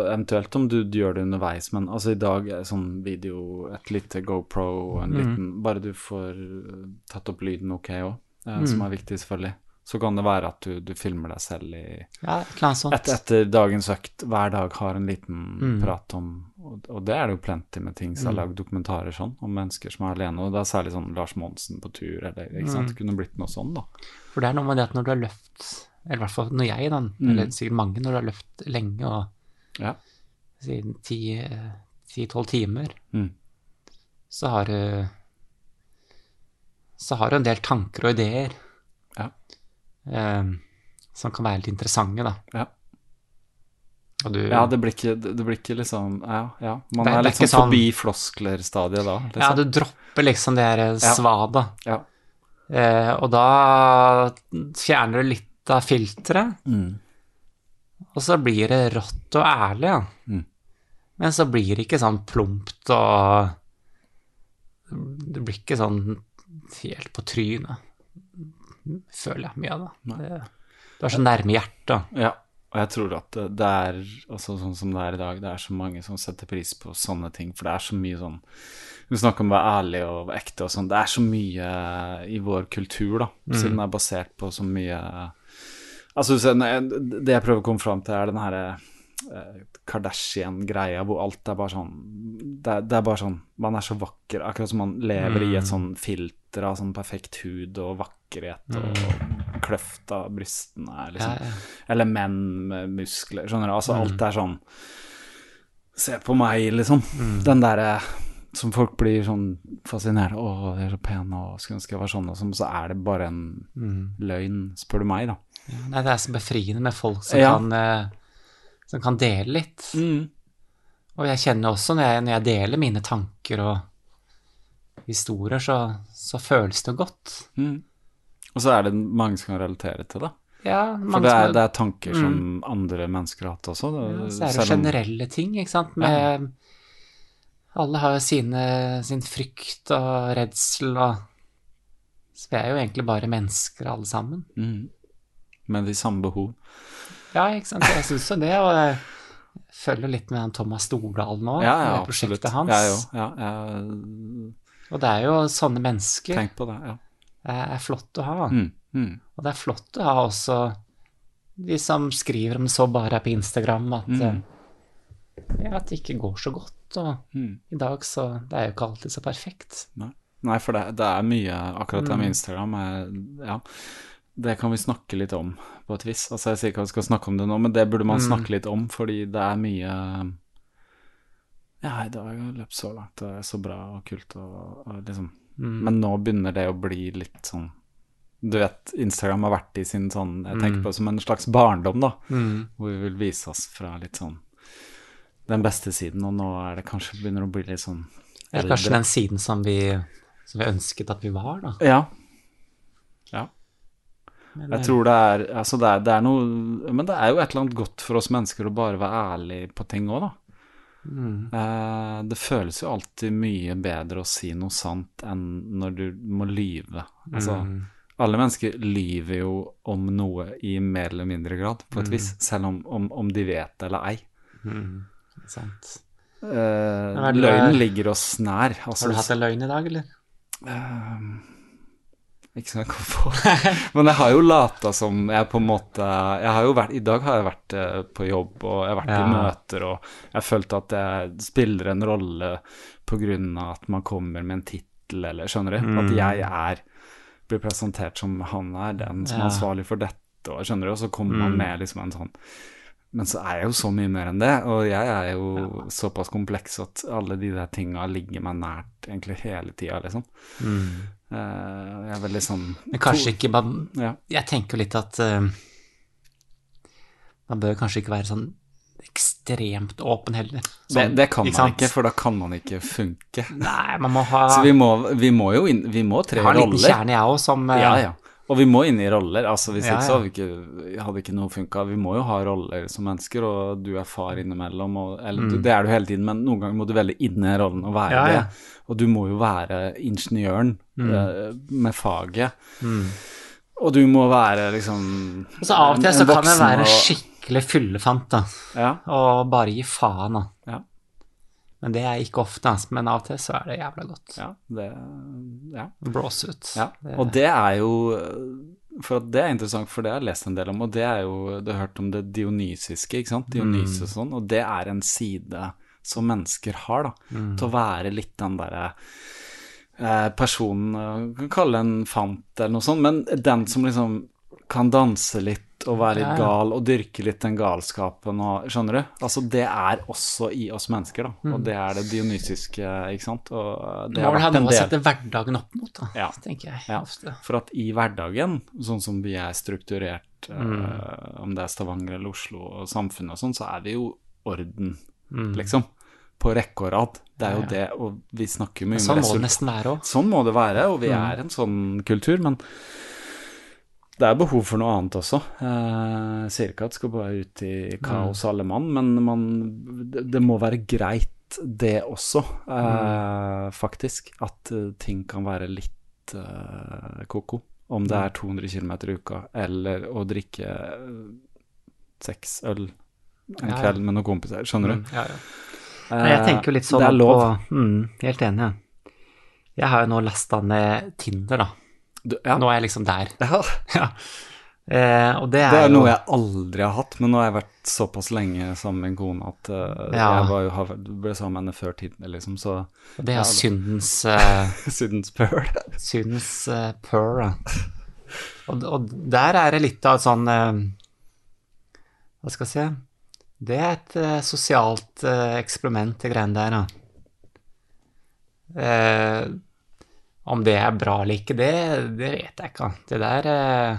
eventuelt om du gjør det underveis, men altså i dag er sånn video, et lite GoPro og en Mm. liten Bare du får uh, tatt opp lyden ok òg, Mm. som er viktig, selvfølgelig. Så kan det være at du, du filmer deg selv i Ja, et etter dagens økt hver dag har en liten Mm. prat om og, og det er det jo plenty med ting som har lagd dokumentarer sånn, om mennesker som er alene. Og det er særlig sånn Lars Monsen på tur, eller ikke sant. Mm. Det kunne blitt noe sånn, da. For det er noe med det at når du har løpt, eller i hvert fall når jeg, da, Mm. eller sikkert mange, når du har løpt lenge og Ja. siden ti-tolv timer, Mm. så har du så har du en del tanker og ideer. Ja. eh, som kan være litt interessante, da. Ja. Du, Ja, det blir ikke, det blir ikke liksom Ja, ja. Man Det- er er litt sånn forbi floskler-stadiet da. Liksom. ja, du dropper liksom det der Ja. svada. Ja. Eh, og da fjerner du litt av filteret, Mm. og så blir det rått og ærlig, ja. Mm. Men så blir det ikke sånn plumpt og Det blir ikke sånn helt på trynet, føler jeg mye av det. det. Du er så nærme hjertet. Ja, og jeg tror at det, er altså sånn som det er i dag, det er så mange som setter pris på sånne ting, for det er så mye sånn Du snakker om å være ærlig og ekte og sånn, det er så mye i vår kultur, da, siden det er basert på så mye Altså, så det jeg prøver å komme fram til, er den herre eh, Kardashian-greia hvor alt er bare sånn det er, det er bare sånn Man er så vakker, akkurat som man lever i et sånn filter av sånn perfekt hud og vakkerhet og kløft av brystene, liksom. Ja, ja. Eller menn med muskler, skjønner du. Altså alt er sånn Se på meg, liksom. Den derre som folk blir sånn fascinert. 'Å, de er så pene, og skulle ønske jeg var sånn', og sånn. Så er det bare en løgn, spør du meg, da. Ja, Nei, det er så befriende med folk som, kan, eh, som kan dele litt. Og jeg kjenner også når jeg, når jeg deler mine tanker og historier, så, så føles det godt. Og så er det mange som kan relatere til det. Ja, For det er, det er tanker som andre mennesker har hatt også. Det, Ja, så er det generelle ting, ikke sant. Med, Alle har jo sine, sin frykt og redsel og Så vi er jo egentlig bare mennesker alle sammen. Med de samme behov. Ja, ikke sant. Jeg syns jo det, og jeg følger litt med han Thomas Stordalen nå, Ja, ja, med absolutt. prosjektet hans. Ja, jo. Ja, jeg Og det er jo sånne mennesker Tenk på det, ja. er, flott å ha. Mm, mm. Og det er flott å ha også de som skriver om så bare er på Instagram, at, Mm. eh, ja, at det ikke går så godt. Og Mm. i dag så Det er jo ikke alltid så perfekt. Nei. Nei, for det, det er mye Akkurat det Mm. med Instagram er, Ja, det kan vi snakke litt om på et vis. Altså, jeg sier ikke at vi skal snakke om det nå, men det burde man snakke litt om, fordi det er mye Ja, det har jo løpt så langt, det er så bra og kult og, og liksom Mm. Men nå begynner det å bli litt sånn Du vet, Instagram har vært i sin sånn Jeg tenker på det som en slags barndom, da. Mm. Hvor vi vil vise oss fra litt sånn den beste siden, og nå er det kanskje begynner å bli litt sånn Eller kanskje den siden som vi, som vi ønsket at vi var, da. Ja. Ja. Men, Jeg eh, tror det er Altså, det er, det er noe Men det er jo et eller annet godt for oss mennesker å bare være ærlig på ting òg, da. Eh, det føles jo alltid mye bedre å si noe sant enn når du må lyve. Altså, alle mennesker lyver jo om noe i mer eller mindre grad, på et vis, selv om, om, om de vet det eller ei. sant. Eh, løgnen ligger oss nær. Altså, Har du hatt en løgn i dag, eller? Ikke som jeg kom på. Men jeg har jo lata som jeg på en måte jeg har jo vært, I dag har jeg vært eh, på jobb, og jeg har vært Ja. i møter, og jeg følte at jeg spiller en rolle av at man kommer med en tittel, eller skjønner du? Mm. At jeg er blir presentert som han er den som er Ja. Mm. ansvarlig for dette, og skjønner du? Og så kommer man med liksom en sånn men så er jeg jo så mye mer enn det, og jeg er jo såpass kompleks at alle de der tinga ligger meg nært egentlig hele tida, liksom. Eh, jeg er veldig sånn. Men kanskje ikke man, Ja. Jeg tenker jo litt at eh, man bør kanskje ikke være sånn ekstremt åpen heller. Det, Sånn, det kan man sant? ikke, for da kan man ikke funke. Nei, man må ha Så vi må, vi må jo inn Vi må tre Jeg har en liten kjerne, jeg òg, som eh, Ja, ja. Og vi må inn i roller. Altså Hvis Ja, ikke så hadde, vi ikke, hadde ikke noe funka. Vi må jo ha roller som mennesker, og du er far innimellom. Og, eller du, det er du hele tiden, men noen ganger må du velge inn i rollen og være Mm. Ja, ja. det. Og du må jo være ingeniøren eh, med faget. Og du må være liksom Og så av og til så kan jeg være og- skikkelig fyllefant, da. Og bare gi faen, da. Men det er ikke ofte, altså. Men av og til så er det jævla godt. ja, det Ja. blås ut. Ja, og det er jo For det er interessant, for det har jeg lest en del om, og det er jo Du har hørt om det dionysiske, ikke sant? Dionys og sånn, og det er en side som mennesker har, da. Til å være litt den derre eh, personen eh, Kan kalle en fant eller noe sånt, men den som liksom kan danse litt og være litt gal og dyrke litt den galskapen og Skjønner du? Altså, det er også i oss mennesker, da. Mm. Og det er det dionysiske, ikke sant. Og Du det må vel ha noe å sette hverdagen opp mot, da, Ja. tenker jeg Ja, ofte. for at i hverdagen, sånn som vi er strukturert, Mm. uh, om det er Stavanger eller Oslo og samfunnet og sånn, så er vi jo orden, Mm. liksom. På rekke og rad. Det er jo det, og vi snakker mye Sånn om må det nesten være òg. Sånn må det være, og Mm. vi er en sånn kultur, men det er behov for noe annet også. Eh, Jeg sier ikke at det skal bare ut i kaos alle mann, men man, det, må være greit det også, eh, faktisk. At eh, ting kan være litt eh, ko-ko. Om det er 200 km i uka, eller å drikke eh, seks øl en Ja, ja. kveld med noen kompiser. Skjønner du? Ja, ja. Nei, jeg tenker jo litt sånn på mm, Helt enig. ja. Jeg har jo nå lasta ned Tinder, da. Ja. Nå er jeg liksom der. Ja. Ja. Eh, og det er, Det er jo noe jeg aldri har hatt, men nå har jeg vært såpass lenge sammen med en kone at uh, Ja. jeg var jo, ble sammen med henne før tiden, liksom, så det er ja, syndens uh, Syndens pøl. Syndens uh, pøl, ja. Og, og der er det litt av et sånn uh, Hva skal jeg si Det er et sosialt eksperiment, de greiene der, da. Om det er bra eller ikke, det, det vet jeg ikke. Det der eh,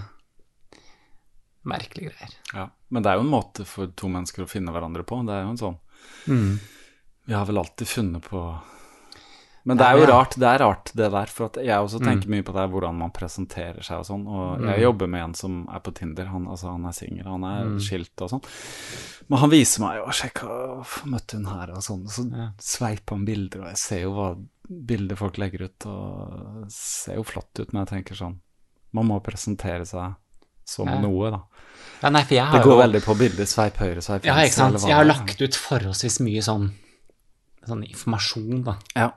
Merkelige greier. Ja. Men det er jo en måte for to mennesker å finne hverandre på. Det er jo en sånn Mm. Vi har vel alltid funnet på Men det er jo rart, det er rart det der. For at jeg også tenker Mm. mye på det hvordan man presenterer seg og sånn. Og jeg jobber med en som er på Tinder. Han, altså, han er singel, han er Mm. skilt og sånn. Men han viser meg jo Sjekk, møtte hun her og sånn. Og så Ja. sveiper han bilder, og jeg ser jo hva bilder folk legger ut, og det ser jo flott ut, men jeg tenker sånn Man må presentere seg som Ja. noe, da. Ja, nei, Det går jo veldig på bilder. Sveip høyre, sveip Ja, ikke sant. Jeg har lagt ut forholdsvis mye sånn, sånn informasjon, da. Ja.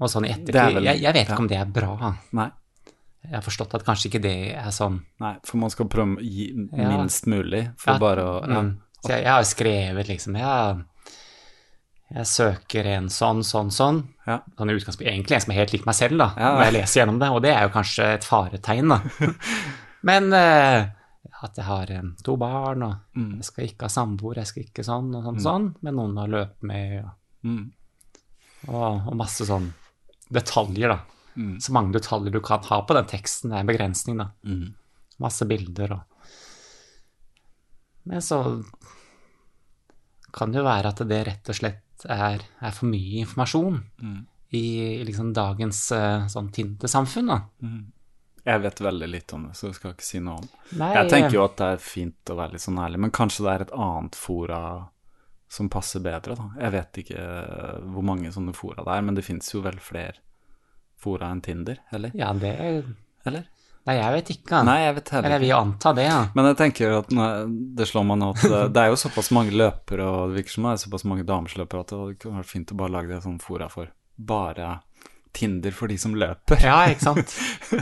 Og sånn i er ettertid. vel- Jeg, jeg vet ja. ikke om det er bra. Nei. Jeg har forstått at kanskje ikke det er sånn Nei, for man skal prøve å gi Ja. minst mulig for Ja, bare å ja. mm. Jeg, jeg har skrevet liksom jeg, jeg søker en sånn, sånn, sånn. Ja. Sånn egentlig en som er helt lik meg selv, da, Ja. når jeg leser gjennom det. Og det er jo kanskje et faretegn, da. Men eh, at jeg har eh, to barn, og Mm. jeg skal ikke ha samboer, jeg skal ikke sånn og sånn, sånn, med noen å løpe med, og, Mm. og, og masse sånn detaljer, da. Mm. Så mange detaljer du kan ha på den teksten, det er en begrensning, da. Mm. Masse bilder og Men så kan det jo være at det rett og slett er, er for mye informasjon Mm. i liksom dagens eh, sånn Tinder-samfunn, da. Jeg vet veldig litt om det, så jeg skal ikke si noe om Nei, Jeg tenker jo at det er fint å være litt sånn ærlig, men kanskje det er et annet fora som passer bedre, da. Jeg vet ikke eh, hvor mange sånne fora det er, men det fins jo vel flere fora enn Tinder, eller? Ja, det Eller? Nei, jeg vet ikke. Nei, jeg vet Eller heller jeg vil anta det, ja. Men jeg tenker at det slår meg nå at det, det er jo såpass mange løpere, og det virker som det er såpass mange damesløpere at det kunne vært fint å bare lage det sånn fora for bare Tinder for de som løper. Ja, ikke sant.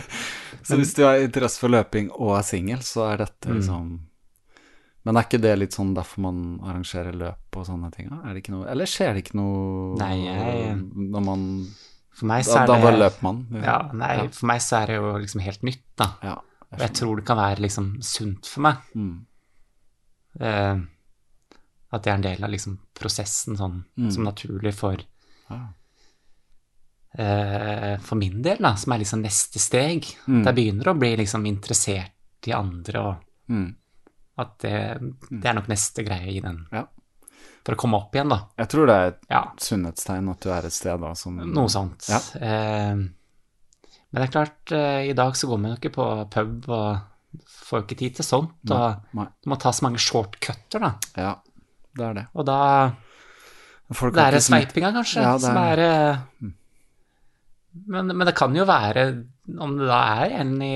Så hvis du har interesse for løping og er singel, så er dette Mm. liksom Men er ikke det litt sånn derfor man arrangerer løp og sånne ting? Er det ikke noe Eller skjer det ikke noe Nei, jeg- Når man For meg så er da det bare løper man? Ja, nei, Ja. for meg så er det jo liksom helt nytt, da. Ja, Og jeg tror det kan være liksom sunt for meg. Mm. Eh, at det er en del av liksom prosessen sånn Mm. som naturlig for Ja. eh, For min del, da, som er liksom neste steg. Mm. Der jeg begynner å bli liksom interessert i andre, og Mm. at det, det er nok neste greie i den. For å komme opp igjen, da. Jeg tror det er et Ja, sunnhetstegn at du er et sted da som noe sånt. Ja. Eh, men det er klart, eh, i dag så går man jo ikke på pub og får ikke tid til sånt. Og Nei. du må ta så mange shortcutter, da. Ja, det er det. Og da Folk Det er sveipinga, kanskje, Ja, det som er- er eh, men, men det kan jo være, om det da er en i,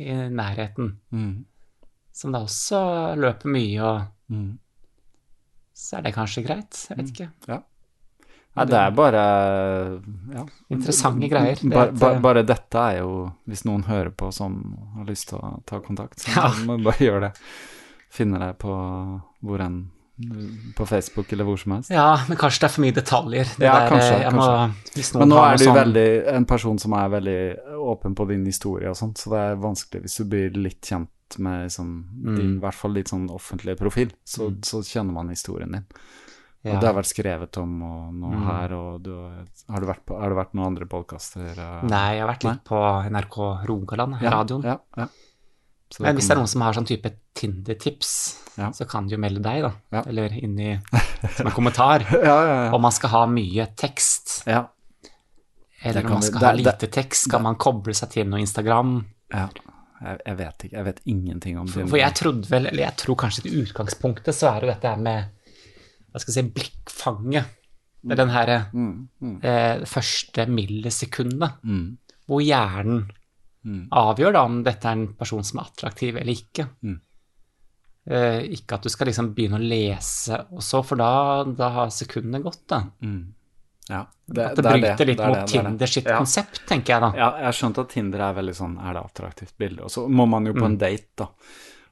i nærheten Mm. som da også løper mye, og Mm. Så er det kanskje greit. Jeg vet ikke. Ja. Nei, det er bare ja. Interessante greier. Det Bare, bare, eh, bare dette er jo Hvis noen hører på som har lyst til å ta kontakt, så Ja. må du bare gjøre det. Finne deg på hvor enn På Facebook eller hvor som helst. Ja, men kanskje det er for mye detaljer. Det Ja, der, kanskje, eh, jeg Må, noen Men nå har er du sånn- veldig en person som er veldig åpen på din historie og sånt, så det er vanskelig hvis du blir litt kjent kjent med liksom, din, i hvert fall litt sånn offentlig profil, så, så kjenner man historien din. Og det har vært skrevet om og noe her, og du, har, du vært på, har du vært noen andre podkaster? Nei, jeg har vært litt på NRK Rogaland, radioen. Ja, ja. Men hvis det er noen som har sånn type Tinder-tips, Ja. så kan de jo melde deg, da. Ja. Eller inni som en kommentar. ja, ja, ja. Om man skal ha mye tekst, ja. eller om man vi- skal det- ha det- lite tekst. Skal man koble seg til noe Instagram? Jeg, jeg vet ikke. Jeg vet ingenting om det. For jeg trodde vel, eller jeg tror kanskje i utgangspunktet så er jo dette her med hva skal jeg si, blikkfanget. Det er den her eh, første millisekundet Mm. hvor hjernen avgjør da om dette er en person som er attraktiv eller ikke. Mm. Eh, ikke at du skal liksom begynne å lese og så, for da, da har sekundene gått, da. Ja. At det, bryter litt det er mot det, det er det. Tinder sitt ja. konsept, tenker jeg da. Ja, jeg har skjønt at Tinder er veldig sånn Er det attraktivt bilde? Og så må man jo på Mm. en date, da.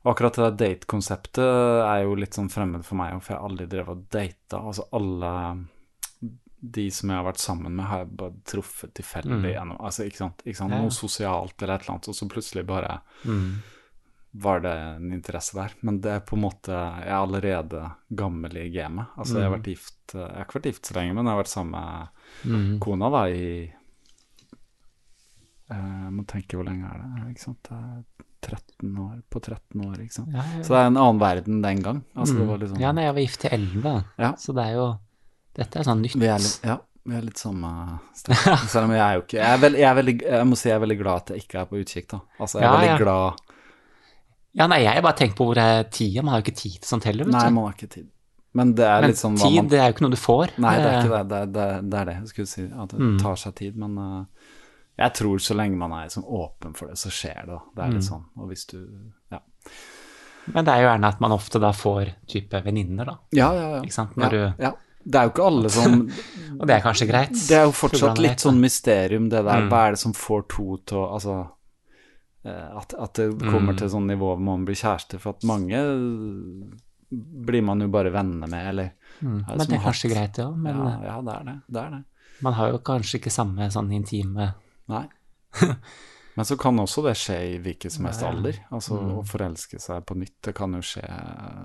Og akkurat det der date-konseptet er jo litt sånn fremmed for meg, for jeg har aldri drevet og data. Altså alle de som jeg har vært sammen med, har jeg bare truffet tilfeldig Mm. gjennom Altså, ikke sant? Ikke sant? Ja. Noe sosialt eller et eller annet, og så plutselig bare Mm. Var det en interesse der. Men det er på en måte Jeg er allerede gammel i gamet. Altså, jeg har Mm. vært gift Jeg har ikke vært gift så lenge, men jeg har vært sammen med kona da i eh, Jeg må tenke hvor lenge er det, ikke sant. Det er 13 år, på 13 år, ikke sant. Ja, ja. Så det er en annen verden den gang. Altså, det var sånn Ja, nei, jeg var gift til 11, Ja. så det er jo Dette er sånn nytt. Vi er litt, ja, vi er litt samme sted. Selv om jeg er jo ikke jeg er, veld, jeg er veldig Jeg må si jeg er veldig glad at jeg ikke er på utkikk, da. Altså, jeg er Ja, veldig glad Ja, nei, jeg bare tenker på hvor er tida. Man har jo ikke tid til sånt heller, Nei, man har ikke tid. Men det er Men litt sånn hva tid, man det er jo ikke noe du får. Nei, det er Eh, ikke det. Det er det, det, er det. jeg skulle si. At det Mm. tar seg tid. Men uh, jeg tror så lenge man er liksom åpen for det, så skjer det. da. Det er litt Mm. sånn. Og hvis du Ja, Men det er jo gjerne at man ofte da får type venninner, da. ja, ja. ja. Ikke sant? Ja, du, ja. Det er jo ikke alle som og det er kanskje greit. Det er jo fortsatt litt sånn mysterium, det der. Mm. Hva er det som får to til å Altså at, at det kommer Mm. til sånn nivå hvor man blir kjæreste. For at mange blir man jo bare venner med, eller Mm. det Men det er kanskje hatt- greit, ja. Men ja, eh, ja, det er det. Det er det. man har jo kanskje ikke samme sånn intime Nei. Men så kan også det skje i hvilken som helst alder. Altså Mm. å forelske seg på nytt, det kan jo skje eh,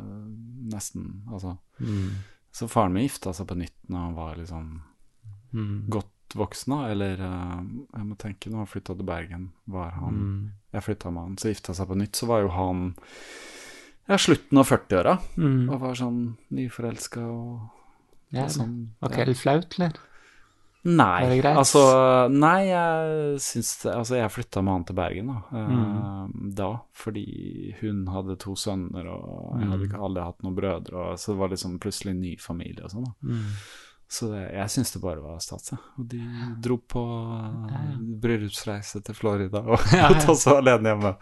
nesten Altså mm, Så faren min gifta seg på nytt når han var liksom mm, godt voksen, da, eller eh, Jeg må tenke, når han flytta til Bergen, var han mm, Jeg flytta med han, så gifta seg på nytt, så var jo han ja, slutten av 40-åra. mm. Og var sånn nyforelska og, Ja, sånn. Var ikke helt flaut, eller? Nei, det altså Nei, jeg syns Altså, jeg flytta med han til Bergen da, eh, Mm. da fordi hun hadde to sønner, og jeg hadde Mm. ikke aldri hatt noen brødre, og så det var liksom plutselig en ny familie og sånn, da. Mm. Så det, jeg syns det bare var stas. Og de dro på uh, bryllupsreise til Florida, og Ja, ja. og alene hjemme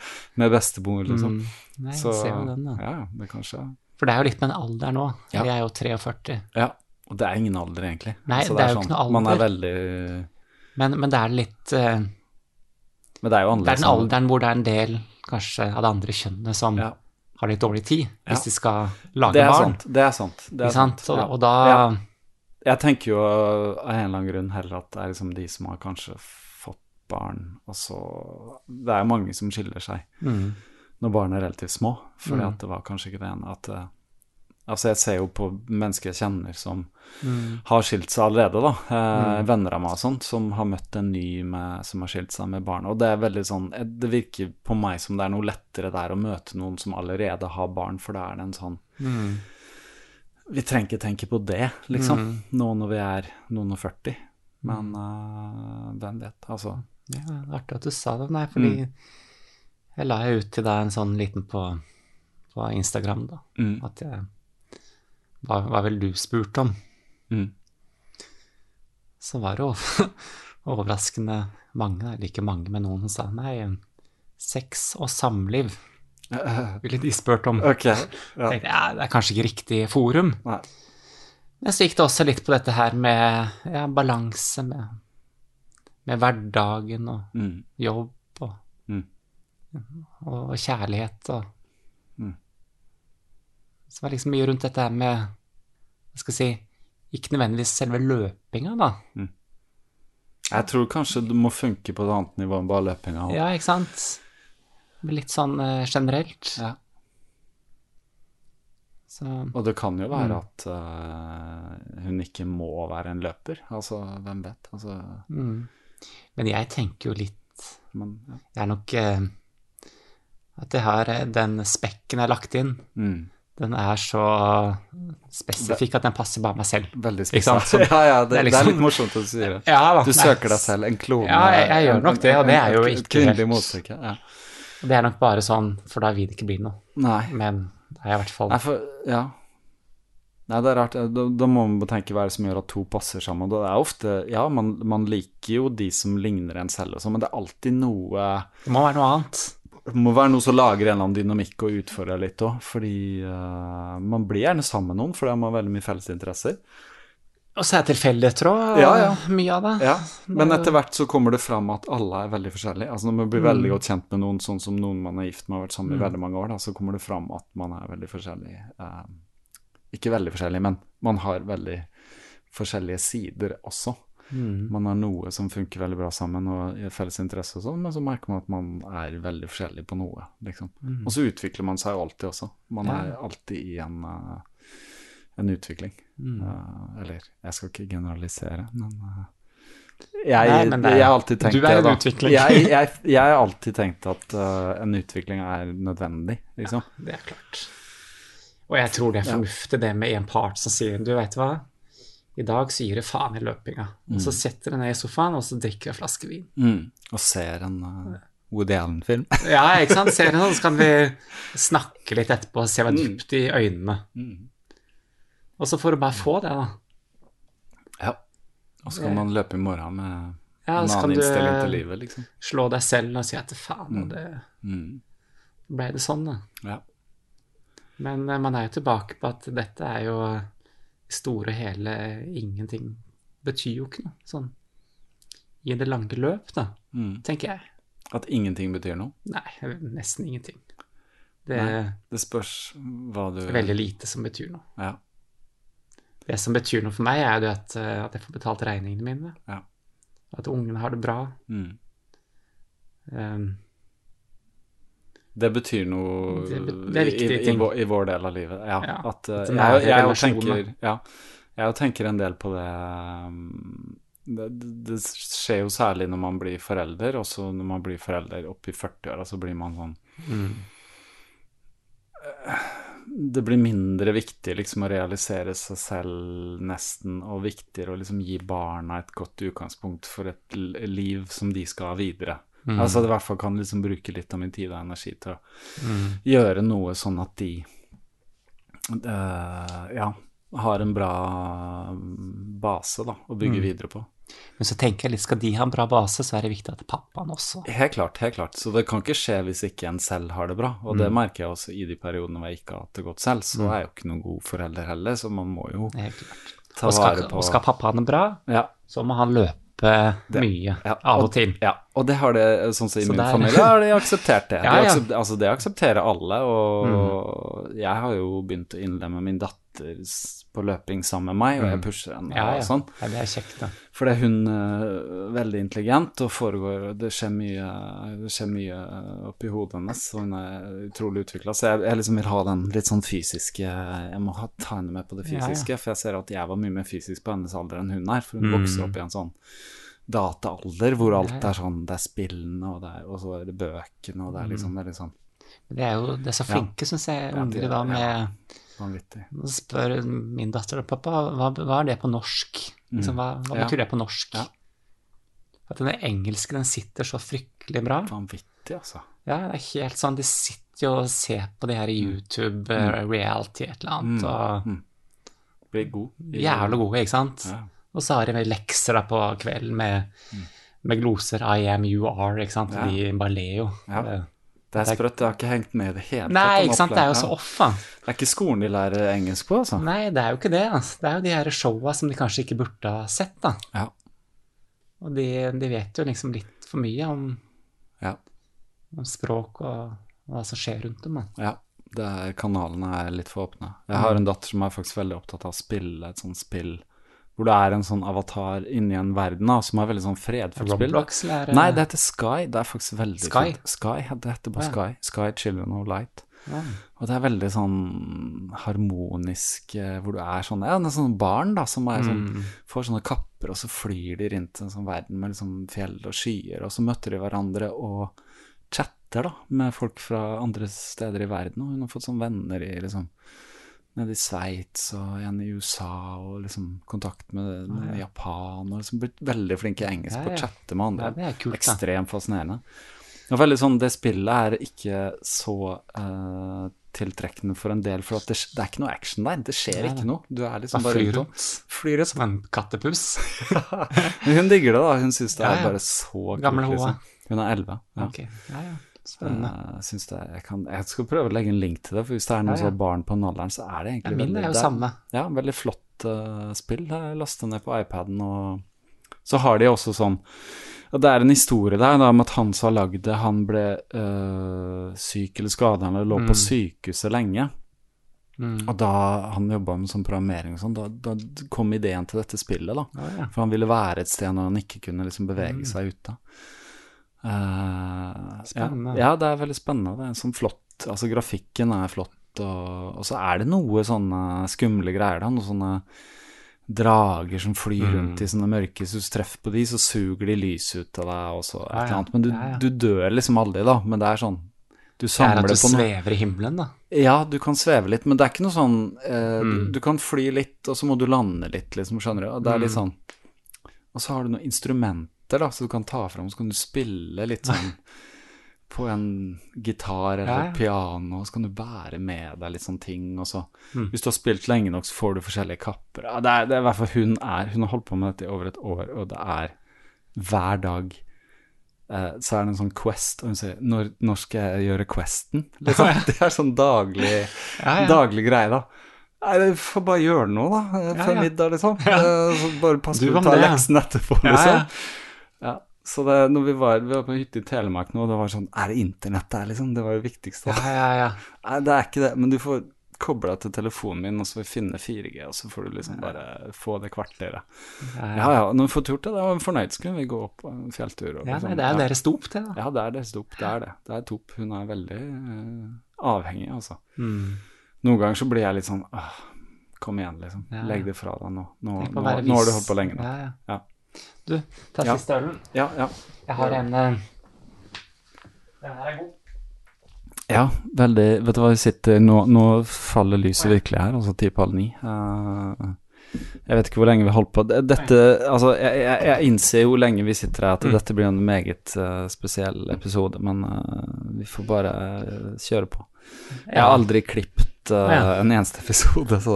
med bestemor, liksom. Mm. Nei, Så den, ja, det kanskje For det er jo litt med en alder nå. Ja. Jeg er jo 43. Ja. Og det er ingen alder, egentlig. Nei, Altså, det er jo ikke noe Man er veldig Men, men det er litt uh, Men det er jo annerledes. Det er den alderen hvor det er en del kanskje av det andre kjønnet som Ja. har litt dårlig tid, Ja. hvis de skal lage Det barn. sant. Det er sant. Det er Ikke sant? Og, Ja. og da Ja. Jeg tenker jo av en eller annen grunn heller at det er liksom de som har kanskje fått barn, og så Det er jo mange som skiller seg mm, når barn er relativt små, fordi Mm. at det var kanskje ikke det ene at eh, Altså, jeg ser jo på mennesker jeg kjenner som mm, har skilt seg allerede, da. Eh, Mm. Venner av meg og sånt, som har møtt en ny med, som har skilt seg med barn. Og det er veldig sånn eh, Det virker på meg som det er noe lettere der å møte noen som allerede har barn, for da er det en sånn mm, Vi trenger ikke tenke på det, liksom, Mm. nå når vi er noen og 40. Men uh, hvem vet, altså. Ja, det er artig at du sa det. Nei, fordi Mm. jeg la jo ut til deg en sånn liten på, på Instagram, da. Mm. At jeg hva, hva vil du spurt om? Mm. Så var det overraskende mange, eller ikke mange, men noen som sa nei, sex og samliv ville de spurt om. Okay, Ja. tenkte ja, det er kanskje ikke riktig forum. Nei. Men så gikk det også litt på dette her med ja, balanse med, med hverdagen og Mm. jobb og, Mm. og kjærlighet og Mm. Så det var liksom mye rundt dette her med Hva skal jeg si Ikke nødvendigvis selve løpinga, da. Jeg tror kanskje det må funke på et annet nivå enn bare løpinga. Ja, ikke sant? Litt sånn uh, generelt. Ja. Så Og det kan jo være Mm. at uh, hun ikke må være en løper. Altså, hvem vet? Altså, mm. Men jeg tenker jo litt men, ja. Jeg er nok uh, At har eh, den spekken jeg har lagt inn, mm. den er så spesifikk at den passer bare meg selv. Veldig spesifikk. Ja, ja, det, det er det er liksom- litt morsomt at du sier det. Ja, da. Du Nei, søker deg selv en klone. Ja, jeg- jeg gjør nok det, og det er jo ikke helt-. Det er nok bare sånn, for da vil det ikke bli noe. Nei. Men det er i hvert fall Nei, for Ja. Nei, det er rart. Da, da må man tenke hva er det som gjør at to passer sammen. Det er ofte Ja, man, man liker jo de som ligner en selv, og sånn, men det er alltid noe Det må være noe annet. Det må være noe som lager en eller annen dynamikk og utfordrer litt òg. Fordi uh, man blir gjerne sammen med noen, fordi man har veldig mye felles interesser. Og så er det tilfeldigheter òg, Ja, ja. mye av det. Ja, Men etter hvert så kommer det fram at alle er veldig forskjellige. Altså Når man blir veldig godt kjent med noen, sånn som noen man er gift med og har vært sammen med i veldig mange år, da, så kommer det fram at man er veldig forskjellig. Eh, ikke veldig forskjellig, men man har veldig forskjellige sider også. Man har noe som funker veldig bra sammen og i felles interesse og sånn, men så merker man at man er veldig forskjellig på noe, liksom. Og så utvikler man seg alltid også. Man er alltid i en, eh, en utvikling. Eh, eller, jeg skal ikke generalisere, men eh, jeg, Nei, men er- jeg har alltid tenkt du det, en da. Jeg, jeg, jeg har alltid tenkt at uh, en utvikling er nødvendig, liksom. Ja, Det er klart. Og jeg tror det er fornuftig det med en part som sier du veit hva, i dag så gir det faen i løpinga. Og så setter du ned i sofaen, og så drikker du en flaske vin. Mm. Og ser en uh, Woody Allen-film. Ja, ikke sant? Ser du sånn, så kan vi snakke litt etterpå og se hva dypt i øynene. Og så får du bare få det, da. ja. Og så kan man løpe i morgen med Ja, en annen innstilling til livet, liksom. slå deg selv og si at faen, og det Mm. ble det sånn, da. Ja. Men eh, man er jo tilbake på at dette er jo eh, i store og hele ingenting. Betyr jo ikke noe sånn i det lange løp, da, Mm. tenker jeg. At ingenting betyr noe. Nei, nesten ingenting. Det Nei. Det spørs hva du veldig lite som betyr noe. Ja. Det som betyr noe for meg, er jo at, eh, at jeg får betalt regningene mine. Ja. At ungene har det bra. Mm. Um, Det betyr noe Det det i, i, vår, i vår del av livet. Ja. Ja, At, uh, jeg, jeg, jeg, tenker, ja, jeg tenker en del på det um, det, det skjer jo særlig når man blir forelder, også når man blir forelder opp i 40-åra, så blir man sånn mm. Det blir mindre viktig liksom å realisere seg selv nesten, og viktigere å liksom gi barna et godt utgangspunkt for et liv som de skal ha videre. Mm. Altså at jeg i hvert fall kan liksom bruke litt av min tid og energi til å Mm. gjøre noe sånn at de uh, ja, har en bra base da, å bygge Mm. videre på. Men så tenker jeg litt, skal de ha en bra base, så er det viktig at pappaen også Helt klart, helt klart. Så det kan ikke skje hvis ikke en selv har det bra. Og Mm. det merker jeg også i de periodene hvor jeg ikke har hatt det godt selv. Så er jeg jo ikke noen god forelder heller, så man må jo Det ta Og skal, vare på og skal pappaen ha det bra, Ja, så må han løpe mye ja. av og til. Ja, og det har det, sånn som i Så min der- familie, har de akseptert det. Ja, De ja. altså, det aksepterer alle, og jeg har jo begynt å innlemme min datter s- på løping sammen med meg, og jeg pusher henne Mm. Ja, ja. og sånn. ja, det er kjekt, da. Fordi hun er veldig intelligent og foregår Det skjer mye, det skjer mye oppi hodet hennes, og hun er utrolig utvikla. Så jeg, jeg liksom vil ha den litt sånn fysiske Jeg må ha, ta henne med på det Ja, ja. fysiske, for jeg ser at jeg var mye mer fysisk på hennes alder enn hun er. For hun Mm. vokser opp i en sånn dataalder hvor alt Ja, ja. er sånn Det er spillene, og, det er, og så er det bøkene, og det er liksom veldig sånn Men de er jo det er så Ja. flinke, syns jeg, Ja, unger er- i dag, med vanvittig. Nå spør min datter og pappa hva, hva er det på norsk. Liksom, hva, hva Mm. Ja. betyr det på norsk? Ja. At den engelske den sitter så fryktelig bra. Vanvittig, altså. Ja, det er helt sånn, De sitter jo og ser på det her i YouTube, eh, reality et eller annet, og Mm. Blir god. jævlig gode, ikke sant? Ja. Og så har de lekser da på kvelden med, med gloser I am, you are, ikke sant? Ja. De bare ler jo. Ja. Det- Det er sprøtt, jeg har ikke hengt med i det hele Nei, ikke sant, det er jo så off, da. Det er ikke skolen de lærer engelsk på, altså. Nei, det er jo ikke det. Altså. Det er jo de her showa som de kanskje ikke burde ha sett, da. Ja. Og de, de vet jo liksom litt for mye om, Ja. om språk og hva som skjer rundt dem. Da. ja. Det er, kanalene er litt for åpne. Jeg har en datter som er faktisk veldig opptatt av å spille et sånt spill hvor du er en sånn avatar inni en verden da, som er veldig sånn fredfullt spill. Roblox, eller? er Nei, det heter Sky. Det er faktisk veldig Sky? fint. Sky, det heter bare Ja. Sky. Sky Children of Light. Ja. Og det er veldig sånn harmonisk, eh, hvor du er sånn Ja, det er sånne barn da, som er sånn, Mm. får sånne kapper, og så flyr de rundt en sånn verden med liksom fjell og skyer, og så møter de hverandre og chatter da, med folk fra andre steder i verden, og hun har fått sånne venner i liksom nede i Sveits og en i USA, og liksom kontakt med, med Japan, og liksom blitt veldig flink i engelsk Ja, på å chatte med andre. Ja, kult. Ekstremt fascinerende. Og veldig sånn, Det spillet er ikke så uh, tiltrekkende for en del, for at det, det er ikke noe action der. Det skjer ikke noe. Du er liksom Bare flyr rundt. flyr. Som en kattepuss. Hun digger det, da. Hun syns det Ja, er bare så kult. Gammel hun liksom. Hun er elleve. Ja. Ok, ja, ja. Spennende. Eh, Jeg, det, jeg, kan, jeg skal prøve å legge en link til det, for hvis det er noen Ja, ja. barn på den alderen, så er det Ja, egentlig min veldig er jo det samme. Ja, veldig flott uh, spill. Jeg lastet ned på iPaden, og så har de også sånn Det er en historie der da, om at han som har lagd det, han ble eh, syk eller skada eller lå på Mm. sykehuset lenge. Mm. Og da han jobba med sånn programmering og sånn, da, da kom ideen til dette spillet, da. Ja, ja. For han ville være et sted når han ikke kunne liksom bevege Mm. seg ute. Eh, Spennende. Ja, ja, det er veldig spennende. Det er sånn flott Altså, grafikken er flott, og, og så er det noe sånne skumle greier, da. noe sånne drager som flyr Mm. rundt i sånne mørke Så hvis du treffer på de, så suger de lyset ut av deg, og så et eller annet. Men du, du dør liksom aldri, da. Men det er sånn Du Det er at du svever i himmelen, da. ja, du kan sveve litt, men det er ikke noe sånn eh, du, Mm. du kan fly litt, og så må du lande litt, liksom, skjønner du. Og det er litt Mm. sånn Og så har du noen instrumenter, da, så du kan ta fram, så kan du spille litt sånn på en gitar eller Ja, ja. piano, så kan du bære med deg litt sånne ting, og så Mm. Hvis du har spilt lenge nok, så får du forskjellige kapper. Ja, det er, det er i hvert fall hun er Hun har holdt på med dette i over et år, og det er hver dag eh, så er det en sånn quest, og hun sier når, 'Når skal jeg gjøre questen?' Liksom. Det er sånn daglig, Ja, ja. daglig greie, da. Nei, du får bare gjøre noe, da, eh, Ja, før ja. middag, liksom. Eh, Så bare pass Du på å ta ja. leksen etterpå, Ja, liksom. Så det, når vi var, vi var på hytte i Telemark nå, det var sånn Er det internett der, liksom? Det var det viktigste. Ja, ja, ja. Nei, det er ikke det, men du får koble deg til telefonen min, og så får vi finne 4G, og så får du liksom bare få det kvarteret. Ja, Ja ja, når vi får gjort det, da var vi fornøyd, så kunne vi gå på en fjelltur. Og Ja, liksom, nei, det er jo ja. deres dop, det, da. Ja, det er deres dop, det er det. Det er dop. Hun er veldig uh, avhengig, altså. Mm. Noen ganger så blir jeg litt sånn åh, kom igjen, liksom. Legg det fra deg nå. Nå, nå, nå har du holdt på lenge nå. Ja, ja. Du, ta Ja. siste ølen. Ja, ja. Jeg har en eh, Den her er god. Ja, veldig Vet du hva, vi sitter Nå, nå faller lyset virkelig her, altså ti på halv ni. Uh, jeg vet ikke hvor lenge vi holdt på. Dette Altså, jeg, jeg, jeg innser jo hvor lenge vi sitter her at Mm. dette blir en meget uh, spesiell episode, men uh, vi får bare uh, kjøre på. Jeg har aldri klippet en eneste episode, så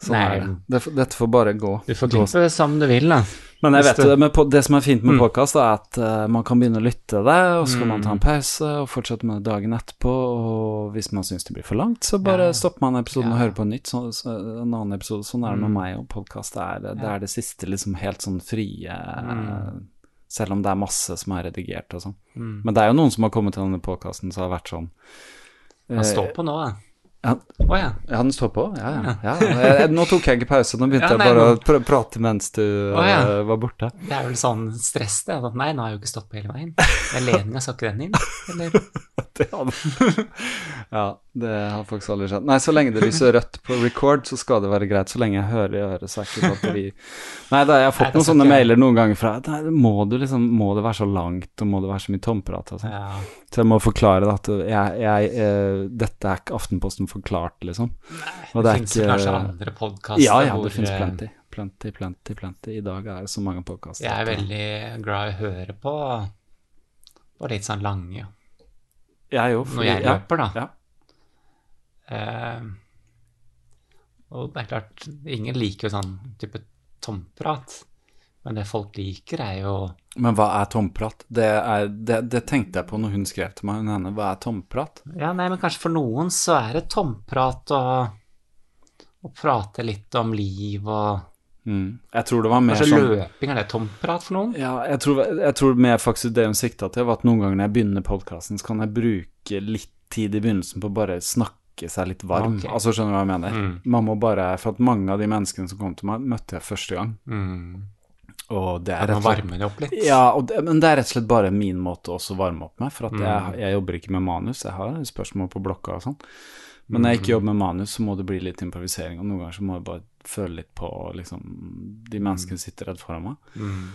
sånn Nei. er det. det. Dette får bare gå. Du får klippe det som du vil, da. Men jeg vet du- det, men på, det som er fint med Mm. podcast er at uh, man kan begynne å lytte det, og så kan man ta en Mm. pause og fortsette med det dagen etterpå. Og hvis man syns det blir for langt, så bare Ja. stopper man episoden og hører på en nytt, så, så, en annen episode. Sånn er det med Mm. meg og podkast. Det, det er det siste liksom helt sånn frie Mm. Selv om det er masse som er redigert og sånn. Mm. Men det er jo noen som har kommet til denne podkasten som har vært sånn Han står på nå, da. Å ja. Den står på? Ja, ja. ja. Jeg, nå tok jeg ikke pause, nå begynte Ja, nei, jeg bare å pr prate mens du oh, eh, var borte. Det er vel sånn stress, det. At nei, nå har jeg jo ikke stått på hele veien. Men ledninga skal ikke den inn? Eller? Det hadde Ja, det har faktisk aldri skjedd. Nei, så lenge det lyser rødt på record, så skal det være greit. Så lenge jeg hører i øret, så er ikke batteri Nei, da, jeg har fått Nei, noen sånne mailer noen ganger fra Nei, må, du liksom, må det være så langt, og må det være så mye tomprat sånn? Ja. Så jeg må forklare det at jeg, jeg, eh, dette er ikke Aftenposten forklart, liksom. Nei, Det, det finnes kanskje andre podkaster Ja, ja, hvor det finnes eh, plenty. Plenty, plenty, plenty. I dag er det så mange podkaster. Jeg er veldig glad i å høre på, på litt sånn lange Jeg òg. når jeg løper, da. Ja. Eh, og det er klart, ingen liker jo sånn type tomprat. Men det folk liker, er jo Men hva er tomprat? Det, er, det, det tenkte jeg på når hun skrev til meg. Hun henne, hva er tomprat? Ja, nei, men kanskje for noen så er det tomprat å, å prate litt om liv og Mm. Jeg tror det var mer Kanskje sånn løping, er det tomprat for noen? Ja, jeg tror, jeg tror mer faktisk det hun sikta til, var at noen ganger når jeg begynner podkasten, så kan jeg bruke litt tid i begynnelsen på bare snakke drikke seg litt varm. Okay. Altså, skjønner du hva jeg mener? Mm. Man må bare For at mange av de menneskene som kom til meg, møtte jeg første gang. Mm. Og det er rett og slett varme det opp litt. Ja, det, men det er rett og slett bare min måte å varme opp med. For at Mm. jeg, jeg jobber ikke med manus, jeg har spørsmål på blokka og sånn. Men når jeg Mm. ikke jobber med manus, så må det bli litt improvisering. Og noen ganger så må jeg bare føle litt på liksom De menneskene sitter rett foran meg. Mm.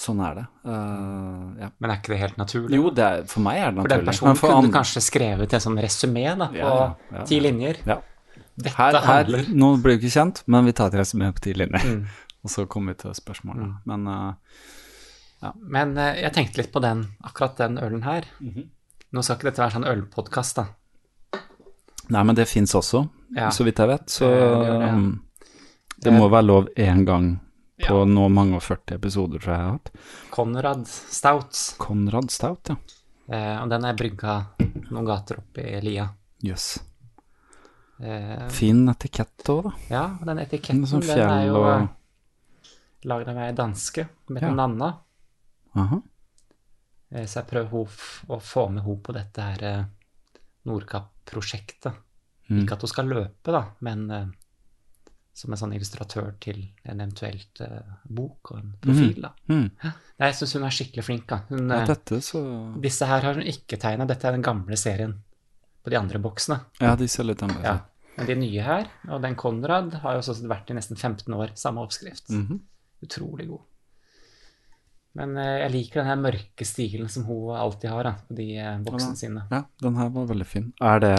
Sånn er det. Uh, ja. Men er ikke det helt naturlig? Jo, det er, for meg er det naturlig. For den personen for kunne andre- kanskje skrevet en sånn resumé da, på Ja, ja, ti linjer. Dette Her, her, nå blir du ikke kjent, men vi tar et resumé på ti linjer. Mm. Og så kommer vi til spørsmålet. Men eh, Men uh, jeg tenkte litt på den, akkurat den ølen her. Mhm. Nå skal ikke dette være sånn ølpodkast, da. Nei, men det fins også, så vidt jeg vet. Så Det det, um, det må være lov én gang på Ja. nå mange og 40 episoder, tror jeg jeg har hatt. Konrad Stouts. Konrad Stout, ja. Eh, og den er brygga noen gater oppe i Lia. Jøss. Eh, Fin etikett òg, da. ja, og den etiketten, Sånn den er jo og lagd av ei danske med Ja. Nanna. Aha. Eh, så jeg prøver å få med henne på dette her eh, Nordkapp-prosjektet. Mm. Ikke at hun skal løpe, da, men eh, som en sånn illustratør til en eventuelt uh, bok og en profil, da. Mm. Jeg syns hun er skikkelig flink. Hun, Ja, eh, dette så disse her har hun ikke tegna, dette er den gamle serien på de andre boksene. Ja, de ser litt annerledes Ja. Men de nye her, og den Konrad, har jo også vært i nesten 15 år, samme oppskrift. Mhm. Utrolig god. Men uh, jeg liker den her mørke stilen som hun alltid har da, på de uh, boksene sine. Ja, den her var veldig fin. Er det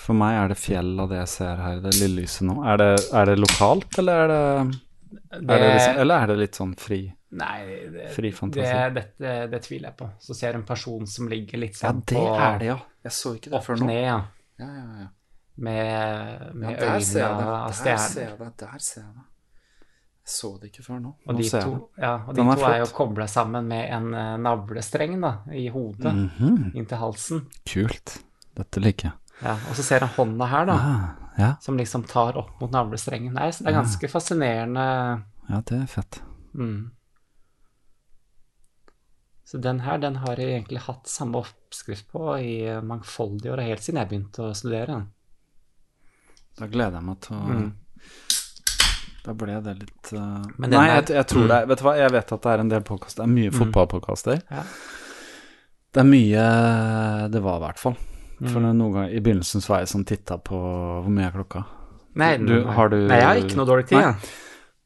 For meg er det fjell av det jeg ser her, det lille lyset nå. Er det, er det lokalt, eller er det, er det liksom, Eller er det litt sånn fri? Nei, det, Fri fantasi. Det, det, det tviler jeg på. Så ser du en person som ligger litt Ja, sånn det på er det, ja. Jeg så ikke det før nå. ned, ja. Ja, ja, ja. Med, med Ja, øynene av stjerner. Der ser jeg det. Der ser jeg det. Jeg så det ikke før nå. Og nå de ser to, jeg det. ja, og de Den er to er jo flott. kobla sammen med en eh, navlestreng da, i hodet, Mhm. inntil halsen. Kult. Dette liker jeg. Ja, og så ser han hånda her, da, Ah, ja. som liksom tar opp mot navlestrengen. Nei, så det er ganske fascinerende. ja, det er fett. Mm. Så den her, den har jeg egentlig hatt samme oppskrift på i mangfoldige år, helt siden jeg begynte å studere. den. Da gleder jeg meg til å Mm. Da ble det litt uh... Men Nei, er- jeg, jeg tror Mm. det er Vet du hva, jeg vet at det er en del podkaster. Det er mye fotballpodkaster. Ja. Det er mye Det var i hvert fall. For Mm. noen ganger I begynnelsen så var jeg sånn titta på Hvor mye er klokka? Nei, Du- nei. har du- nei, jeg har ikke noe dårlig tid. Ja.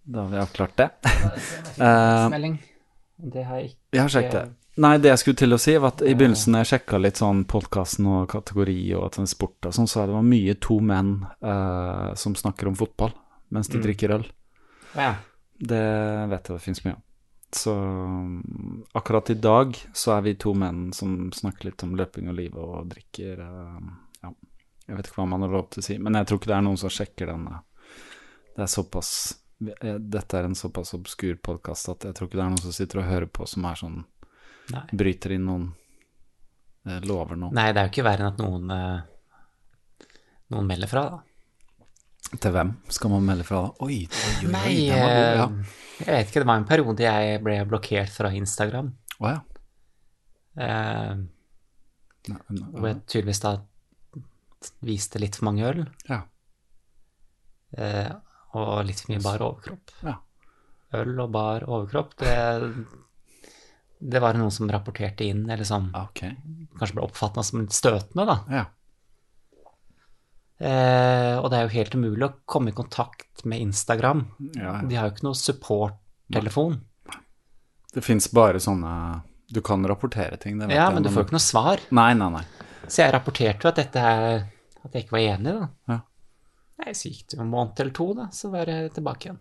Da har vi avklart det. Eh, Melding. Det har jeg ikke Jeg har sjekket det. Nei, det jeg skulle til å si, var at i begynnelsen når jeg sjekka litt sånn podkasten og kategori og sport og sånn, så er det var mye to menn uh, som snakker om fotball mens de Mm. drikker øl. Ja. Det vet jeg det fins mye av. Så akkurat i dag så er vi to menn som snakker litt om løping og livet og drikker eh, Ja, jeg vet ikke hva man har lov til å si, men jeg tror ikke det er noen som sjekker den. eh. Det er såpass eh, Dette er en såpass obskur podkast at jeg tror ikke det er noen som sitter og hører på som er sånn Nei. Bryter inn noen lover nå. Nei, det er jo ikke verre enn at noen noen melder fra, da. Til hvem skal man melde fra? Oi, oi, oi, Nei, den var god, ja. eh, jeg vet ikke, det var en periode jeg ble blokkert fra Instagram. Å ja. Eh, Nei, nei, hvor jeg tydeligvis da viste litt for mange øl, Ja. eh, og litt for mye bar overkropp. Ja. Øl og bar overkropp, det, det var noen som rapporterte inn, eller som Ok. kanskje ble oppfattet som litt støtende, da. Ja. Eh, og det er jo helt umulig å komme i kontakt med Instagram. Ja, ja. De har jo ikke noe support-telefon. Det fins bare sånne Du kan rapportere ting, det vet Ja, jeg. men du får jo ikke noe svar. Nei, nei, nei. Så jeg rapporterte jo at dette er At jeg ikke var enig, da. Ja. Nei, så gikk det jo en måned eller to, da, så var jeg tilbake igjen.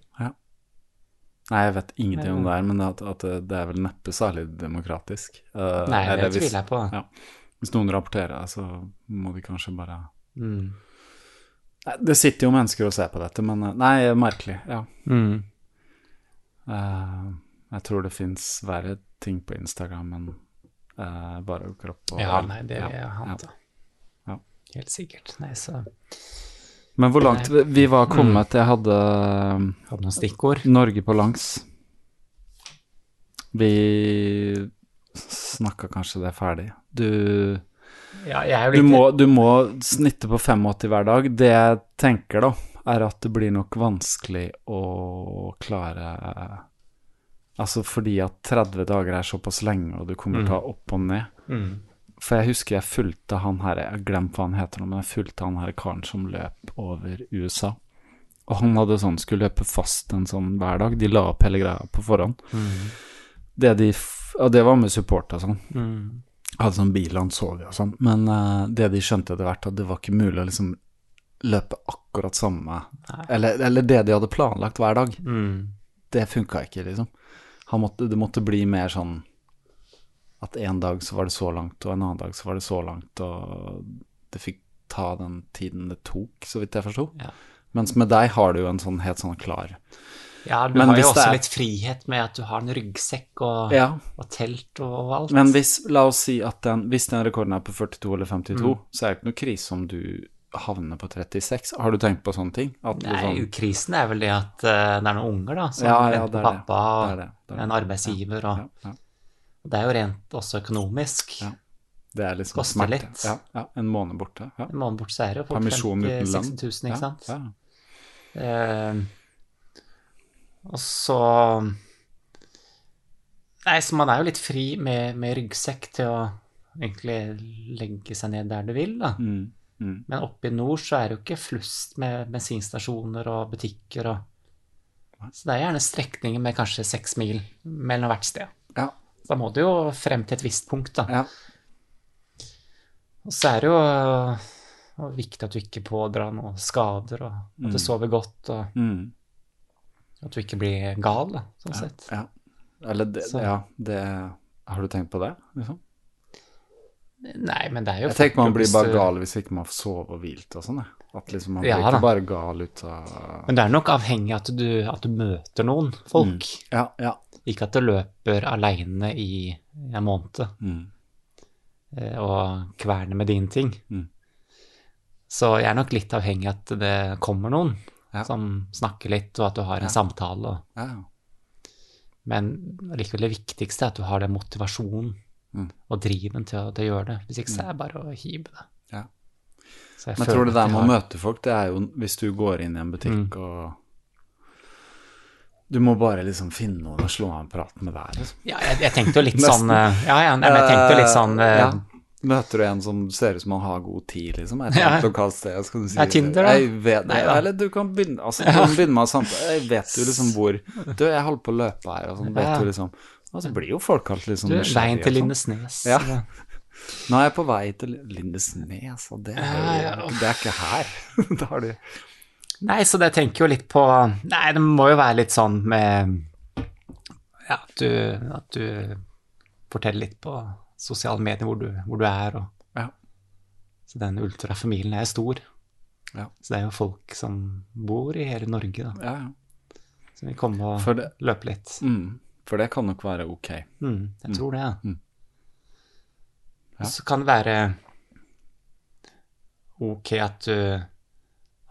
Nei, jeg vet ingenting om det her, men at, at det, er vel neppe særlig demokratisk. Uh, Nei, det tviler jeg på. Ja. Hvis noen rapporterer, så må de kanskje bare Mm. Det sitter jo mennesker og ser på dette, men eh, Nei, merkelig. Ja. Mm. Uh, jeg tror det fins verre ting på Instagram enn uh, bare kropp og Ja, nei, det er ja. da. Ja. Helt sikkert. Nei, så Men hvor langt vi- var Mm. kommet Jeg hadde hadde noen stikkord. Norge på langs. Vi snakka kanskje det ferdig. Du Ja, jo Du må, du må snitte på 85 hver dag. Det jeg tenker, da, er at det blir nok vanskelig å klare Altså fordi at 30 dager er såpass lenge, og du kommer til å ta opp og ned. Mm. For jeg husker jeg fulgte han her, jeg har glemt hva han heter nå, men jeg fulgte han her karen som løp over USA. Og han hadde sånn, skulle løpe fast en sånn hver dag. De la opp hele greia på forhånd. Det de, og det var med support og sånn. Hadde sånn bil han sov i og sånn. Men uh, det de skjønte etter hvert, at det var ikke mulig å liksom løpe akkurat samme eller, eller det de hadde planlagt hver dag. Mm. Det funka ikke, liksom. Han måtte, det måtte bli mer sånn at en dag så var det så langt, og en annen dag så var det så langt, og det fikk ta den tiden det tok, så vidt jeg forsto. Ja. Mens med deg har du jo en sånn helt sånn klar Ja, du Men har jo også er- litt frihet med at du har en ryggsekk og, Ja. og telt og, og alt. Men hvis, la oss si at den, hvis den rekorden er på 42 eller 52, Mm. så er det ikke noe krise om du havner på 36. Har du tenkt på sånne ting? At Nei, sånn, krisen er vel det at uh, det er noen unger da, som Ja, ja, venter på pappa, og Det det. Det en arbeidsgiver, og ja, ja. det er jo rent også økonomisk. Ja. Det er liksom Koster smerte. litt. Ja, ja, en måned borte. Ja. En måned bort så er det jo fort 50 uten lønn. 60 000, ikke Ja, sant? Ja. Eh, og så Nei, så man er jo litt fri med, med ryggsekk til å egentlig legge seg ned der du vil, da. Mm, mm. Men oppe i nord så er det jo ikke flust med bensinstasjoner og butikker og Så det er gjerne strekninger med kanskje seks mil mellom hvert sted. Ja. Da må du jo frem til et visst punkt, da. ja. Og så er det jo og viktig at du ikke pådrar noen skader, og at du sover godt, og Mm. At du ikke blir gal, da, sånn sett. ja. Eller det, ja, det Har du tenkt på det? Liksom? Nei, men det er jo Jeg tenker man blir bare gal hvis ikke man får sove og hvilt og sånn. At liksom man blir Ja, ikke bare gal ut av Men det er nok avhengig av at du, at du møter noen folk. Ja, ja. Ikke at du løper aleine i en måned Mm. eh, og kverner med dine ting. Mm. Så jeg er nok litt avhengig av at det kommer noen Ja. som snakker litt, og at du har en Ja. samtale. ja. Men likevel det viktigste er at du har den motivasjonen Mm. og driven til å, til å gjøre det. Hvis ikke så er det bare å hive det. Jeg Men jeg tror det der med med å møte folk, det er jo hvis du går inn i en butikk Mm. og Du må bare liksom finne noen og slå av en prat med der. Liksom. Ja, jeg, jeg tenkte jo litt sånn eh, Ja, men jeg tenkte jo litt sånn eh, Ja. Møter du en som ser ut som han har god tid, liksom? Et Ja. lokalt sted, skal du si Ja, Tinder, da. Vet, Nei, eller du kan begynne altså, du kan begynne med samtale. Jeg vet jo liksom hvor Du, jeg holder på å løpe her, og sånn. Vet Ja. du liksom Og så blir jo folk alt liksom Du, veien til sånn. Lindesnes. Ja. Nå er jeg på vei til Lindesnes, og det er, jo, det er ikke her. da har du Nei, så det tenker jo litt på Nei, det må jo være litt sånn med Ja, at du, at du forteller litt på sosiale medier hvor du, hvor du er, og Ja. Så den ultrafamilien er stor. Ja. Så det er jo folk som bor i hele Norge, da. Ja, ja. Som vil komme og det- løpe litt. Mm, for det kan nok være ok. Mm, jeg tror det. Mm. Og Så kan det være ok at du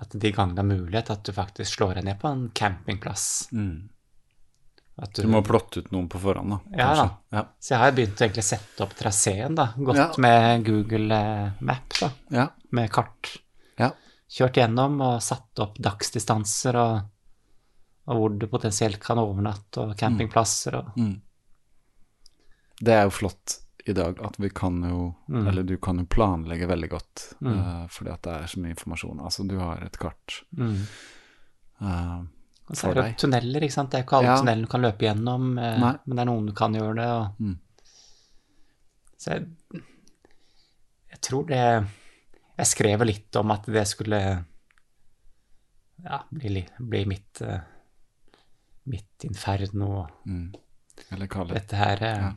At de gangene det er mulighet, at du faktisk slår deg ned på en campingplass. Mm. At Du må plotte ut noen på forhånd, da. Ja, da. Ja. Så jeg har begynt å egentlig sette opp traseen, da. Gått Ja. med Google eh, Map, da. Ja. Med kart. Ja. Kjørt gjennom og satt opp dagsdistanser og, og hvor du potensielt kan overnatte, og campingplasser og Mm. Det er jo flott i dag at vi kan jo Mm. Eller du kan jo planlegge veldig godt, Mm. uh, fordi at det er så mye informasjon. Altså, du har et kart. mm. eh, Og så er det tunneler, ikke sant. Det er ikke alle Ja. tunnelene du kan løpe gjennom, eh, Nei. men det er noen du kan gjøre det. Og... Mm. Så jeg, jeg tror det Jeg skrev litt om at det skulle ja, bli, bli mitt eh, mitt inferno. mm. Eller kall det Dette her eh, Ja.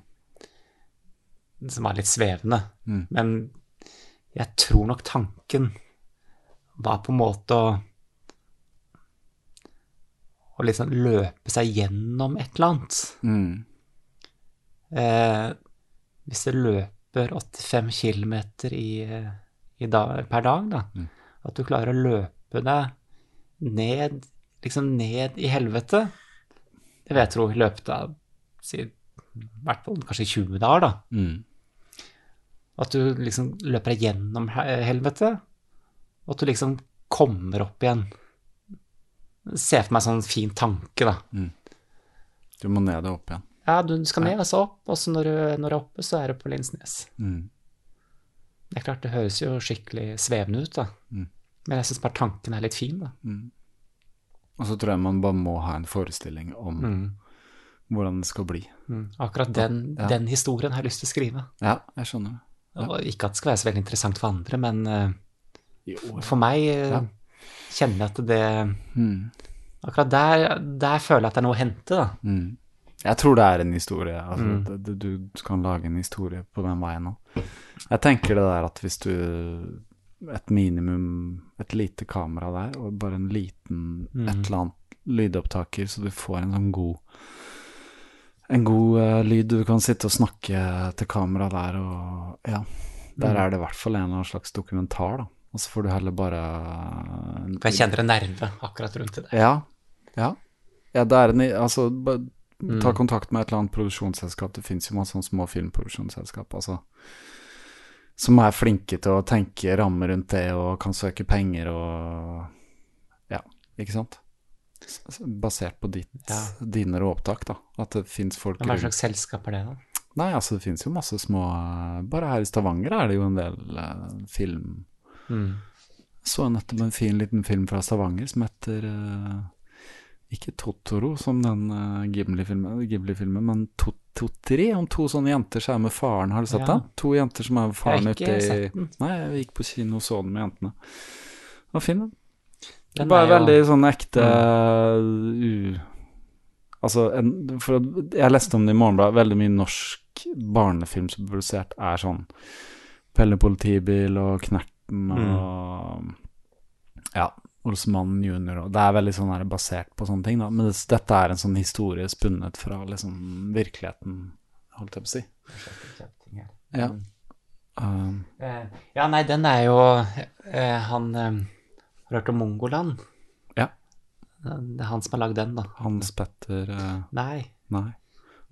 som er litt svevende. Mm. Men jeg tror nok tanken var på en måte å å liksom løpe seg gjennom et eller annet. mm. Eh, hvis du løper 85 km i, i dag, per dag, da, Mm. at du klarer å løpe deg ned, liksom ned i helvete, det vil jeg tro i løpet av si, i hvert fall kanskje 20 dager, da. Mm. At du liksom løper deg gjennom helvete, og at du liksom kommer opp igjen. Se for meg sånn fin tanke, da. Du må ned og opp igjen. Ja, du skal ned og så opp, og så når du, når du er oppe, så er du på Linsnes. Mm. Det er klart, det høres jo skikkelig svevende ut, da. Mm. Men jeg syns bare tanken er litt fin, da. Og så tror jeg man bare må ha en forestilling om Mm. hvordan det skal bli. Akkurat den, Ja. den historien har jeg lyst til å skrive. Ja, jeg skjønner. Og ikke at det skal være så veldig interessant for andre, men uh, Jo, for meg uh, Ja. Kjenner at det Mm. Akkurat der, der føler jeg at det er noe å hente, da. Mm. Jeg tror det er en historie. Altså, Mm. det, det, du kan lage en historie på den veien òg. Jeg tenker det der at hvis du Et minimum, et lite kamera der, og bare en liten Mm. et eller annet lydopptaker, så du får en sånn god En god uh, lyd. Du kan sitte og snakke til kamera der, og ja. Der Mm. er det i hvert fall en slags dokumentar, da. Og så får du heller bare For jeg kjenner en nerve akkurat rundt det. ja, ja. ja det en, altså, ta Mm. kontakt med et eller annet produksjonsselskap. Det fins jo masse sånne små filmproduksjonsselskap altså, som er flinke til å tenke rammer rundt det og kan søke penger og Ja, ikke sant? Basert på ditt, Ja. dine råopptak, da. At det fins folk hva slags selskap er det, da? Nei, altså det fins jo masse små Bare her i Stavanger er det jo en del eh, film Mm. så nettopp en fin liten film fra Stavanger som heter uh, Ikke Totoro, som den uh, Ghibli-filmen, Ghibli-filmen, men Tot Totri, om to sånne jenter som er med faren. Har du sett Ja. den? To jenter som er med faren Jeg har ikke ute i sett den. Nei, jeg gikk på kino og så den med jentene. Den var fin, den. Den Bare jo- veldig sånn ekte u... Altså, en, for jeg leste om det i Morgenbladet, veldig mye norsk barnefilm som er produsert er sånn Pelle politibil og Knerten og Ja, Olsmann junior Det er veldig sånn her basert på sånne ting, da. Men det, dette er en sånn historie spunnet fra liksom virkeligheten, holdt jeg på å si. Ja. Um, Eh, Ja, nei, den er jo eh, Han eh, Har hørt om Mongoland? Ja. Det er han som har lagd den, da. Hans Petter uh... Nei. Nei.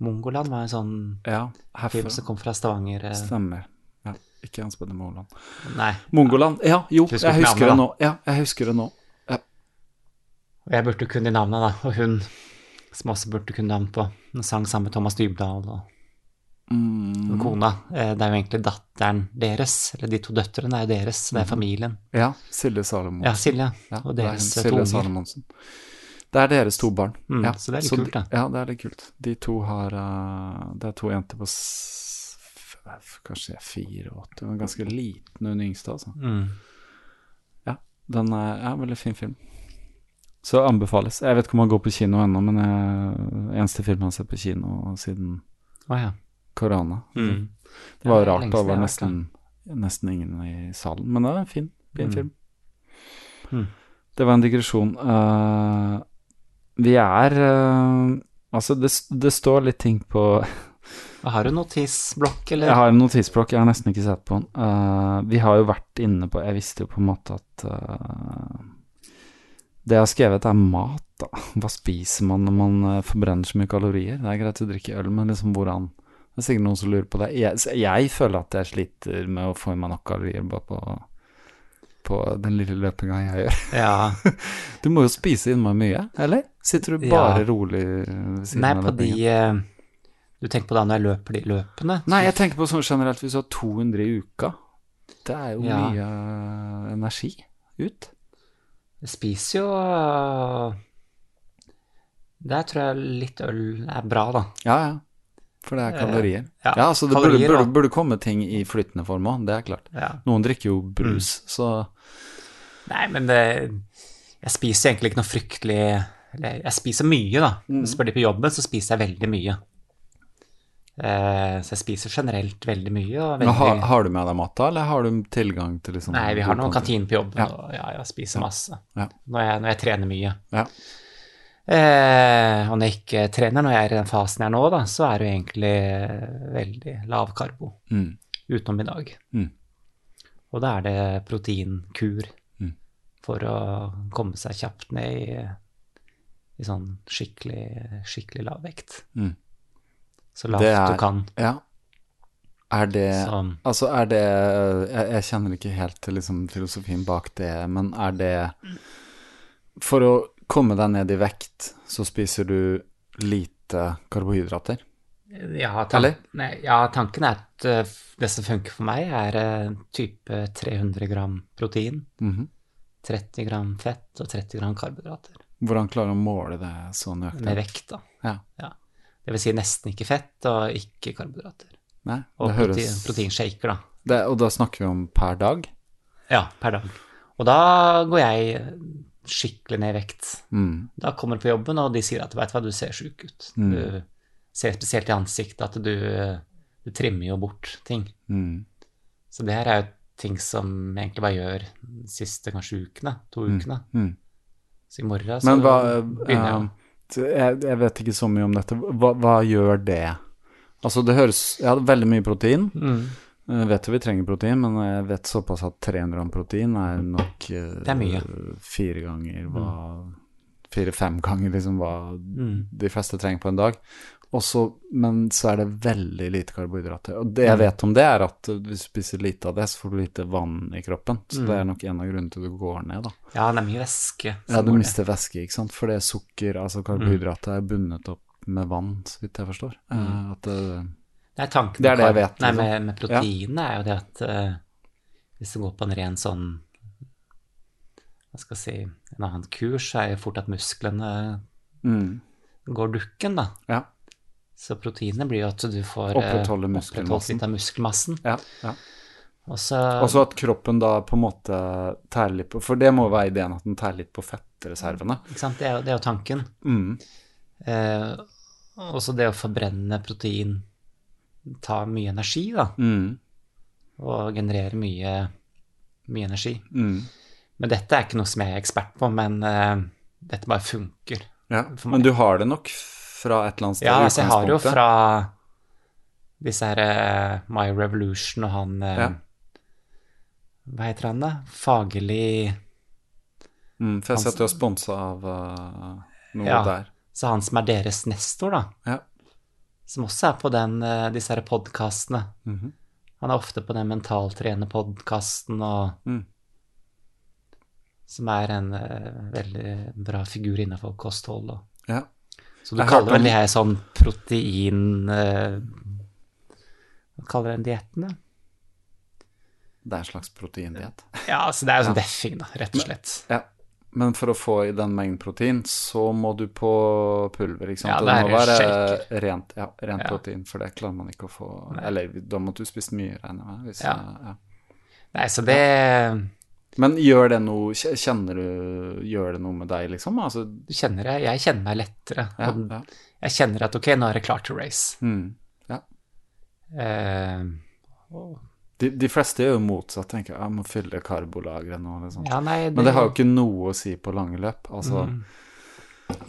Mongoland var en sånn Ja, film som kom fra Stavanger. Stemmer. Ikke Hans Petter Moland. Nei. Mongoland. Ja, jo, Husker jeg husker det navnet. Ja, jeg husker det nå. Ja. Jeg burde kunne de navnene, da. Og hun som også burde kunne navn på. Hun sang sammen med Thomas Dybdahl og Mm, kona. Eh, Det er jo egentlig datteren deres, eller de to døtrene er jo deres, det er familien. ja, Silje Salomonsen. Ja, Silje. Ja, og det er deres hun, to Silje unger. Det er deres to barn. Mm, ja. så det er litt kult, da. Ja, det er litt kult. De to har uh, Det er to jenter på kanskje fire og åtte, men ganske liten hun yngste, altså. Mm. Ja, den er ja, veldig fin film. Så anbefales. Jeg vet ikke om han går på kino ennå, men jeg, eneste film han har sett på kino siden ah, ja. korona. Mm. Det var jo rart. Det var nesten, nesten ingen i salen. Men det var en fin, fin Mm. film. Mm. Det var en digresjon. Uh, vi er uh, Altså, det, det står litt ting på Har du notisblokk, eller? Jeg har en notisblokk, jeg har nesten ikke sett på den. Uh, vi har jo vært inne på Jeg visste jo på en måte at uh, Det jeg har skrevet, er mat, da. Hva spiser man når man eh, forbrenner så mye kalorier? Det er greit å drikke øl, men liksom hvordan Det er sikkert noen som lurer på det. Jeg, jeg føler at jeg sliter med å få i meg nok kalorier bare på, på den lille løpinga jeg gjør. Ja. Du må jo spise innmari mye, eller? Sitter du Ja. bare rolig ved siden Nei, av på de løpingen? eh, Du tenker på da når jeg løper de løpene? Nei, jeg tenker på sånn generelt hvis du har 200 i uka. Det er jo Ja. mye eh, energi ut. Jeg spiser jo øh, Der tror jeg litt øl er bra, da. Ja, ja. For det er kalorier. ja, ja, så det burde, kalorier, burde, burde, burde komme ting i flytende form òg, det er klart. Ja. Noen drikker jo brus, så Nei, men det, jeg spiser egentlig ikke noe fryktelig Eller jeg spiser mye, da. Mm. Spør de på jobben, så spiser jeg veldig mye. Eh, så jeg spiser generelt veldig mye. Veldig, har, har du med deg mat, da, eller har du tilgang til liksom Nei, vi har noen kantine på jobb, Ja. og ja, jeg spiser masse. Ja. Når, jeg, når jeg trener mye. Ja. Eh, og når jeg ikke trener, når jeg er i den fasen jeg er nå, da, så er det jo egentlig veldig lav karbo. Mm. Utenom i dag. Mm. Og da er det proteinkur Mm. for å komme seg kjapt ned i, i sånn skikkelig, skikkelig lav vekt. Mm. Så lavt er- du kan. Ja. Er det Så Altså, er det Jeg, jeg kjenner ikke helt til liksom filosofien bak det, men er det For å komme deg ned i vekt, så spiser du lite karbohydrater? ja, tan Eller? Nei, ja, tanken er at uh, det som funker for meg, er uh, type 300 gram protein, Mhm. 30 gram fett og 30 gram karbohydrater. Hvordan klarer du å måle det så nøyaktig? Med vekt, da. Ja. Det vil si nesten ikke fett og ikke karbohydrater. Nei, Og høres... protein, proteinshaker, da. det, Og da snakker vi om per dag? Ja, per dag. Og da går jeg skikkelig ned i vekt. Mm. Da kommer du på jobben, og de sier at vet du hva, du ser sjuk ut. Mm. Du ser spesielt i ansiktet at du, du trimmer jo bort ting. Mm. Så det her er jo ting som jeg egentlig bare gjør de siste kanskje ukene, to ukene. Mm. Så i morgen så hva begynner jeg. eh, jeg, jeg vet ikke så mye om dette. Hva, hva gjør det? Altså, det høres Jeg hadde veldig mye protein. Mm. Jeg vet jo vi trenger protein, men jeg vet såpass at 300 gram protein er nok eh, Det er mye. fire ganger hva Fire-fem ganger liksom hva Mm. de fleste trenger på en dag. Også, men så er det veldig lite karbohydrater. Og det jeg Mm. vet om det, er at hvis du spiser lite av det, så får du lite vann i kroppen. Så Mm. det er nok en av grunnene til at du går ned, da. Ja, det er mye væske. Ja, du mister væske, ikke sant. For det er sukker, altså karbohydrater, er bundet opp med vann, så vidt jeg forstår. Mm. At det, Nei, tanken Det er det jeg vet, Nei, med, med, proteinet ja. er jo det at uh, hvis du går på en ren sånn Hva skal jeg si En annen kurs er jo fort at musklene mm, går dukken, da. ja, Så proteinet blir jo at du får eh, Opprettholde muskelmassen. av muskelmassen. ja, ja. Og så at kroppen da på en måte tærer litt på For det må være ideen at den tærer litt på fettreservene. Ikke sant, det er jo, det er jo tanken. Mm, Eh, også det å forbrenne protein tar mye energi, da. mm, Og genererer mye, mye energi. mm. Men dette er ikke noe som jeg er ekspert på, men eh, dette bare funker. Ja, men du har det nok fra et eller annet sted? Ja, altså jeg har jo fra disse her uh, My Revolution og han uh, Ja. Hva heter han, da? Fagerli mm, For jeg ser at du er sponsa av uh, noe Ja. der. Så han som er deres nestor, da. Ja. Som også er på den, disse her podkastene. Mhm. Han er ofte på den mentaltrenerpodkasten og Mm. Som er en veldig bra figur innenfor kosthold. Og. Ja. Så du Jeg kaller vel det her sånn protein eh, Hva kaller den dietten, da? Det er en slags proteindiett. Ja, altså det er jo sånn deffing, da, rett og slett. Ja. Men for å få i den mengden protein, så må du på pulver, ikke sant? Ja, det det må være shaker. rent, ja, rent Ja. protein, for det klarer man ikke å få Nei. Eller da måtte du spist mye, regner jeg med. Hvis, Ja. ja. Nei, så det Men gjør det noe Kjenner du Gjør det noe med deg, liksom? Altså, Du kjenner det. Jeg kjenner meg lettere. ja, ja. Jeg kjenner at ok, nå er jeg klar til race. Mm. ja. Eh, og- De, de fleste gjør jo motsatt, tenker jeg. Jeg må fylle karbolageret nå, liksom. ja, nei, Men det har jo ikke noe å si på lange løp. Altså, Mm.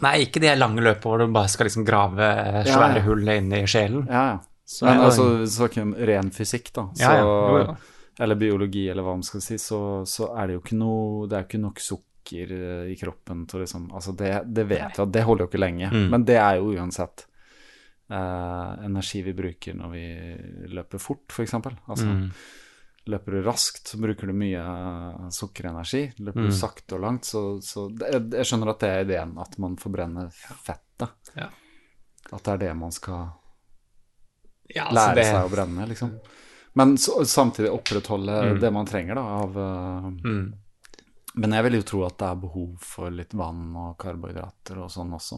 Nei, ikke de lange løpene hvor du bare skal liksom grave Ja, svære ja. hull inn i sjelen. ja, ja. Så Men er det- altså, om ren fysikk, da, så, Ja, ja. Jo, jo. Eller biologi, eller hva man skal si, så, så er det jo ikke noe Det er jo ikke nok sukker eh, i kroppen til liksom Altså, det, det vet vi at det holder jo ikke lenge. Mm. Men det er jo uansett eh, energi vi bruker når vi løper fort, f.eks. Altså, Mm. løper du raskt, så bruker du mye eh, sukkerenergi. Løper Mm. du sakte og langt, så, så det, jeg, jeg skjønner at det er ideen, at man forbrenner fettet. Ja. At det er det man skal Ja, altså lære det- seg å brenne, liksom. Men så, samtidig opprettholde Mm. det man trenger, da, av eh, Mm. Men jeg vil jo tro at det er behov for litt vann og karbohydrater og sånn også.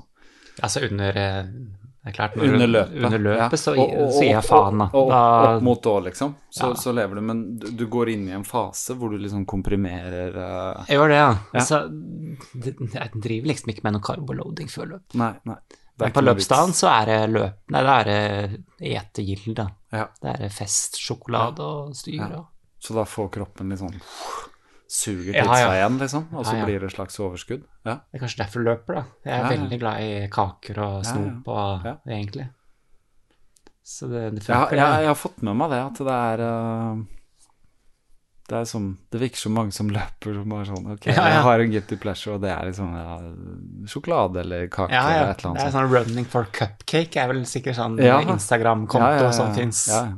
Altså under eh, klart, når Under løpet. Under løpet ja. så, Og- og- så gir jeg faen, da. Og, og, opp mot da, liksom. Så, Ja. så lever du. Men du, du går inn i en fase hvor du liksom komprimerer uh... jeg gjør det, ja. Ja. Altså, jeg driver liksom ikke med noe carboloading før løp. Nei, nei. Men på Løpsdalen så er det løp Nei, det er etegild etegilde. Ja. Det er fest, sjokolade og styr. Ja. Så da får kroppen litt sånn Suger ja. seg igjen, liksom. Og så blir det et slags overskudd. Ja. Det er kanskje derfor du løper, da. Jeg er veldig glad i kaker og snop og egentlig. Så det, det funker, jeg, det. jeg har fått med meg det, at det er eh, Det er som Det virker som mange som løper som bare sånn Ok, Ja, ja. jeg har en guilty pleasure, og det er liksom ja, sjokolade eller kake Ja, ja. eller et eller Det er sånn running for cupcake er vel sikkert sånn Ja. Instagram-konto Ja, ja, ja, som fins. Ja, ja.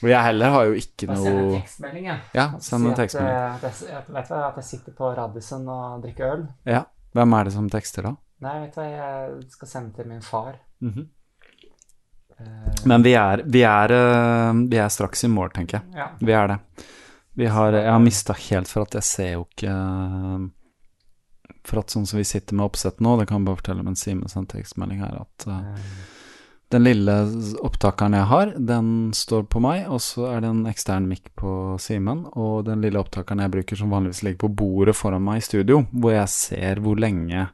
Og jeg heller har jo ikke noe send en tekstmelding, jeg. Ja, send en tekstmelding. eh, At jeg, vet du hva, at jeg sitter på Radisson og drikker øl. Ja. Hvem er det som tekster, da? Nei, vet du hva, jeg skal sende til min far. Mhm. Eh, Men vi er, vi, er, eh, vi er straks i mål, tenker jeg. ja. Vi er det. Vi har, jeg har mista helt for at jeg ser jo ikke For at sånn som vi sitter med oppsett nå, det kan jeg bare fortelle mens Simen sendte tekstmelding her, at eh, Eh, den lille opptakeren jeg har, den står på meg, og så er det en ekstern mic på Simen, og den lille opptakeren jeg bruker som vanligvis ligger på bordet foran meg i studio, hvor jeg ser hvor lenge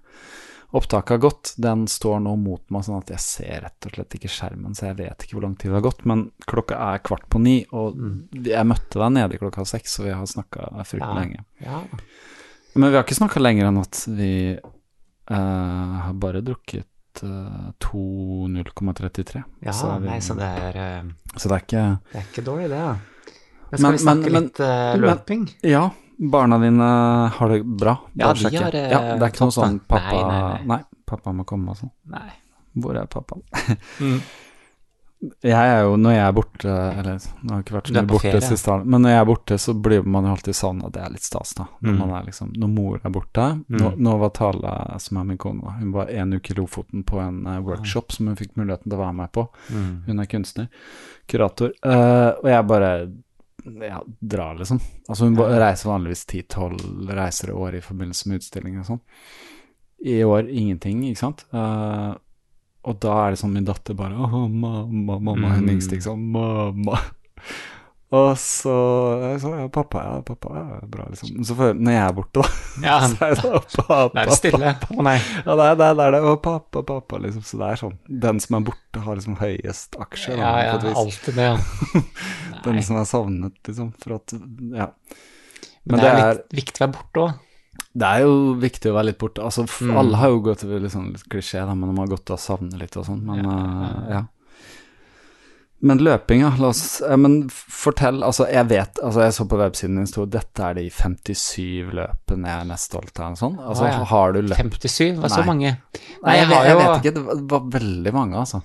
opptaket har gått, den står nå mot meg, sånn at jeg ser rett og slett ikke skjermen, så jeg vet ikke hvor lang tid det har gått, men klokka er kvart på ni, og jeg møtte deg nede klokka seks, og vi har snakka fryktelig Ja. lenge. ja. Men vi har ikke snakka lenger enn at vi uh, har bare drukket uh, 2,0,33. ja så, vi- nei, så det er, eh, så det er ikke det er ikke dårlig, det. da. Men skal Men- vi snakke men- litt litt løping? men- Ja, barna dine har det bra? Ja, de sjekke. har, eh, ja, Det er ikke noe sånn pappa Nei, nei, nei. pappa må komme og sånn. Nei. Hvor er pappaen? Mm. Jeg er jo, når jeg er borte Eller nå har jeg ikke vært så mye borte ferie. siste året, men når jeg er borte, så blir man jo alltid sånn at Det er litt stas, da. Når, Mm. man er liksom, når mor er borte. Nå, nå var Tale, som er min kone, hun var en uke i Lofoten på en uh, workshop som hun fikk muligheten til å være med på. Mm. Hun er kunstner, kurator. Uh, og jeg bare ja, dra, liksom. Altså hun reiser vanligvis 10-12 reiser i år i forbindelse med utstillinger og sånn. I år ingenting, ikke sant. Uh, og da er det sånn min datter bare Å, mamma, mamma, Mm. ikke sant. Mamma. Og så jeg ja, pappa, ja, pappa, ja, bra, liksom. Så får jeg, når jeg er borte, da, Ja, så er det pappa, det er stille. Å nei. ja, det er det, er- det, er det. Og pappa, pappa, liksom. Så det er sånn. Den som er borte, har liksom høyest aksje. da, Ja, ja, på et vis. alltid det, ja. Den Nei. som er savnet, liksom. For at Ja. Men det er litt viktig å være borte òg. det er jo viktig å være litt borte. Altså, Mm. alle har jo gått over litt sånn litt klisjé, da, men de har gått å savne litt og sånn. Men Ja, ja, ja, ja. Men løpinga. La oss Men fortell. Altså, jeg vet Altså, jeg så på websiden din sto dette er de 57 løpene jeg er mest stolt av. Sånn. Altså, ah, ja. har du løpt 57, var så mange. Nei, jeg, har vet, jeg jo- vet ikke. Det var, det var veldig mange, altså.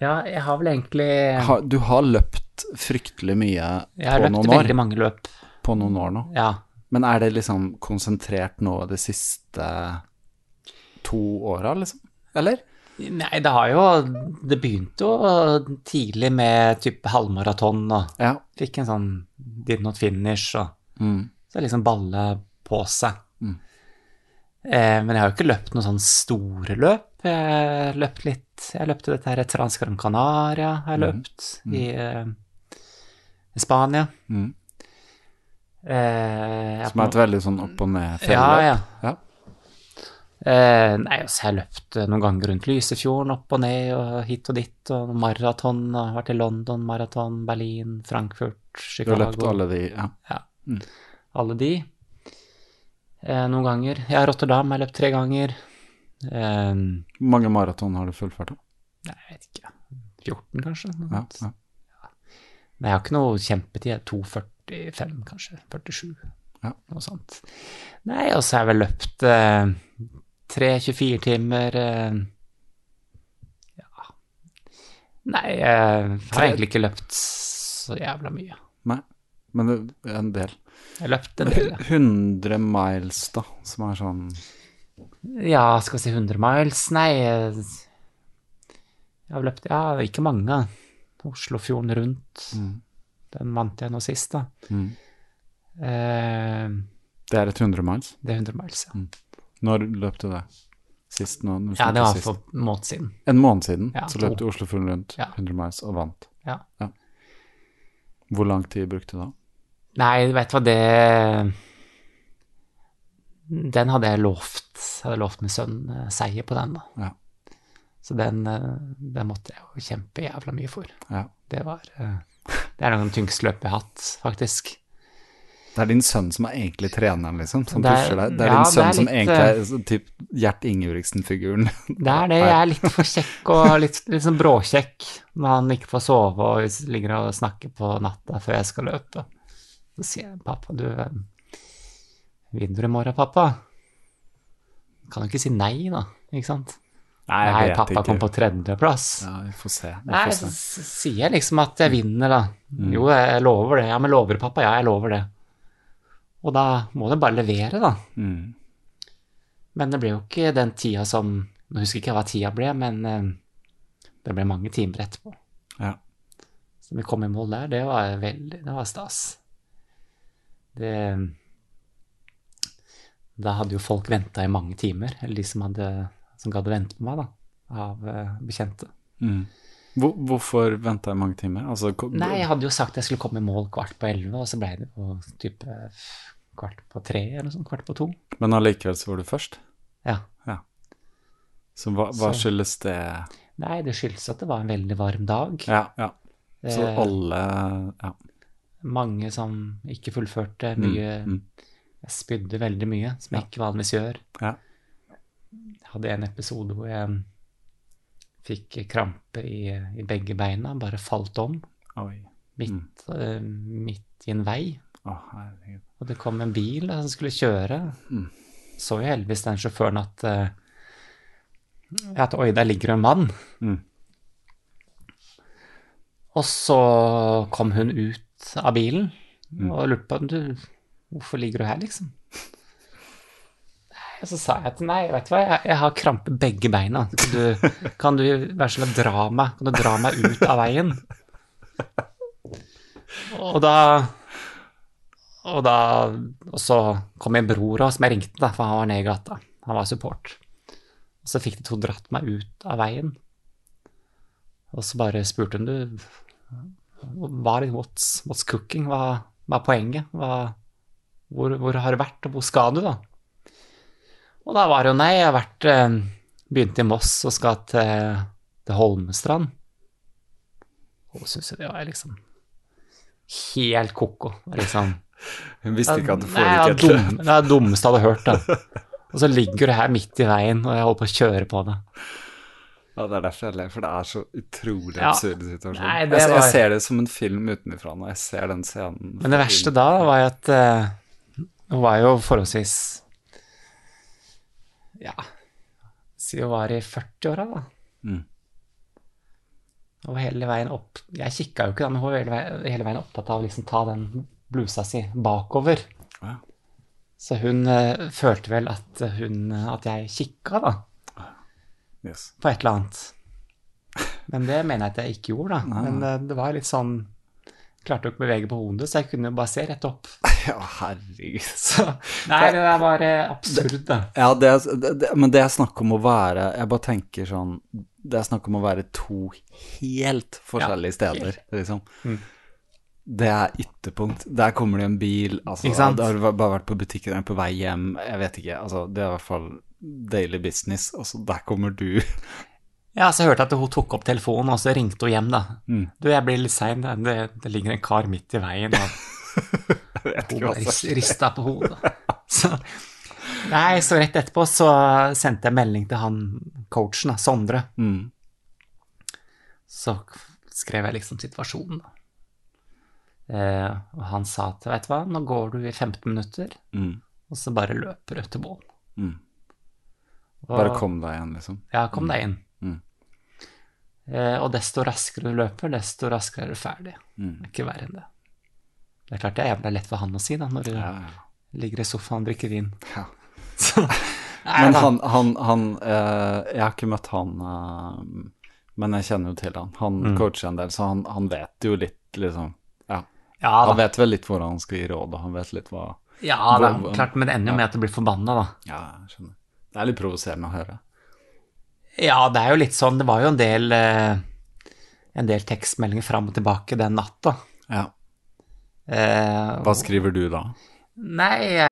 Ja, jeg har vel egentlig Har, du har løpt fryktelig mye på noen år? Jeg har løpt veldig mange løp. På noen år nå. Ja. Men er det liksom konsentrert nå de siste to åra, liksom? Eller? Nei, det har jo Det begynte jo tidlig med type halvmaraton og Ja. fikk en sånn did not finish og Mm. så liksom balle på seg. Mm. Eh, men jeg har jo ikke løpt noen sånne store løp. Jeg løpt litt Jeg løpte dette her Transgran Canaria, har jeg løpt i, eh, Spania. Mm. Eh, Som er et veldig sånn opp og ned Ja, ja. Ja. Eh, nei, jeg har løpt eh, noen ganger rundt Lysefjorden, opp og ned og hit og dit, og maraton, og vært i London, maraton, Berlin, Frankfurt, Chicago. Du har løpt alle de, ja. Ja. Alle de. Eh, noen ganger. Ja, Rotterdam har jeg løpt tre ganger. Eh, Hvor mange maraton har du fullført? da? jeg vet ikke. 14, kanskje? Ja, ja. Men jeg har ikke noe kjempetid. 2,45 kanskje. 47. Ja. Noe sånt. Nei, og så har jeg vel løpt eh, 3-24 timer eh, Ja. Nei, jeg har egentlig ikke løpt så jævla mye. Nei, men en del. Jeg løpt en del, ja. 100 miles, da, som er sånn Ja, skal vi si 100 miles? Nei, jeg har løpt Ja, ikke mange. Oslofjorden rundt. Mm. Den vant jeg nå sist, da. mm. Eh, Det er et 100 miles. det er 100 miles, ja. Når løp du det? Sist nå? Ja, det var sist? for en måned siden. En måned siden Ja, så løp du Oslofjorden rundt Ja. 100 miles og vant. Ja. Hvor lang tid brukte du da? Nei, vet du hva, det Den hadde jeg lovt. Jeg hadde lovt min sønn eh, seier på den, da. Ja. Så den, eh, den måtte jeg jo kjempe jævla mye for. Ja. Det var eh, Det er noen tyngste løp jeg har hatt, faktisk. Det er din sønn som er egentlig treneren, liksom, som Det er- pusher deg. Det er ja, din sønn er som litt, egentlig eh, er typ Gjert Ingebrigtsen-figuren. Det er det. Jeg er litt for kjekk og litt, litt sånn bråkjekk når han ikke får sove og ligger og snakker på natta før jeg skal løpe. Så sier jeg, pappa, du eh, Vinner du i morgen, pappa? Kan du ikke si nei, da? Ikke sant? Nei, Nei, pappa ikke. kom på tredjeplass. Ja, vi får se. Vi Nei, får så se. s- sier jeg liksom at jeg vinner, da. Jo, jeg lover det. Ja, men lover du, pappa? Ja, jeg lover det. Og da må du bare levere, da. Mm. Men det ble jo ikke den tida som Nå husker jeg ikke hva tida ble, men eh, det ble mange timer etterpå. Ja. Så vi kom i mål der, det var veldig Det var stas. Det Da hadde jo folk venta i mange timer, eller de som hadde som gadd å vente på meg, da, av eh, bekjente. Mm. Hvor, hvorfor venta jeg mange timer? Altså, Nei, jeg hadde jo sagt jeg skulle komme i mål kvart på elleve, og så ble det jo type kvart på tre eller sånt, kvart på to. Men allikevel så var du først? Ja. Så hva, hva Så- skyldes det? Nei, det skyldes at det var en veldig varm dag. Ja, ja. Så Eh, alle Ja. Mange som ikke fullførte. Mye mm. Jeg spydde veldig mye, som jeg ikke vanligvis gjør. Ja. Jeg hadde en episode hvor jeg fikk krampe i, i begge beina, bare falt om midt, uh, midt i en vei. Oh. Og det kom en bil som skulle kjøre. Så jo heldigvis den sjåføren at uh, at oi, der ligger en mann. Mm. Og så kom hun ut av bilen og lurte på du, hvorfor ligger du her, liksom. Og så sa jeg at nei, vet du hva, jeg, jeg har krampe begge beina. Kan du, kan du være så snill å dra meg, kan du dra meg ut av veien? Og da Og da Og så kom min bror òg, som jeg ringte, da, for han var nede i gata. Han var support. Og så fikk de to dratt meg ut av veien. Og så bare spurte hun du hva er what's, what's cooking? Hva, hva er poenget? Hva, hvor, hvor har du vært, og hvor skal du, da? Og da var det jo nei, jeg har vært Begynte i Moss og skal til, til Holmestrand. Og syntes jeg det var liksom helt ko-ko. Liksom. Hun visste ikke at det foregikk et løp. det er det dummeste jeg hadde hørt. da. Og så ligger du her midt i veien, og jeg holder på å kjøre på det. Ja, det er derfor jeg ler, for det er så utrolig Ja. absurd situasjon. Nei, jeg, var- jeg ser det som en film utenfra når jeg ser den scenen. Men det verste da var jo at uh, hun var jo forholdsvis Ja, si hun var i 40-åra, da. Mm. Og hele veien opp Jeg kikka jo ikke, da, men hun var hele veien, hele veien opptatt av å liksom ta den blusa si bakover. Ja. Så hun uh, følte vel at hun At jeg kikka, da, Yes. på et eller annet. Men det mener jeg at jeg ikke gjorde, da. Men uh, det var litt sånn Klarte å bevege på hodet, så jeg kunne bare se rett opp. Ja, herregud. Så, nei, det er bare absurd, da. Ja, det er, det, det, men det er snakk om å være Jeg bare tenker sånn Det er snakk om å være to helt forskjellige steder, liksom. Mm. Det er ytterpunkt. Der kommer det en bil. Altså, Ikke sant? Da har du bare vært på butikken eller på vei hjem. Jeg vet ikke. Altså, det er i hvert fall daily business. Altså, der kommer du. Ja, så hørte jeg at hun tok opp telefonen, og så ringte hun hjem, da. Mm. Du, jeg blir litt sein, det, det, ligger en kar midt i veien, og hun bare rista på hodet. Så, nei, så rett etterpå så sendte jeg melding til han coachen, da, Sondre. Mm. Så skrev jeg liksom situasjonen, da. Eh, og han sa til vet du hva, nå går du i 15 minutter, Mm. og så bare løper du til mål. Mm. Bare kom deg igjen, liksom. Ja, kom deg inn. Eh, og desto raskere du løper, desto raskere er du ferdig. Mm. Det er ikke verre enn det. Det er klart det er jævla lett for han å si, da, når du Ja, ligger i sofaen og drikker vin. Ja. Så, Men han, han, han eh, Jeg har ikke møtt han, eh, men jeg kjenner jo til han. Han Mm. coacher en del, så han, han vet jo litt, liksom. Ja. Ja Han vet vel litt hvordan han skal gi råd, og han vet litt hva Ja, da. er Klart, men det ender jo med at du blir forbanna, da. Ja, jeg skjønner. Det er litt provoserende å høre. Ja, det er jo litt sånn. Det var jo en del eh, En del tekstmeldinger fram og tilbake den natta. Ja. Eh, Hva skriver du da? Nei,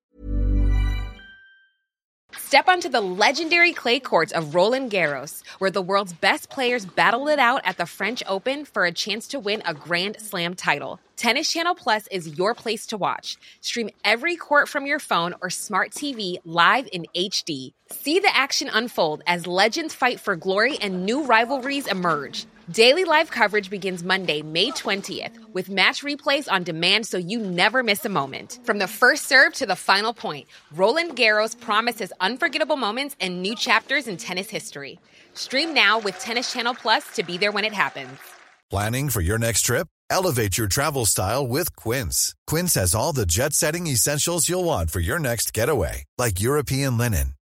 Step onto the legendary clay courts of Roland Garros, where the world's best players battle it out at the French Open for a chance to win a Grand Slam title. Tennis Channel Plus is your place to watch. Stream every court from your phone or smart TV live in HD, See the action unfold as legends fight for glory and new rivalries emerge. Daily live coverage begins Monday, May 20th, with match replays on demand so you never miss a moment. From the first serve to the final point, Roland Garros promises unforgettable moments and new chapters in tennis history. Stream now with Tennis Channel Plus to be there when it happens. Planning for your next trip? Elevate your travel style with Quince. Quince has all the jet setting essentials you'll want for your next getaway, like European linen,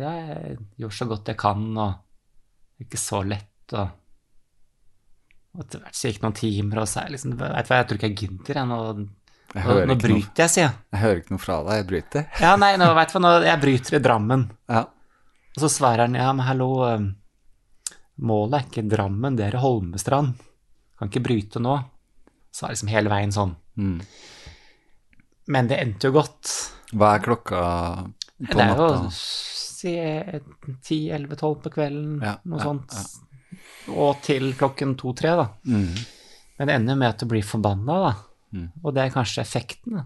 Ja, jeg gjorde så godt jeg kan, og ikke så lett, og og etter hvert så gikk det noen timer, og så er jeg liksom Vet du hva, jeg tror ikke jeg gidder, jeg. Nå, Jeg nå, nå noe. bryter jeg, sier jeg. Jeg hører ikke noe fra deg, jeg bryter. Ja, nei, nå vet du hva, nå, jeg bryter i Drammen. Ja. Og så svarer han, ja, men hallo, målet er ikke Drammen, det er Holmestrand. Kan ikke bryte nå. Så er det liksom hele veien sånn. Mm. Men det endte jo godt. Hva er klokka på det er jo natta? Si 10-11-12 på kvelden, Ja, noe ja, sånt. Og til klokken 2-3, da. Mm. Men det ender jo med at du blir forbanna, da. Mm. Og det er kanskje effekten. da.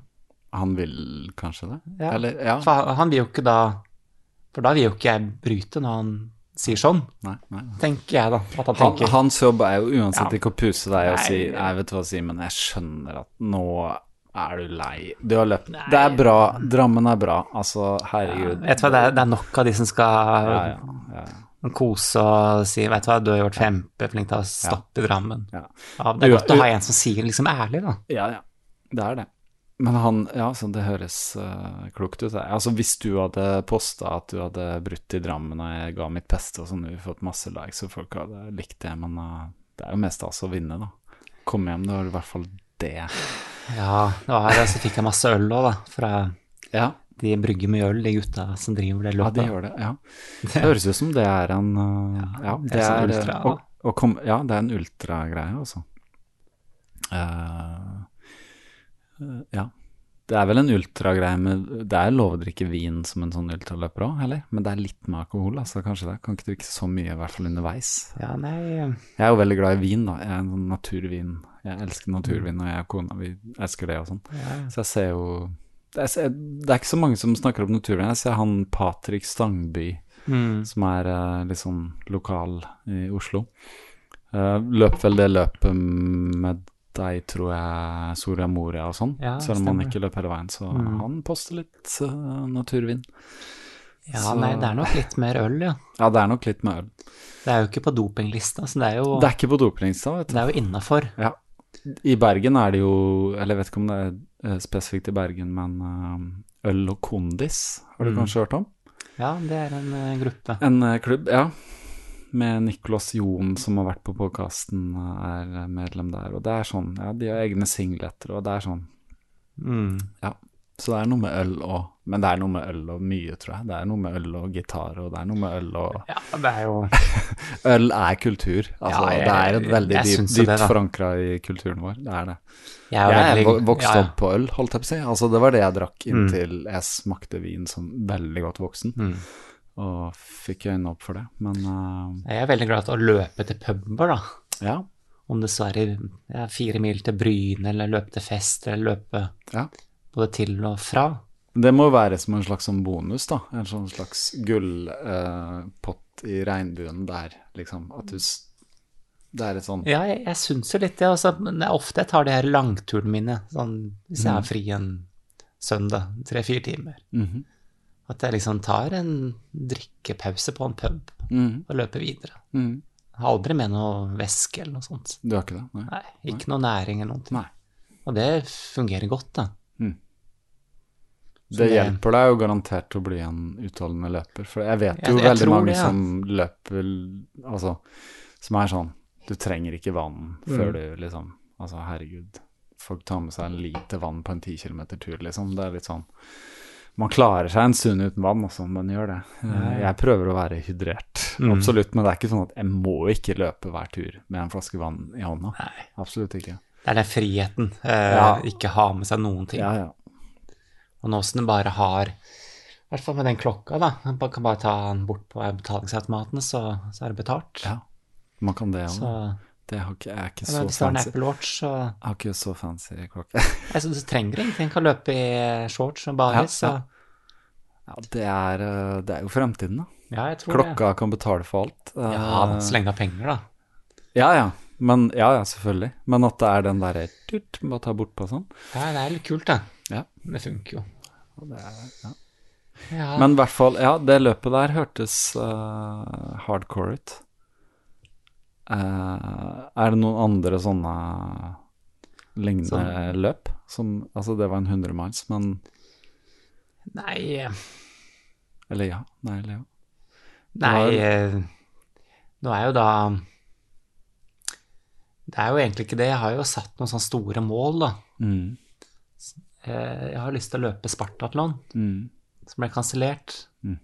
Han vil kanskje det? Ja. Eller, ja. For han- vil jo ikke da For da vil jo ikke jeg bryte når han sier sånn, Nei, nei. tenker jeg da. At han Han, hans jobb er jo uansett Ja. ikke å puse deg og si jeg Nei, vet du hva, Simen, jeg skjønner at nå er du lei. Du har løpt Det er bra. Drammen er bra. Altså, herregud. Vet du hva, det er, det er nok av de som skal Ja, ja, ja. kose og si Vet du hva, du har gjort kjempeflink til å stoppe i Drammen. Ja. Ja, det er Du- godt å ha en som sier liksom ærlig, da. Ja, ja. Det er det. Men han Ja, så det høres uh, klokt ut. Altså, hvis du hadde posta at du hadde brutt i Drammen og jeg ga mitt beste og sånn, du fått masse likes og folk hadde likt det, men uh, det er jo mest altså å vinne, da. Kom hjem, det var i hvert fall det. Ja, det var her, så fikk jeg masse øl òg, da. Fra Ja, de brygger mye øl, de gutta som driver det løpet. ja de gjør det. Ja. Det høres ut som det er en eh, Ja, det er det er, ultra, og, og kom, Ja, det er en ultragreie, altså. Uh, ja. Det er vel en ultragreie med Det er lov å drikke vin som en sånn ultraløper òg, eller? Men det er litt med alkohol, altså, kanskje det? Kan ikke drikke så mye, i hvert fall underveis. Ja, nei Jeg er jo veldig glad i vin, da. Jeg er en sånn naturvin. Jeg elsker naturvin, og jeg og kona vi elsker det og sånn. Så jeg ser jo det er, det er ikke så mange som snakker om naturvin. Jeg ser han Patrick Stangby, som er eh, litt sånn lokal i Oslo. Uh, løp vel det løpet med deg, tror jeg, Soria Moria og sånn. Ja, Selv om han ikke løp hele veien, så Mm. han poster litt uh, naturvin. Ja, Så- nei, det er nok litt mer øl, ja. Ja, det er nok litt mer øl. Det er jo ikke på dopinglista, så det er jo, Det er ikke på dopinglista, vet du. det er jo innafor. Ja. I Bergen er det jo Eller jeg vet ikke om det er eh, spesifikt i Bergen, men eh, øl og kondis har du Mm. kanskje hørt om? Ja, det er en eh, gruppe. En klubb, ja. Med Nicolas Jon, som har vært på podkasten, er medlem der. Og det er sånn, ja, de har egne singleter, og det er sånn, Mm. ja. Så det er noe med øl og Men det er noe med øl og mye, tror jeg. Det er noe med øl og gitar, og det er noe med øl og Ja, det er jo Øl er kultur. Altså, Ja, jeg- det er et veldig dypt, dypt forankra i kulturen vår. Det er det. Jeg er, Jeg er vokst ja, opp på øl, holdt jeg på å si. Altså, det var det jeg drakk Mm. inntil jeg smakte vin som veldig godt voksen. Mm. Og fikk øynene opp for det. Men uh... Jeg er veldig glad til å løpe til puber, da. ja. Om det så er fire mil til Bryne, eller løpe til fest, eller løpe ja. både til og fra. Det må være som en slags sånn bonus, da. En sånn slags gullpott i regnbuen der, liksom. At du Det er et sånn Ja, jeg, jeg syns jo litt det. Altså, det er ofte jeg tar de her langturene mine, sånn hvis jeg har fri en søndag, tre-fire timer. Mhm. At jeg liksom tar en drikkepause på en pub Mhm. og løper videre. Jeg Har aldri med noe væske eller noe sånt. Du har ikke det? Nei. Nei, ikke noe næring eller noe. Nei. Og det fungerer godt, da. Det hjelper deg jo garantert å bli en utholdende løper. For jeg vet jo jeg veldig mange det, ja. som løper Altså, som er sånn Du trenger ikke vann Mm. før du liksom Altså, herregud. Folk tar med seg en liter vann på en 10 km tur, liksom. Det er litt sånn Man klarer seg en stund uten vann, også, men gjør det. Eh, Jeg prøver å være hydrert, Mm. absolutt. Men det er ikke sånn at jeg må ikke løpe hver tur med en flaske vann i hånda. Nei. Absolutt ikke. Det er den friheten. Eh, Ja. Ikke ha med seg noen ting. Ja, ja. Og nå som den bare har I hvert fall med den klokka, da. Man kan bare ta den bort på betalingsautomaten, så, så er det betalt. ja. Man kan det òg. Det har ikke, er ikke så hvis du har en fancy. Apple Watch, så Jeg har ikke så fancy klokke. altså, Du trenger ingenting. Kan løpe i shorts og baris. Ja, Ja, ja. Det er, eh, det er jo fremtiden, da. ja, jeg tror Klokka kan betale for alt. Ja, Eh, så lenge du har penger, da. Ja, ja. Men, ja, ja, selvfølgelig. Men at det er den derre tut, Bare ta bort på sånn. Ja, det er litt kult, da. Ja. Det funker jo. Og det er, ja. Ja, Men i hvert fall, ja, det løpet der hørtes uh, hardcore ut. Uh, er det noen andre sånne lignende Sånn- løp? Som, altså, det var en 100 miles, men Nei, eh, Eller ja. Nei, eller ja. nei Nå er jo da Det er jo egentlig ikke det. Jeg har jo satt noen sånne store mål, da. Mm. Eh, Jeg har lyst til å løpe Spartatlon, Mm. som ble kansellert. Mm.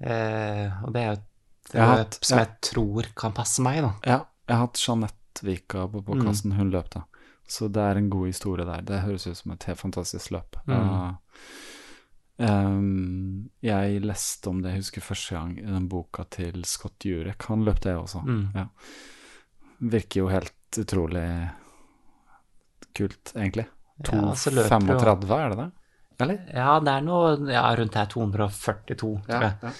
Eh, og det er jo et løp hatt- som ja. jeg tror kan passe meg, da. Ja, jeg har hatt Jeanette Vika på podkasten, hun løp da. Så det er en god historie der. Det høres ut som et helt fantastisk løp. Mm. Uh, um, jeg leste om det, jeg husker første gang, i den boka til Scott Jurek. Han løp det også. Mm. Ja. Virker jo helt utrolig kult, egentlig. Ja, så løper jo- 2,35, er det det? Eller? Ja, det er noe ja, rundt her 242, tror jeg. ja.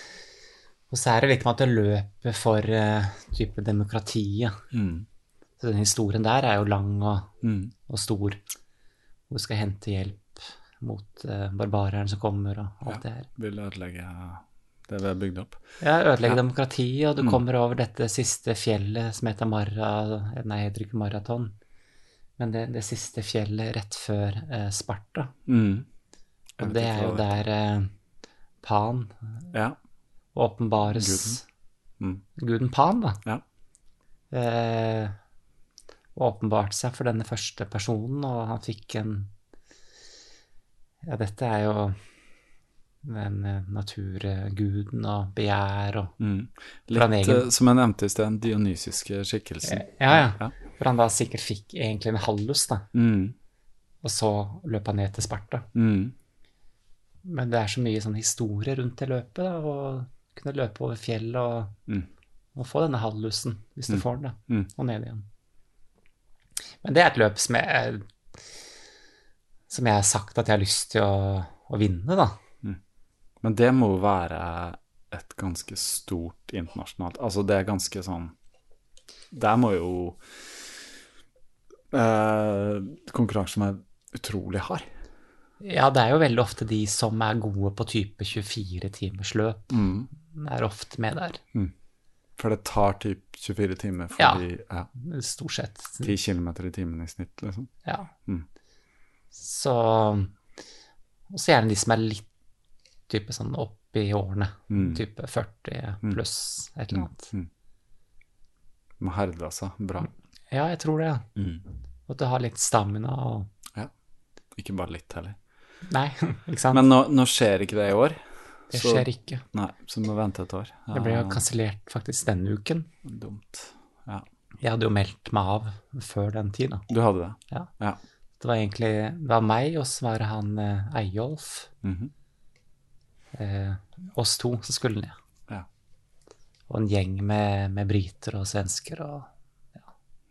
Og så er det litt med at det løper for uh, type demokratiet. Mm. Så den historien der er jo lang og, Mm. og stor. Hvor vi skal hente hjelp mot uh, barbareren som kommer og alt Ja. det her. Vil ødelegge det vi har bygd opp. Ja, ødelegge Ja. demokratiet, og du Mm. kommer over dette siste fjellet som heter Marra, Nei, heter ikke Maraton. Men det, det siste fjellet rett før eh, Sparta. Mm. Og det er jo der eh, Pan Ja. åpenbares Mm. Guden Pan, da. Ja. Eh, åpenbarte seg for denne første personen, og han fikk en Ja, dette er jo den eh, naturguden og begjær og Mm. Litt, eh, som jeg nevnte i sted, den dionysiske skikkelsen. Ja, ja. Ja. For han da sikkert fikk egentlig en hallus, da. Mm. Og så løp han ned til Sparta. Mm. Men det er så mye sånn historie rundt det løpet, da. Å kunne løpe over fjellet og, Mm. og få denne hallusen, hvis du Mm. får den, da. Mm. Og ned igjen. Men det er et løp som jeg Som jeg har sagt at jeg har lyst til å, å vinne, da. Men det må jo være et ganske stort internasjonalt Altså, det er ganske sånn Der må jo eh, konkurransen være utrolig hard. Ja, det er jo veldig ofte de som er gode på type 24 timers løp, Mm. er ofte med der. For det tar typ 24 timer for Ja. de ja, Stort sett. 10 km i timen i snitt, liksom. Ja. Mm. Så Og så gjerne de som er litt type sånn opp i årene. Mm. Type 40 pluss et eller annet. Mm. Må herde altså. Bra. Ja, jeg tror det. ja. Mm. At du har litt stamina og Ikke bare litt heller. Nei, ikke sant? Men nå, nå skjer ikke det i år. det så- skjer ikke. Nei, så du må vente et år. Det ble jo Ja, kansellert faktisk denne uken. Dumt. Ja. Jeg hadde jo meldt meg av før den tid, da. Du hadde det? Ja. Ja. Det var egentlig Det var meg, og så var han eh, Eyolf. Mhm. Eh, oss to som skulle ned. Ja. Og en gjeng med, med briter og svensker og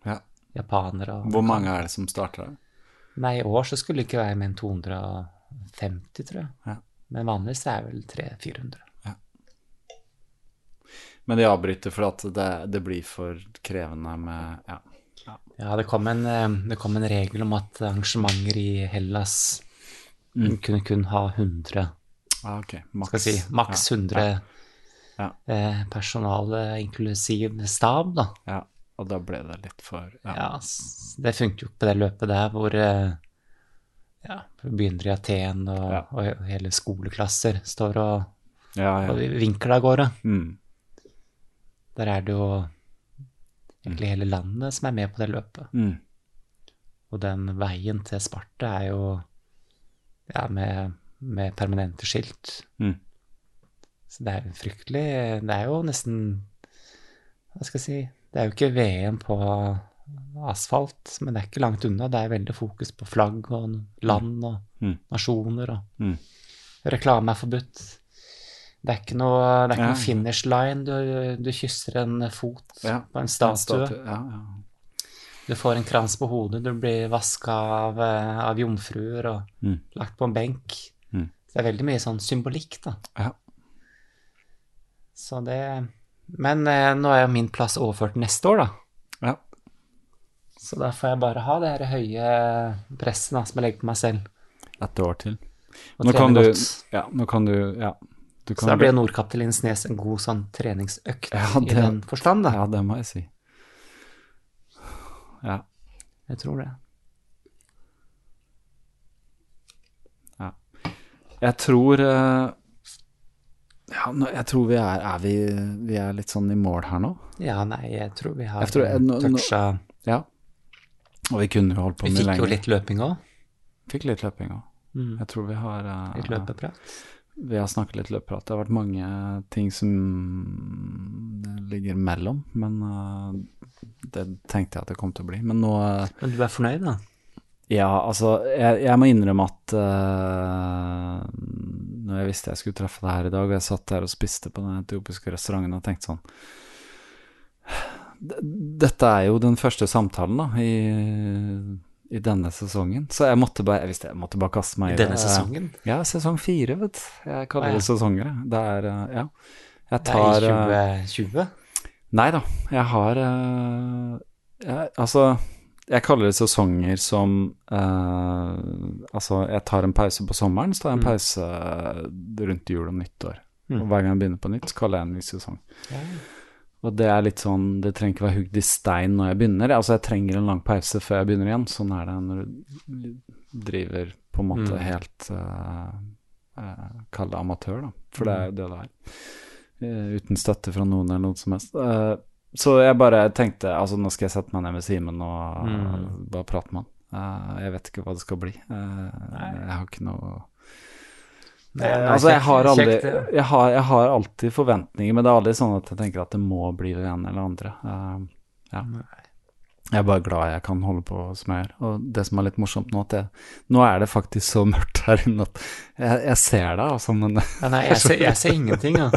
ja. japanere. Og Hvor mange er det som starter? Nei, i år så skulle det ikke være mer enn 250, tror jeg. Ja. Men vanligvis er det vel 300-400. Men de avbryter for at det, det blir for krevende med Ja. Ja, det kom, en, eh, det kom en regel om at arrangementer i Hellas Mm. kunne kun ha 100 Ah, okay. Max, skal si, maks 100 Ja. eh, personale inklusiv stab, da. Ja, og da ble det litt for Ja. Ja, det funker jo ikke på det løpet der hvor eh, ja, begynner i Aten, og, Ja. og hele skoleklasser står og, ja, ja. og vinker av gårde. Mm. Der er det jo egentlig hele landet som er med på det løpet. Mm. Og den veien til Sparta er jo ja, med, med permanente skilt. Mm. Så det er jo fryktelig Det er jo nesten Hva skal jeg si Det er jo ikke VM på asfalt, men det er ikke langt unna. Det er veldig fokus på flagg og land og Mm. nasjoner, og Mm. reklame er forbudt. Det er ikke noe, det er ikke Ja. noe finish line. Du, du kysser en fot Ja, på en statue. Ja, ja. Du får en krans på hodet, du blir vaska av, eh, av jomfruer og Mm. lagt på en benk. Så det er veldig mye sånn symbolikk, da. Ja. Så det Men eh, nå er jo min plass overført neste år, da. ja. Så da får jeg bare ha det her høye presset da, som jeg legger på meg selv. Et år til. Nå kan du. Ja, nå kan du Ja. Du Så da blir Nordkapp til Lindesnes en god sånn treningsøkt Ja, i den forstand, da. Ja, det må jeg si. Ja. Jeg tror det. Jeg tror eh, Ja, jeg tror vi er Er vi, vi er litt sånn i mål her nå? Ja, nei, jeg tror vi har nå- toucha Ja. Og vi kunne jo holdt på mye lenger. Vi fikk jo litt løping òg. Fikk litt løping òg. Mm. Jeg tror vi har eh, Litt løpeprat. Vi har snakket litt løpeprat. Det har vært mange ting som ligger mellom, men eh, det tenkte jeg at det kom til å bli. Men nå eh, Men du er fornøyd, da? Ja, altså, jeg, jeg må innrømme at uh, når jeg visste jeg skulle treffe deg her i dag, og jeg satt der og spiste på den etiopiske restauranten og tenkte sånn Dette er jo den første samtalen da, i, i denne sesongen, så jeg måtte bare Jeg visste jeg måtte bare kaste meg I det. denne sesongen? Ja, sesong fire, vet du. Jeg kaller Ah, ja. det sesonger. Det er uh, Ja. Jeg Det tar er uh, i 2020? Nei da, jeg har eh, jeg, Altså, jeg kaller det sesonger som uh, Altså, jeg tar en pause på sommeren, så tar jeg en Mm. pause rundt jul og nyttår. Mm. Og hver gang jeg begynner på nytt, så kaller jeg en ny sesong. Ja. Og det er litt sånn Det trenger ikke være hugd i stein når jeg begynner. Altså, jeg trenger en lang pause før jeg begynner igjen. Sånn er det når du driver på en måte Mm. helt uh, Kall det amatør, da. For det er jo det det er. Uh, uten støtte fra noen eller noe som helst. Eh, så jeg bare tenkte altså nå skal jeg sette meg ned med Simen og Mm. bare prate med han. Uh, jeg vet ikke hva det skal bli. Uh, jeg har ikke noe Nei, Eh, altså, jeg har, aldri, jeg, har, jeg har alltid forventninger, men det er aldri sånn at jeg tenker at det må bli det ene eller andre. Uh, ja. Jeg er bare glad jeg kan holde på som jeg gjør. Og det som er litt morsomt nå, at jeg, nå er det faktisk så mørkt her inne at jeg, jeg ser deg, altså, men Ja, nei, jeg ser, jeg ser ingenting, ja.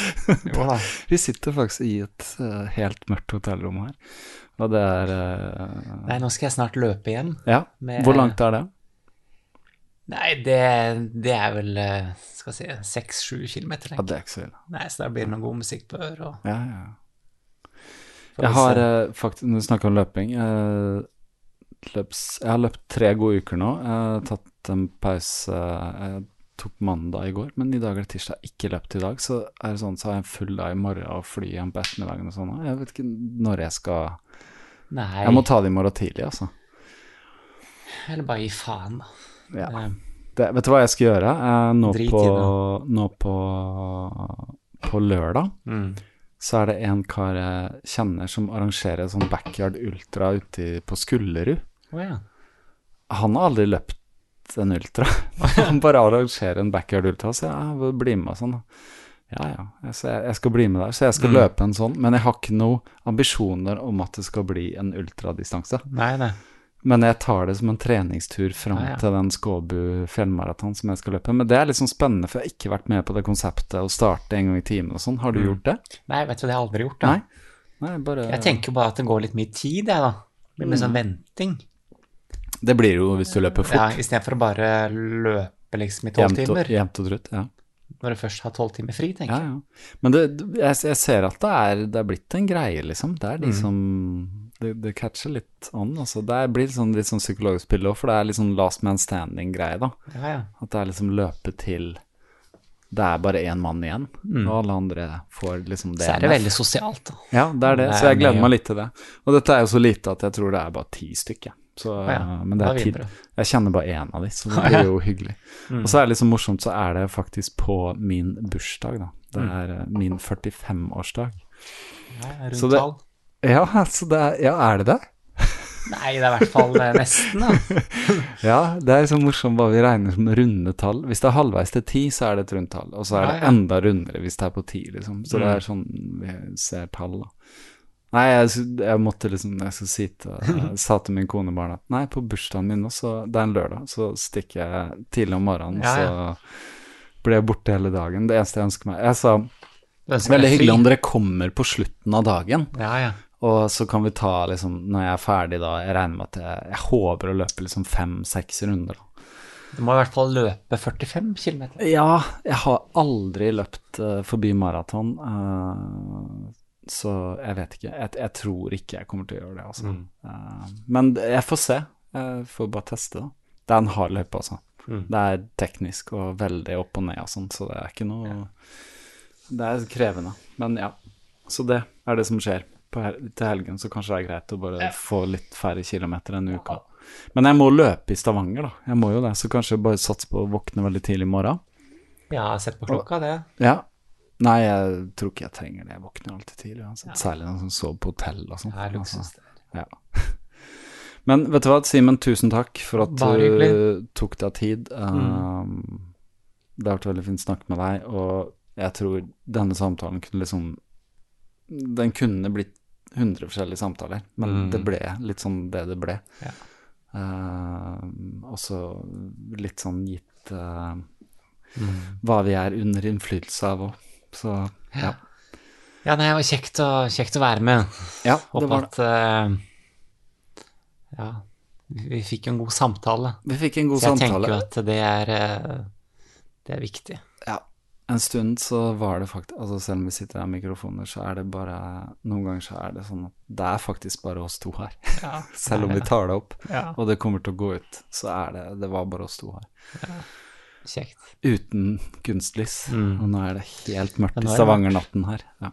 Jo da. Vi sitter faktisk i et uh, helt mørkt hotellrom her, og det er uh, Nei, nå skal jeg snart løpe igjen. Ja, med- hvor langt er det? Nei, det, det er vel uh, skal vi si seks-sju kilometer. Ja, det er ikke så ille. Nei, så da blir det noe god musikk på øret. og- Ja, ja. Jeg har eh, faktisk, når vi snakker om løping eh, løps, Jeg har løpt tre gode uker nå. Jeg har tatt en pause Jeg tok mandag i går, men i dag er det tirsdag. Ikke løpt i dag. Så er det sånn, så har jeg en full dag i morgen og fly igjen på ettermiddagen og sånn. Jeg vet ikke når jeg skal Nei, Jeg må ta det i morgen tidlig, altså. eller bare gi faen, da. Ja. Eh, Det, vet du hva jeg skal gjøre? Eh, nå, på, nå på På lørdag mm. Så er det en kar jeg kjenner som arrangerer sånn backyard ultra ute på Skullerud. Oh, ja. Han har aldri løpt en ultra. Han bare arrangerer en backyard ultra, så jeg blir med og sånn. Ja, ja, så jeg, jeg skal bli med der, så jeg skal Mm. løpe en sånn. Men jeg har ikke noen ambisjoner om at det skal bli en ultradistanse. Nei, nei. Men jeg tar det som en treningstur fram Ja, ja. til den Skåbu fjellmaraton som jeg skal løpe. Men det er litt sånn spennende, for jeg har ikke vært med på det konseptet å starte en gang i timen og sånn. Har du Mm. gjort det? Nei, vet du, det har jeg aldri gjort. da. Nei? Nei, bare Jeg tenker jo bare at det går litt mye tid, jeg, da. Det blir med sånn venting. Det blir jo hvis du løper fort. Ja. Istedenfor å bare løpe liksom i tolv timer. jevnt og trutt. Ja. Når du først har tolv timer fri, tenker Ja, jeg. ja. Men det, jeg, jeg ser at det er, det er blitt en greie, liksom. Det er de Mm. som det, det catcher litt an. Altså. Det blir blir sånn, litt sånn psykologisk spill òg, for det er litt sånn last man standing-greie, da. Ja, ja. At det er liksom løpe til det er bare én mann igjen, Mm. og alle andre får liksom det. Så er det veldig sosialt, da. Ja, det er det, så jeg er gleder meg litt til det. Og dette er jo så lite at jeg tror det er bare ti stykker. Så, Å ja, men det er tid. Jeg kjenner bare én av de, så det blir jo hyggelig. Mm. Og så er det liksom morsomt, så er det faktisk på min bursdag, da. Det Mm. er mm. min 45-årsdag. Ja, rundt Så det- tall. Ja, altså det er, ja, er det det? Nei, det er i hvert fall eh, nesten, da. Ja, det er så morsomt hva vi regner som runde tall. Hvis det er halvveis til ti, så er det et rundt tall. Og så er det Ja, ja. enda rundere hvis det er på ti, liksom. Så det Mm. er sånn vi ser tall, da. Nei, jeg, jeg måtte liksom Jeg skal si til sa til min kone bare at nei, på bursdagen min også, det er en lørdag, så stikker jeg tidlig om morgenen, ja. så blir jeg borte hele dagen. Det eneste jeg ønsker meg Jeg sa Veldig hyggelig om dere kommer på slutten av dagen. Ja, ja. Og så kan vi ta liksom Når jeg er ferdig da Jeg regner med at jeg, jeg håper å løpe liksom fem-seks runder. da. Du må i hvert fall løpe 45 km. Ja, jeg har aldri løpt uh, forbi maraton. Uh, så jeg vet ikke. Jeg, jeg tror ikke jeg kommer til å gjøre det, altså. Mm. Uh, men jeg får se. Jeg får bare teste, da. Det er en hard løype, altså. Mm. Det er teknisk og veldig opp og ned og sånn, så det er ikke noe Det er krevende. Men ja. Så det er det som skjer hel til helgen, så kanskje det er greit å bare få litt færre kilometer enn uka. Men jeg må løpe i Stavanger, da. Jeg må jo det, så kanskje bare satse på å våkne veldig tidlig i morgen. Ja, sett på klokka, det. Ja. Nei, jeg tror ikke jeg trenger det. Jeg våkner alltid tidlig. uansett. Særlig når som sover på hotell og sånn. Det er luksus, Altså, ja. Men vet du hva, Simen, tusen takk for at du tok deg tid. Um, Det har vært veldig fint snakk med deg, og jeg tror denne samtalen kunne liksom Den kunne blitt 100 forskjellige samtaler, men Mm. det ble litt sånn det det ble. Ja. Uh, og så litt sånn gitt uh, Mm. hva vi er under innflytelse av òg. Så ja. Ja, nei, det var kjekt å, kjekt å være med. Ja, det Håper at uh, Ja, vi fikk en god samtale. Vi fikk en god Så jeg samtale. tenker jo at det er eh, Det er viktig. Ja. En stund så var det faktisk Altså selv om vi sitter her med mikrofoner, så er det bare Noen ganger så er det sånn at det er faktisk bare oss to her. Ja. selv om vi tar det opp, Ja. og det kommer til å gå ut, så er det Det var bare oss to her. Kjekt. Uten kunstlys. Mm. Og nå er det helt mørkt i er Stavanger-natten her. Ja.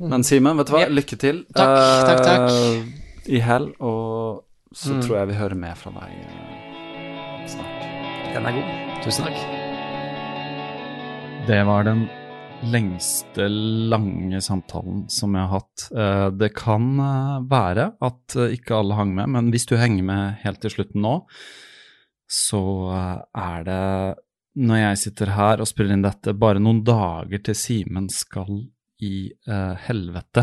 Men Simen, vet du hva? Lykke til Takk, takk, takk. eh, i hell, og så Mm. tror jeg vi hører mer fra deg eh, snart. Den er god. Tusen takk. Det var den lengste lange samtalen som jeg har hatt. Eh, Det kan eh, være at eh, ikke alle hang med, men hvis du henger med helt til slutten nå, så er det, når jeg sitter her og spiller inn dette, bare noen dager til Simen skal i helvete.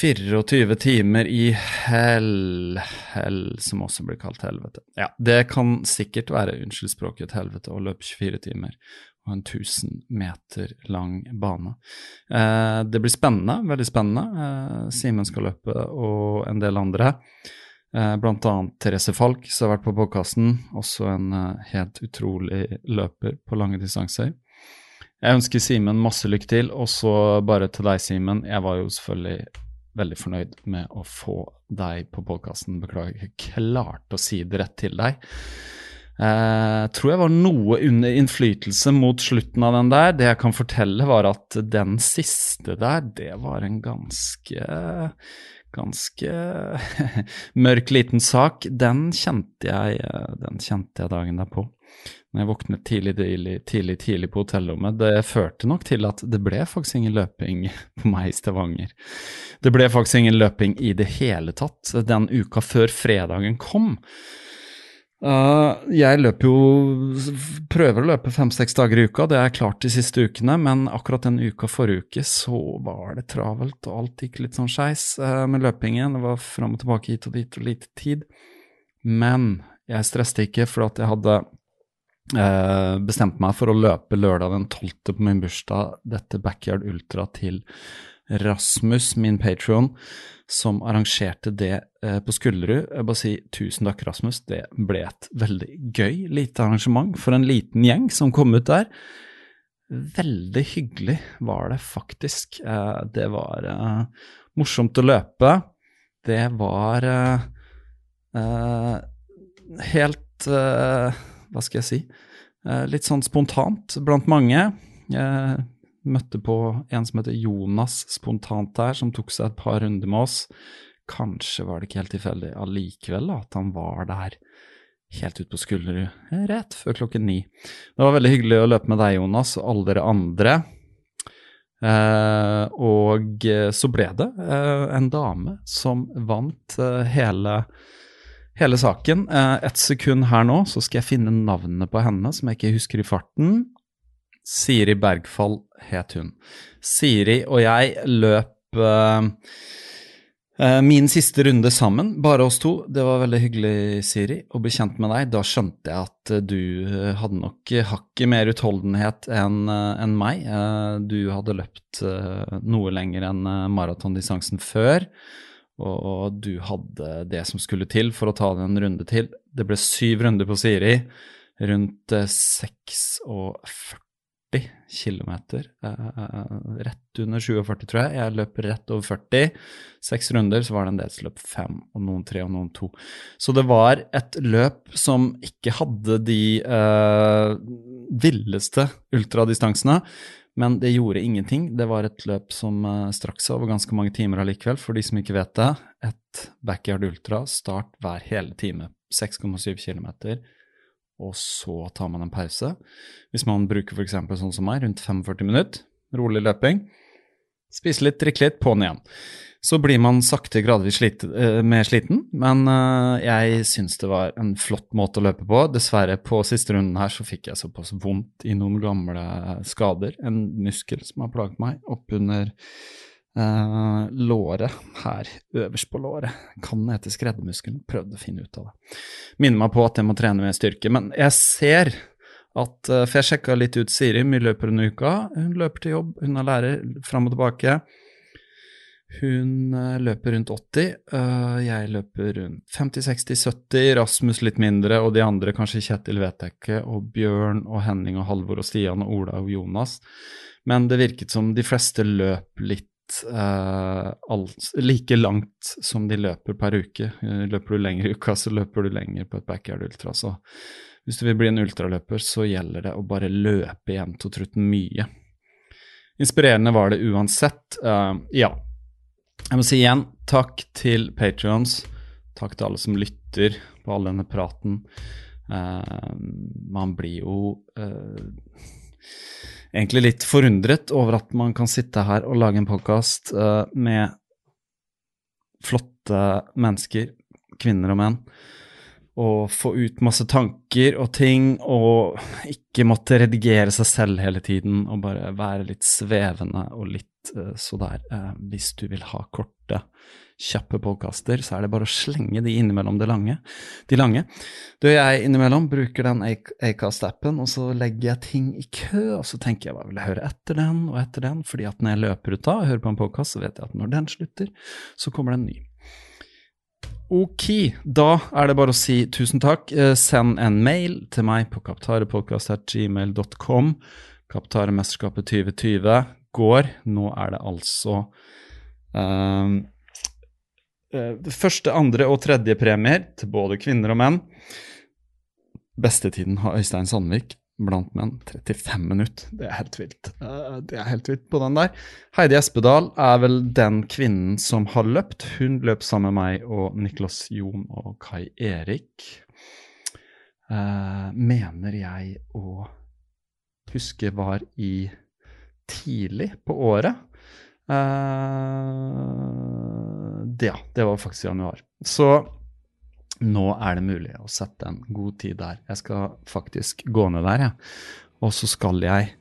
24 timer i hell, hell, som også blir kalt helvete. Ja, det kan sikkert være, unnskyld språket, et helvete å løpe 24 timer og en 1000 meter lang bane. Eh, det blir spennende, veldig spennende. Eh, Simen skal løpe, og en del andre. Eh, blant annet Therese Falk, som har vært på podkasten. Også en eh, helt utrolig løper på lange distanser. Jeg ønsker Simen masse lykke til, og så bare til deg, Simen. Jeg var jo selvfølgelig veldig fornøyd med å få deg på podkasten. Beklager, jeg klarte å si det rett til deg. Eh, tror jeg var noe under innflytelse mot slutten av den der. Det jeg kan fortelle, var at den siste der, det var en ganske Ganske mørk liten sak. Den kjente jeg eh, Den kjente jeg dagen derpå. Når jeg våknet tidlig, tidlig, tidlig, tidlig på hotellrommet. Det førte nok til at det ble faktisk ingen løping på meg i Stavanger. Det ble faktisk ingen løping i det hele tatt den uka før fredagen kom. Uh, jeg løper jo Prøver å løpe fem-seks dager i uka, det er klart de siste ukene, men akkurat den uka forrige uke så var det travelt, og alt gikk litt sånn skeis uh, med løpingen. Det var fram og tilbake hit og dit og lite tid. Men jeg stresset ikke, for at jeg hadde uh, bestemt meg for å løpe lørdag den 12. på min bursdag, dette Backyard Ultra til Rasmus, min patrion, som arrangerte det eh, på Skullerud. Jeg bare si tusen takk, Rasmus. Det ble et veldig gøy lite arrangement for en liten gjeng som kom ut der. Veldig hyggelig var det faktisk. Eh, det var eh, morsomt å løpe. Det var eh, eh, helt eh, Hva skal jeg si? Eh, litt sånn spontant blant mange. Jeg møtte på en som heter Jonas spontant der, som tok seg et par runder med oss. Kanskje var det ikke helt tilfeldig allikevel at han var der helt ut på Skullerud eh, rett før klokken ni. Det var veldig hyggelig å løpe med deg, Jonas, og alle dere andre. Eh, og så ble det eh, en dame som vant eh, hele, hele saken. Eh, et sekund her nå, så skal jeg finne navnet på henne, som jeg ikke husker i farten. Siri Bergfall het hun. Siri og jeg løp eh, Eh, min siste runde sammen, bare oss to. Det var veldig hyggelig, Siri, å bli kjent med deg. Da skjønte jeg at eh, du eh, hadde nok hakket mer utholdenhet enn en meg. Du hadde løpt noe lenger enn maratondistansen før, og du hadde det som skulle til for å ta det en runde til. Det ble syv runder på Siri, rundt 46 40 km. Uh, rett under 47, tror jeg. Jeg løp rett over 40. Seks runder, så var det en del som løp fem, og noen tre og noen to. Så det var et løp som ikke hadde de uh, villeste ultradistansene. Men det gjorde ingenting. Det var et løp som strakk seg over ganske mange timer allikevel. For de som ikke vet det, et backyard ultra, start hver hele time. 6,7 km og så tar man en pause. Hvis man bruker f.eks. sånn som meg, rundt 45 minutter, rolig løping, spise litt, drikke litt, på'n igjen. Så blir man sakte, gradvis slit, uh, mer sliten, men uh, jeg syns det var en flott måte å løpe på. Dessverre, på siste runden her så fikk jeg såpass vondt i noen gamle skader, en muskel som har plaget meg, oppunder Uh, låret her, øverst på låret, kan hete skreddermuskelen. Prøvde å finne ut av det. Minner meg på at jeg må trene med styrke. Men jeg ser at uh, For jeg sjekka litt ut Siri, mye løper under uka. Hun løper til jobb, hun er lærer, fram og tilbake. Hun uh, løper rundt 80. jeg løper rundt 50-60-70. Rasmus litt mindre, og de andre, kanskje Kjetil vet jeg ikke, og Bjørn og Henning og Halvor og Stian og Ola og Jonas. Men det virket som de fleste løp litt uh, alt, like langt som de løper per uke. Uh, løper du lenger i uka, så løper du lenger på et backyard ultra. Så hvis du vil bli en ultraløper, så gjelder det å bare løpe jevnt og trutt mye. Inspirerende var det uansett. Uh, ja. Jeg må si igjen takk til Patrions. Takk til alle som lytter på all denne praten. man blir jo egentlig litt forundret over at man kan sitte her og lage en podkast uh, med flotte mennesker, kvinner og menn, og få ut masse tanker og ting, og ikke måtte redigere seg selv hele tiden, og bare være litt svevende og litt uh, så der. Uh, hvis du vil ha korte kjappe podkaster, så er det bare å slenge de innimellom det lange, de lange. Da jeg innimellom bruker den Acast-appen, og så legger jeg ting i kø, og så tenker jeg hva vil jeg høre etter den og etter den, fordi at når jeg løper ut av og hører på en podkast, så vet jeg at når den slutter, så kommer det en ny. Ok, da er det bare å si tusen takk. Eh, send en mail til meg på kaptarepodkast.gmail.com. Kaptaremesterskapet 2020 går. Nå er det altså um, første, andre og tredje premier til både kvinner og menn. Bestetiden har Øystein Sandvik blant menn 35 minutter. Det er helt vilt. Eh, det er helt vilt på den der. Heidi Espedal er vel den kvinnen som har løpt. Hun løp sammen med meg og Niklas Jon og Kai Erik. Uh, mener jeg å huske var i tidlig på året. Uh, ja, det var faktisk i januar. Så nå er det mulig å sette en god tid der. Jeg skal faktisk gå ned der, jeg. Ja. Og så skal jeg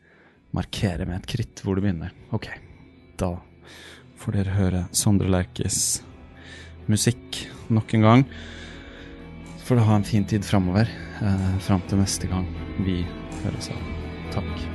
markere med et kritt hvor det begynner. Ok, da får dere høre Sondre Lerches musikk nok en gang. Så får dere ha en fin tid framover, eh, fram til neste gang vi høres av. Takk.